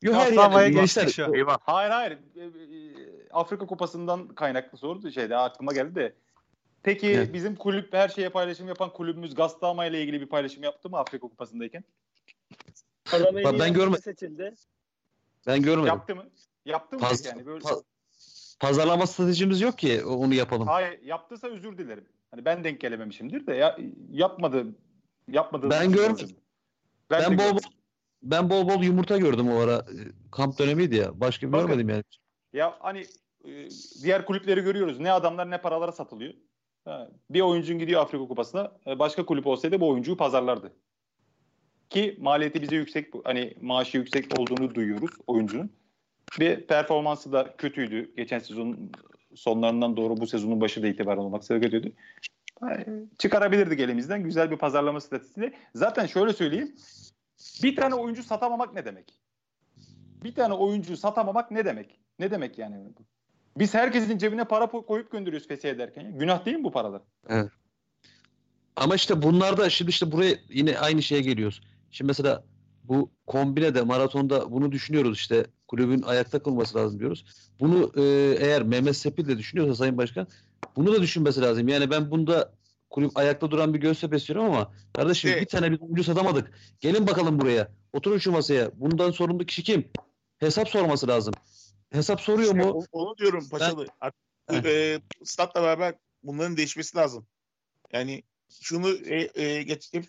Yok hayır yani geçtik gençler şu an. eyvah. Hayır hayır. E, e, Afrika Kupası'ndan kaynaklı soru şeyde aklıma geldi de. Peki Evet. bizim kulüp her şeye paylaşım yapan kulübümüz Gastama ile ilgili bir paylaşım yaptı mı Afrika Kupası'ndayken? Adam en Ben iyi oyuncu görme- seçildi. ben görmedim. Yaptı mı? Yaptı mı Paz- yani böyle? pa- pazarlama stratejimiz yok ki onu yapalım. Hayır yaptıysa özür dilerim. Hani ben denk gelememişimdir de ya, yapmadı. Yapmadı. Ben görmedim. Ben, Ben bol görmedim. bol ben bol bol yumurta gördüm o ara. E, Kamp dönemiydi ya. Başka Bakın. görmedim yani. Ya hani e, diğer kulüpleri görüyoruz. Ne adamlar ne paralara satılıyor. Bir oyuncun gidiyor Afrika Kupası'na. e, Başka kulüp olsaydı bu oyuncuyu pazarlardı. Ki maliyeti bize yüksek. Hani maaşı yüksek olduğunu duyuyoruz oyuncunun. Ve performansı da kötüydü. Geçen sezonun sonlarından doğru bu sezonun başı da itibaren olmak üzere kötüydü. Çıkarabilirdik elimizden güzel bir pazarlama stratejisiyle. Zaten şöyle söyleyeyim. Bir tane oyuncu satamamak ne demek? Bir tane oyuncu satamamak ne demek? Ne demek yani? Biz herkesin cebine para koyup gönderiyoruz fesih ederken. Günah değil mi bu paralar? Ama işte bunlarda şimdi işte buraya yine aynı şeye geliyoruz. Şimdi mesela bu kombinede maratonda bunu düşünüyoruz işte kulübün ayakta kalması lazım diyoruz. Bunu e, eğer Mehmet Sepil de düşünüyorsa Sayın Başkan bunu da düşünmesi lazım. Yani ben bunda kulüp ayakta duran bir Göztepe istiyorum ama kardeşim Evet. bir tane bir oyuncu satamadık. Gelin bakalım buraya. Oturun şu masaya. Bundan sorumlu kişi kim? Hesap sorması lazım. Hesap soruyor İşte mu? onu diyorum Paşalı. Artık bu, e, statla beraber bunların değişmesi lazım. Yani şunu e, e, geç, hep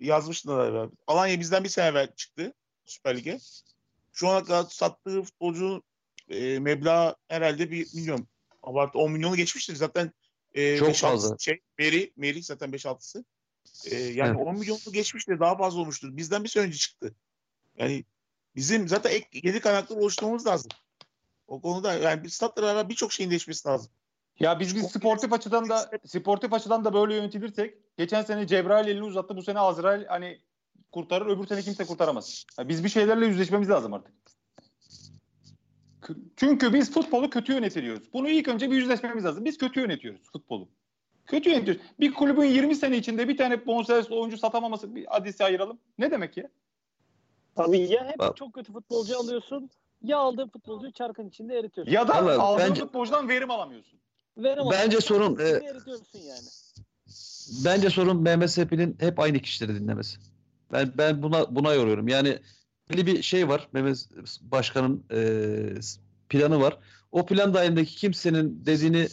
yazmıştılar beraber. Alanya bizden bir sene evvel çıktı Süper Lig'e. Şu ana kadar sattığı futbolcu e, meblağ herhalde bir milyon. Abartı 10 milyonu geçmiştir. Zaten e, Çok 5-6'sı fazla. Şey, Meri, Meri zaten 5-6'sı. E, yani Evet. 10 milyonu geçmiştir. Daha fazla olmuştur. Bizden bir sene önce çıktı. Yani bizim zaten ek gelir kaynakları oluşturmamız lazım. O konuda yani bir statla beraber birçok şeyin değişmesi lazım. Ya biz, biz sportif açıdan da sportif açıdan da böyle yönetilirsek geçen sene Cebrail elini uzattı. Bu sene Azrail hani kurtarır öbür sene kimse kurtaramaz. Ya biz bir şeylerle yüzleşmemiz lazım artık. Çünkü biz futbolu kötü yönetiliyoruz. Bunu ilk önce bir yüzleşmemiz lazım. Biz kötü yönetiyoruz futbolu. Kötü yönetiyoruz. Bir kulübün 20 sene içinde bir tane bonservisli oyuncu satamaması bir hadise ayıralım. Ne demek ya? Tabii ya hep Bak- çok kötü futbolcu alıyorsun ya aldığın futbolcuyu çarkın içinde eritiyorsun. Ya da Vallahi aldığın bence- futbolcudan verim alamıyorsun. Verim Bence sorun, e, eritiyorsun yani. Bence sorun Mehmet Sepi'nin hep aynı kişileri dinlemesi. Ben ben buna buna yoruyorum. Yani belli bir şey var. Mehmet Başkan'ın e, planı var. O plan dahilindeki kimsenin dediğini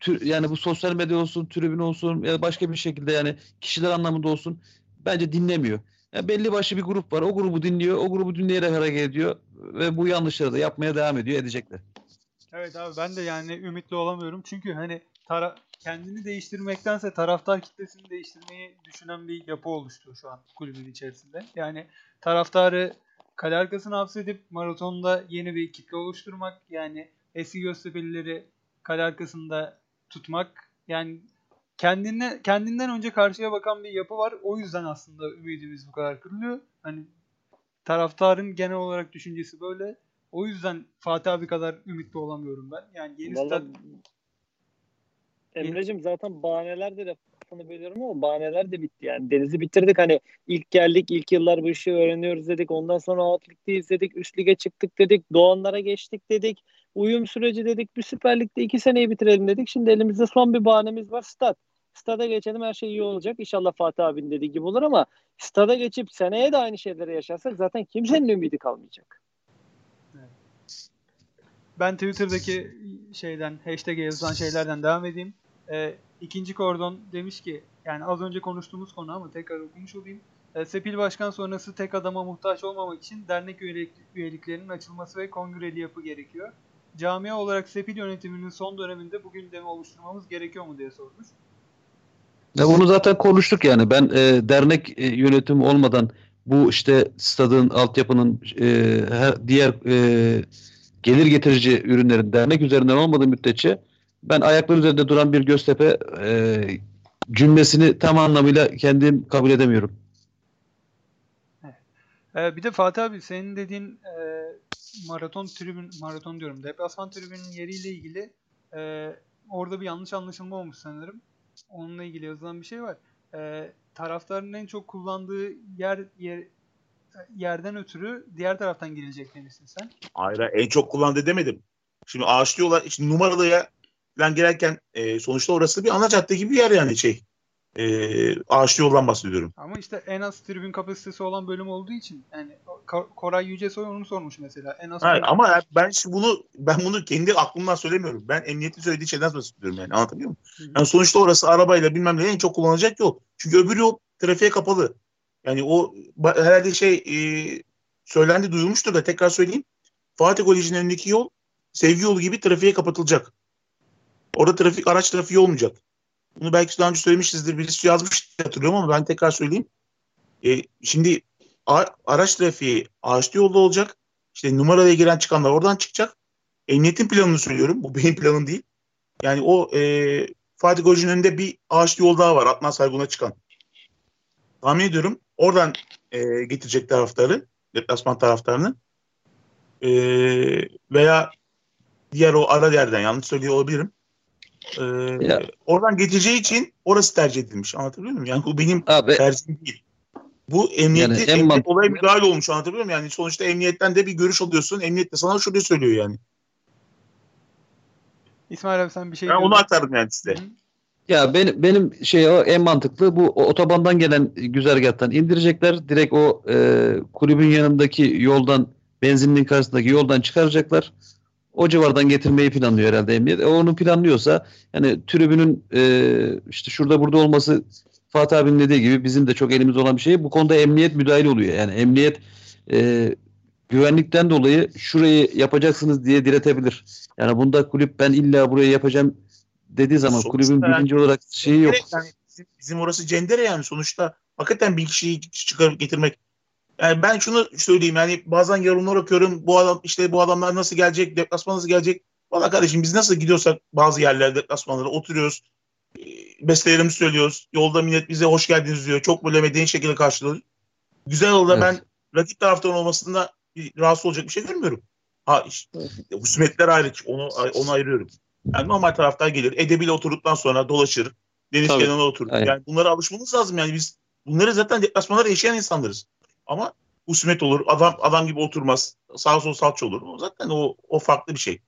tür, yani bu sosyal medya olsun, tribün olsun ya başka bir şekilde yani kişiler anlamında olsun bence dinlemiyor. Yani belli başlı bir grup var. O grubu dinliyor. O grubu dinleyerek hareket ediyor ve bu yanlışları da yapmaya devam ediyor, edecekler. Evet abi ben de yani ümitli olamıyorum. Çünkü hani tara kendini değiştirmektense taraftar kitlesini değiştirmeyi düşünen bir yapı oluştu şu an kulübün içerisinde. Yani taraftarı kale arkasına hapsedip maratonda yeni bir kitle oluşturmak yani eski Göztepe'lileri kale arkasında tutmak yani kendine kendinden önce karşıya bakan bir yapı var. O yüzden aslında ümidimiz bu kadar kırılıyor. Hani taraftarın genel olarak düşüncesi böyle. O yüzden Fatih abi kadar ümitli olamıyorum ben. Yani yeni Vallahi stat Emre'cim zaten bahaneler de lafını bölüyorum ama bahaneler de bitti yani. Deniz'i bitirdik hani ilk geldik ilk yıllar bu işi öğreniyoruz dedik. Ondan sonra alt ligde izledik. Üst lige çıktık dedik. Doğanlara geçtik dedik. Uyum süreci dedik. Bir Süper Lig'de iki seneyi bitirelim dedik. Şimdi elimizde son bir bahanemiz var stat. Stada geçelim her şey iyi olacak. İnşallah Fatih abinin dediği gibi olur ama stada geçip seneye de aynı şeyleri yaşarsak zaten kimsenin ümidi kalmayacak. Ben Twitter'daki şeyden hashtag yazılan şeylerden devam edeyim. Ee, ikinci kordon demiş ki yani az önce konuştuğumuz konu ama tekrar okumuş olayım. E, Sepil Başkan sonrası tek adama muhtaç olmamak için dernek üyelik, üyeliklerinin açılması ve kongreli yapı gerekiyor. Camia olarak Sepil yönetiminin son döneminde bu gündemi oluşturmamız gerekiyor mu diye sormuş. Ya bunu zaten konuştuk yani. Ben e, dernek e, yönetimi olmadan bu işte stadın, altyapının e, her diğer e, gelir getirici ürünlerin dernek üzerinden olmadığı müddetçe ben ayaklar üzerinde duran bir Göztepe e, cümlesini tam anlamıyla kendim kabul edemiyorum. Ee, bir de Fatih abi senin dediğin e, maraton tribün maraton diyorum deplasman tribünün yeriyle ilgili e, orada bir yanlış anlaşılma olmuş sanırım. Onunla ilgili yazılan bir şey var. E, taraftarın en çok kullandığı yer, yer yerden ötürü diğer taraftan girilecek demişsin sen. Hayır en çok kullandı demedim. Şimdi ağaçlıyorlar. Şimdi numaralıya falan girerken e, sonuçta orası bir ana cadde gibi bir yer yani şey. E, ağaçlı yoldan bahsediyorum. Ama işte en az tribün kapasitesi olan bölüm olduğu için yani Koray Yücesoy onu sormuş mesela. En az Hayır, ama ben şimdi bunu ben bunu kendi aklımdan söylemiyorum. Ben emniyetin söylediği şeyden bahsediyorum yani anlatabiliyor muyum? Yani sonuçta orası arabayla bilmem ne en çok kullanılacak yol. Çünkü öbür yol trafiğe kapalı. Yani o herhalde şey e, söylendi duyulmuştur da tekrar söyleyeyim. Fatih Koleji'nin önündeki yol sevgi yolu gibi trafiğe kapatılacak. Orada trafik araç trafiği olmayacak. Bunu belki daha önce söylemişizdir. Birisi yazmış hatırlıyorum ama ben tekrar söyleyeyim. E, şimdi araç trafiği ağaçlı yolda olacak. İşte numaraya giren çıkanlar oradan çıkacak. Emniyetin planını söylüyorum. Bu benim planım değil. Yani o e, Fatih Koleji'nin önünde bir ağaçlı yol daha var. Adnan Saygun'a çıkan. Tahmin ediyorum. Oradan e, getirecek taraftarı. Deplasman taraftarını. E, veya diğer o ara yerden yanlış söylüyor olabilirim. Ee, ya. oradan getireceği için orası tercih edilmiş. Anlatabiliyor muyum? Yani bu benim Abi, tercihim değil. Bu emniyeti, yani emniyet olaya müdahale olmuş anlatabiliyor muyum? Yani sonuçta emniyetten de bir görüş alıyorsun. Emniyet de sana şöyle söylüyor yani. İsmail abi sen bir şey Ben onu aktardım yani size. Hı-hı. Ya benim benim şey o en mantıklı bu otobandan gelen güzergahtan indirecekler. Direkt o e, kulübün yanındaki yoldan benzinliğin karşısındaki yoldan çıkaracaklar o civardan getirmeyi planlıyor herhalde emniyet. E, onu planlıyorsa yani tribünün e, işte şurada burada olması Fatih abinin dediği gibi bizim de çok elimiz olan bir şey. Bu konuda emniyet müdahil oluyor. Yani emniyet e, güvenlikten dolayı şurayı yapacaksınız diye diretebilir. Yani bunda kulüp ben illa burayı yapacağım dediği zaman sonuçta kulübün yani, birinci olarak şeyi yok. Yani bizim, bizim orası cendere yani sonuçta hakikaten bir kişiyi çıkarıp getirmek yani ben şunu söyleyeyim yani bazen yorumlar okuyorum. Bu adam işte bu adamlar nasıl gelecek, deplasman nasıl gelecek? Valla kardeşim biz nasıl gidiyorsak bazı yerlerde deplasmanlara oturuyoruz. Bestelerimizi söylüyoruz. Yolda millet bize hoş geldiniz diyor. Çok böyle medeni şekilde karşılıyor. Güzel oldu evet. ben rakip taraftan olmasında bir rahatsız olacak bir şey görmüyorum. Ha işte, husumetler ayrı. Onu, onu ayırıyorum. Yani normal taraftar gelir. Edebiyle oturduktan sonra dolaşır. Deniz Tabii. kenarına oturur. Aynen. Yani bunlara alışmamız lazım. Yani biz bunları zaten deplasmanlarda yaşayan insanlarız. Ama husumet olur. Adam adam gibi oturmaz. Sağ sol salça olur. O zaten o, o farklı bir şey.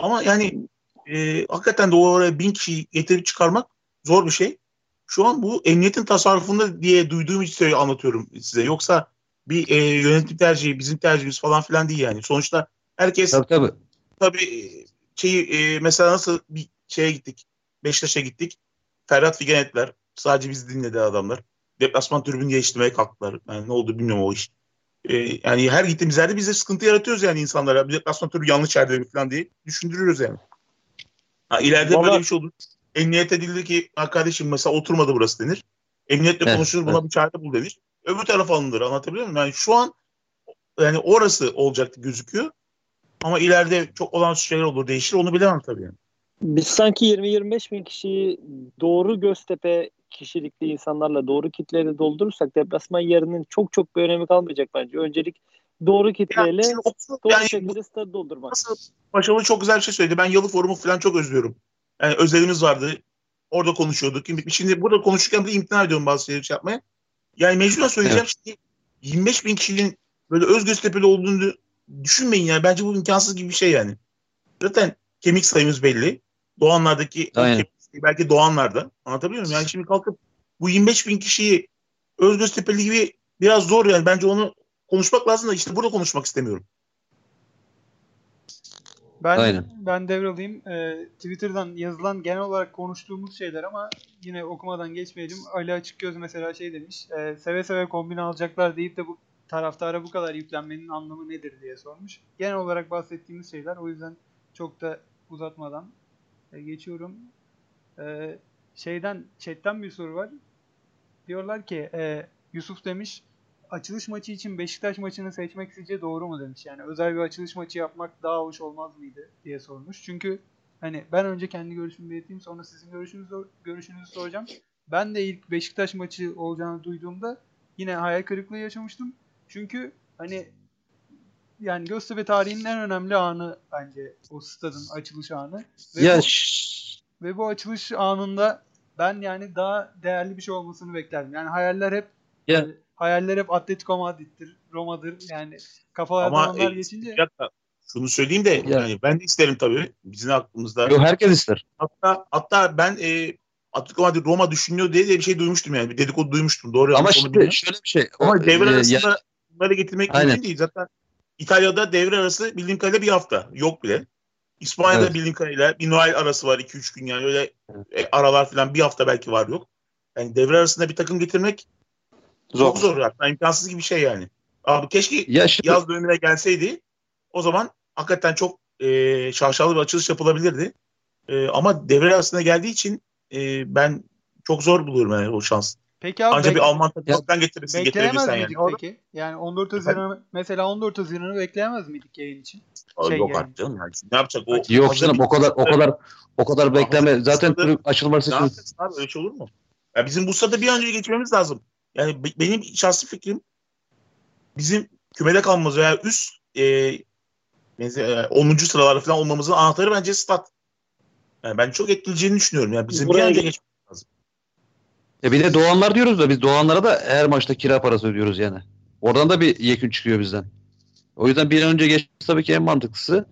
Ama yani e, hakikaten de oraya bin kişi getirip çıkarmak zor bir şey. Şu an bu emniyetin tasarrufunda diye duyduğum için anlatıyorum size. Yoksa bir e, yönetim tercihi, bizim tercihimiz falan filan değil yani. Sonuçta herkes tabii, tabii. tabii şeyi, e, mesela nasıl bir şeye gittik, Beşiktaş'a gittik. Ferhat Figenetler. Sadece bizi dinledi adamlar deplasman tribünü geliştirmeye kalktılar. Yani ne oldu bilmiyorum o iş. Ee, yani her gittiğimiz yerde bize sıkıntı yaratıyoruz yani insanlara. Bir deplasman tribünü yanlış yerde mi falan diye düşündürüyoruz yani. Ha, ileride Vallahi... böyle bir şey olur. Emniyet edildi ki kardeşim mesela oturmadı burası denir. Emniyetle evet, konuşulur buna evet. bir çare bul denir. Öbür taraf alınır anlatabiliyor muyum? Yani şu an yani orası olacaktı gözüküyor. Ama ileride çok olan şeyler olur değişir onu bilemem tabii yani. Biz sanki 20-25 bin kişiyi doğru Göztepe kişilikli insanlarla doğru kitleyle doldurursak deplasman yerinin çok çok bir önemi kalmayacak bence. Öncelik doğru kitleyle yani, doğru yani, şekilde stadı doldurmak. Başarılı çok güzel bir şey söyledi. Ben Yalı Forumu falan çok özlüyorum. Yani özelimiz vardı. Orada konuşuyorduk. Şimdi burada konuşurken bir imtina ediyorum bazı şeyleri şey yapmaya. Yani mecburen söyleyeceğim evet. şimdi 25 bin kişinin böyle öz Göztepe'li olduğunu düşünmeyin yani. Bence bu imkansız gibi bir şey yani. Zaten kemik sayımız belli. Doğanlardaki kemik belki doğanlarda. Anlatabiliyor muyum? Yani şimdi kalkıp bu 25 bin kişiyi Özgöztepe'li gibi biraz zor yani. Bence onu konuşmak lazım da işte burada konuşmak istemiyorum. Ben Aynen. ben devralayım. Ee, Twitter'dan yazılan genel olarak konuştuğumuz şeyler ama yine okumadan geçmeyelim. Ali Açıkgöz mesela şey demiş. e, seve seve kombin alacaklar deyip de bu taraftara bu kadar yüklenmenin anlamı nedir diye sormuş. Genel olarak bahsettiğimiz şeyler. O yüzden çok da uzatmadan e, geçiyorum. E, şeyden chatten bir soru var. Diyorlar ki e, Yusuf demiş açılış maçı için Beşiktaş maçını seçmek sizce doğru mu demiş. Yani özel bir açılış maçı yapmak daha hoş olmaz mıydı diye sormuş. Çünkü hani ben önce kendi görüşümü belirteyim sonra sizin görüşünüzü, görüşünüzü soracağım. Ben de ilk Beşiktaş maçı olacağını duyduğumda yine hayal kırıklığı yaşamıştım. Çünkü hani yani Göztepe tarihinin en önemli anı bence o stadın açılış anı. Ve Ya ş- ve bu açılış anında ben yani daha değerli bir şey olmasını beklerdim. Yani hayaller hep Ya- hayaller hep Atletico Madrid'dir, Roma'dır. Yani kafalardan Ama onlar e, geçince şunu söyleyeyim de yani ben de isterim tabii. Bizim aklımızda. Yo, herkes ister. Hatta hatta ben e, Atletico Madrid Roma düşünüyor diye de bir şey duymuştum yani. Bir dedikodu duymuştum. Doğru Ama şimdi bilmiyorum. şöyle bir şey. Ama O, devre e, arasında ya- bunları getirmek Aynen. mümkün değil. Zaten İtalya'da devre arası bildiğim kadarıyla bir hafta. Yok bile. İspanya'da Evet. bildiğim kadarıyla bir Noel arası var 2-3 gün yani öyle e, aralar falan bir hafta belki var yok. Yani devre arasında bir takım getirmek Zor. çok zor hatta imkansız gibi bir şey yani. Abi keşke ya şimdi yaz dönemine gelseydi o zaman hakikaten çok e, şaşalı bir açılış yapılabilirdi. E, ama devre arasında geldiği için e, ben çok zor buluyorum yani o şans. Peki abi Ancak bek- bir Alman takımından getirirsin bekleyemez getirebilirsen miydik yani. peki? Yani 14 Haziran mesela 14 Haziran'ı bekleyemez miydik yayın için? Şey yok yani. artık canım. Yani ne yapacak o? yok canım bir- o kadar o kadar o kadar bekleme. Zaten açılması için abi öyle şey olur mu? Ya bizim bu stada bir an önce geçmemiz lazım. Yani be- benim şahsi fikrim bizim kümede kalmamız veya üst e, mesela, e, 10. sıralarda falan olmamızın anahtarı bence stat. Yani ben çok etkileyeceğini düşünüyorum. Yani bizim bir Buraya an önce gel- geç E bir de doğanlar diyoruz da biz doğanlara da her maçta kira parası ödüyoruz yani. Oradan da bir yekün çıkıyor bizden. O yüzden bir an önce geçmesi tabii ki en mantıklısı.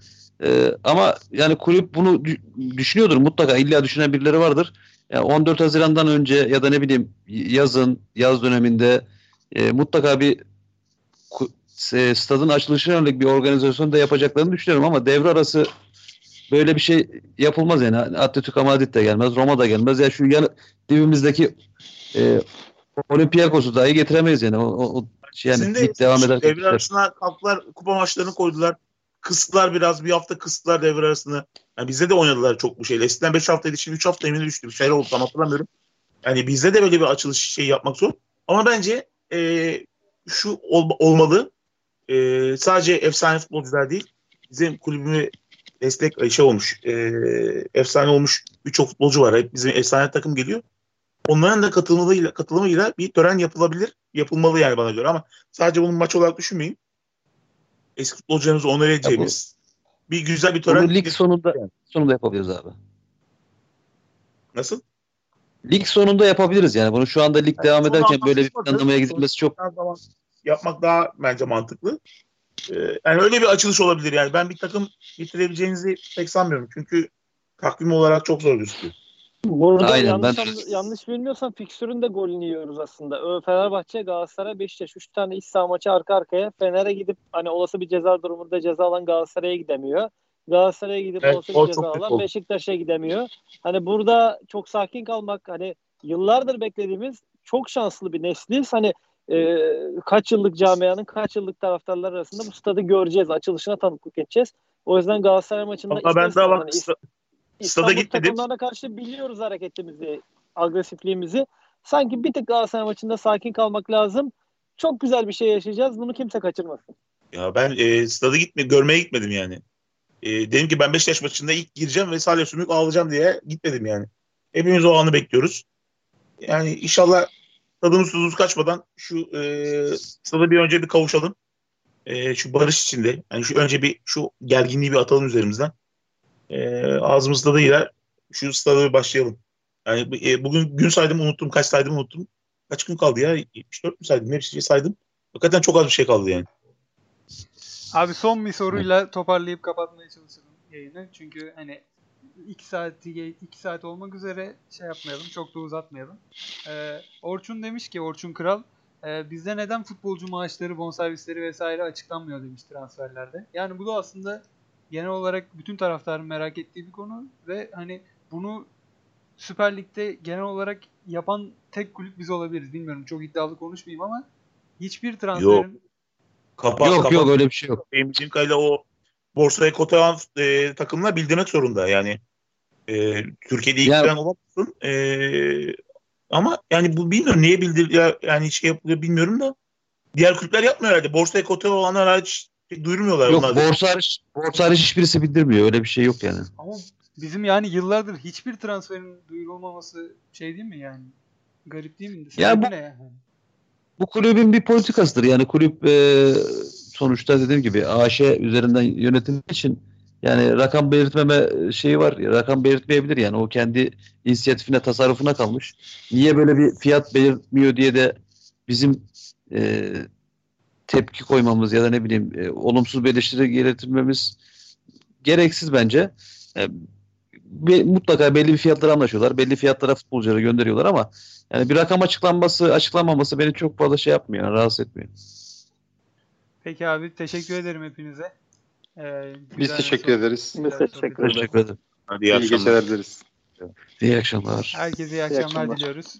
E, ama yani kulüp bunu dü- düşünüyordur mutlaka. İlla düşünen birileri vardır. Yani 14 Haziran'dan önce ya da ne bileyim yazın, yaz döneminde e, mutlaka bir e, stadın açılışına yönelik bir organizasyon da yapacaklarını düşünüyorum ama devre arası böyle bir şey yapılmaz yani. Atletico Madrid de gelmez, Roma da gelmez. Ya şu yan dibimizdeki e, Olympiakos'u dahi getiremeyiz yani. O, o, yani lig devam ederken. devre arasına kalktılar, kupa maçlarını koydular. Kıstılar biraz, bir hafta kıstılar devre arasını. Yani bizde de oynadılar çok bu şeyle. Eskiden 5 haftaydı, şimdi 3 hafta emine düştü. Bir şeyler oldu tam hatırlamıyorum. Yani bizde de böyle bir açılış şey yapmak zor. Ama bence e, şu ol- olmalı. E, sadece efsane futbolcular değil, bizim kulübüme destek şey olmuş, e, efsane olmuş birçok futbolcu var. Hep bizim efsane takım geliyor. Onların da katılımıyla, katılımıyla bir tören yapılabilir. Yapılmalı yani bana göre ama sadece bunu maç olarak düşünmeyin. Eski futbolcularımızı onur edeceğimiz bir güzel bir tören. Bunu lig sonunda sonunda yapabiliriz abi. Nasıl? Lig sonunda yapabiliriz yani. Bunu şu anda lig Yani devam ederken böyle bir planlamaya gidilmesi çok yapmak daha bence mantıklı. Ee, yani öyle bir açılış olabilir yani. Ben bir takım getirebileceğinizi pek sanmıyorum. Çünkü takvim olarak çok zor gözüküyor. Burada Aynen, yanlış, ben- an- yanlış bilmiyorsam fikstürün de golünü yiyoruz aslında. Ö, Fenerbahçe, Galatasaray, Beşiktaş. Üç tane iç saha maçı arka arkaya. Fener'e gidip hani olası bir ceza durumunda ceza alan Galatasaray'a gidemiyor. Galatasaray'a gidip Evet, olası bir ceza alan. Beşiktaş'a gidemiyor. Hani burada çok sakin kalmak hani yıllardır beklediğimiz çok şanslı bir nesliz. Hani e, kaç yıllık camianın kaç yıllık taraftarlar arasında bu stadı göreceğiz. Açılışına tanıklık edeceğiz. O yüzden Galatasaray maçında Ama ben daha bak hani stada İstanbul gitmedim. takımlarına karşı biliyoruz hareketimizi, agresifliğimizi. Sanki bir tık Galatasaray maçında sakin kalmak lazım. Çok güzel bir şey yaşayacağız. Bunu kimse kaçırmasın. Ya ben e, stada gitme, görmeye gitmedim yani. E, dedim ki ben Beşiktaş maçında ilk gireceğim ve Salih Sümük ağlayacağım diye gitmedim yani. Hepimiz o anı bekliyoruz. Yani inşallah tadımız tuzumuz kaçmadan şu e, stada bir önce bir kavuşalım. E, şu barış içinde. Yani şu önce bir şu gerginliği bir atalım üzerimizden. E, ağzımızda da yer. Şu stada bir başlayalım. Yani e, bugün gün saydım unuttum. Kaç saydım unuttum. Kaç gün kaldı ya? 74 mü saydım? Hepsi şey saydım. Hakikaten çok az bir şey kaldı yani. Abi son bir soruyla toparlayıp kapatmaya çalışırım yayını. Çünkü hani 2 saati 2 saat olmak üzere şey yapmayalım, çok da uzatmayalım. Ee, Orçun demiş ki Orçun Kral e, bizde neden futbolcu maaşları, bonservisleri vesaire açıklanmıyor demiş transferlerde. Yani bu da aslında genel olarak bütün taraftarın merak ettiği bir konu ve hani bunu Süper Lig'de genel olarak yapan tek kulüp biz olabiliriz. Bilmiyorum çok iddialı konuşmayayım ama hiçbir transferin Kapat, yok kapat. yok öyle bir şey yok. Benim bildiğim kadarıyla o borsaya kota alan e, takımlar bildirmek zorunda. Yani e, Türkiye'de ilk Ya- ben olamazsın. E, ama yani bu bilmiyorum niye bildir ya, yani şey yapılıyor bilmiyorum da diğer kulüpler yapmıyor herhalde. Borsaya kota olanlar hariç şey duyurmuyorlar Yok onlar. borsa hariç, borsa hariç hiçbirisi bildirmiyor. Öyle bir şey yok yani. ama bizim yani yıllardır hiçbir transferin duyurulmaması şey değil mi yani? Garip değil mi? Ya bu- ne yani? Bu kulübün bir politikasıdır. Yani kulüp e, sonuçta dediğim gibi AŞ üzerinden yönetildiği için yani rakam belirtmeme şeyi var. Rakam belirtmeyebilir yani. O kendi inisiyatifine, tasarrufuna kalmış. Niye böyle bir fiyat belirtmiyor diye de bizim e, tepki koymamız ya da ne bileyim e, olumsuz bir eleştiri getirmemiz gereksiz bence. E, bir- mutlaka belli bir fiyatlara anlaşıyorlar. Belli fiyatlara futbolcuları gönderiyorlar ama yani bir rakam açıklanması, açıklanmaması beni çok fazla şey yapmıyor, yani rahatsız etmiyor. Peki abi teşekkür ederim hepinize. Ee, Biz teşekkür sohbet- ederiz. Biz teşekkür ederiz. Hadi iyi İyi akşamlar. geceler dileriz. İyi akşamlar. Herkese iyi İyi akşamlar akşamlar. diliyoruz.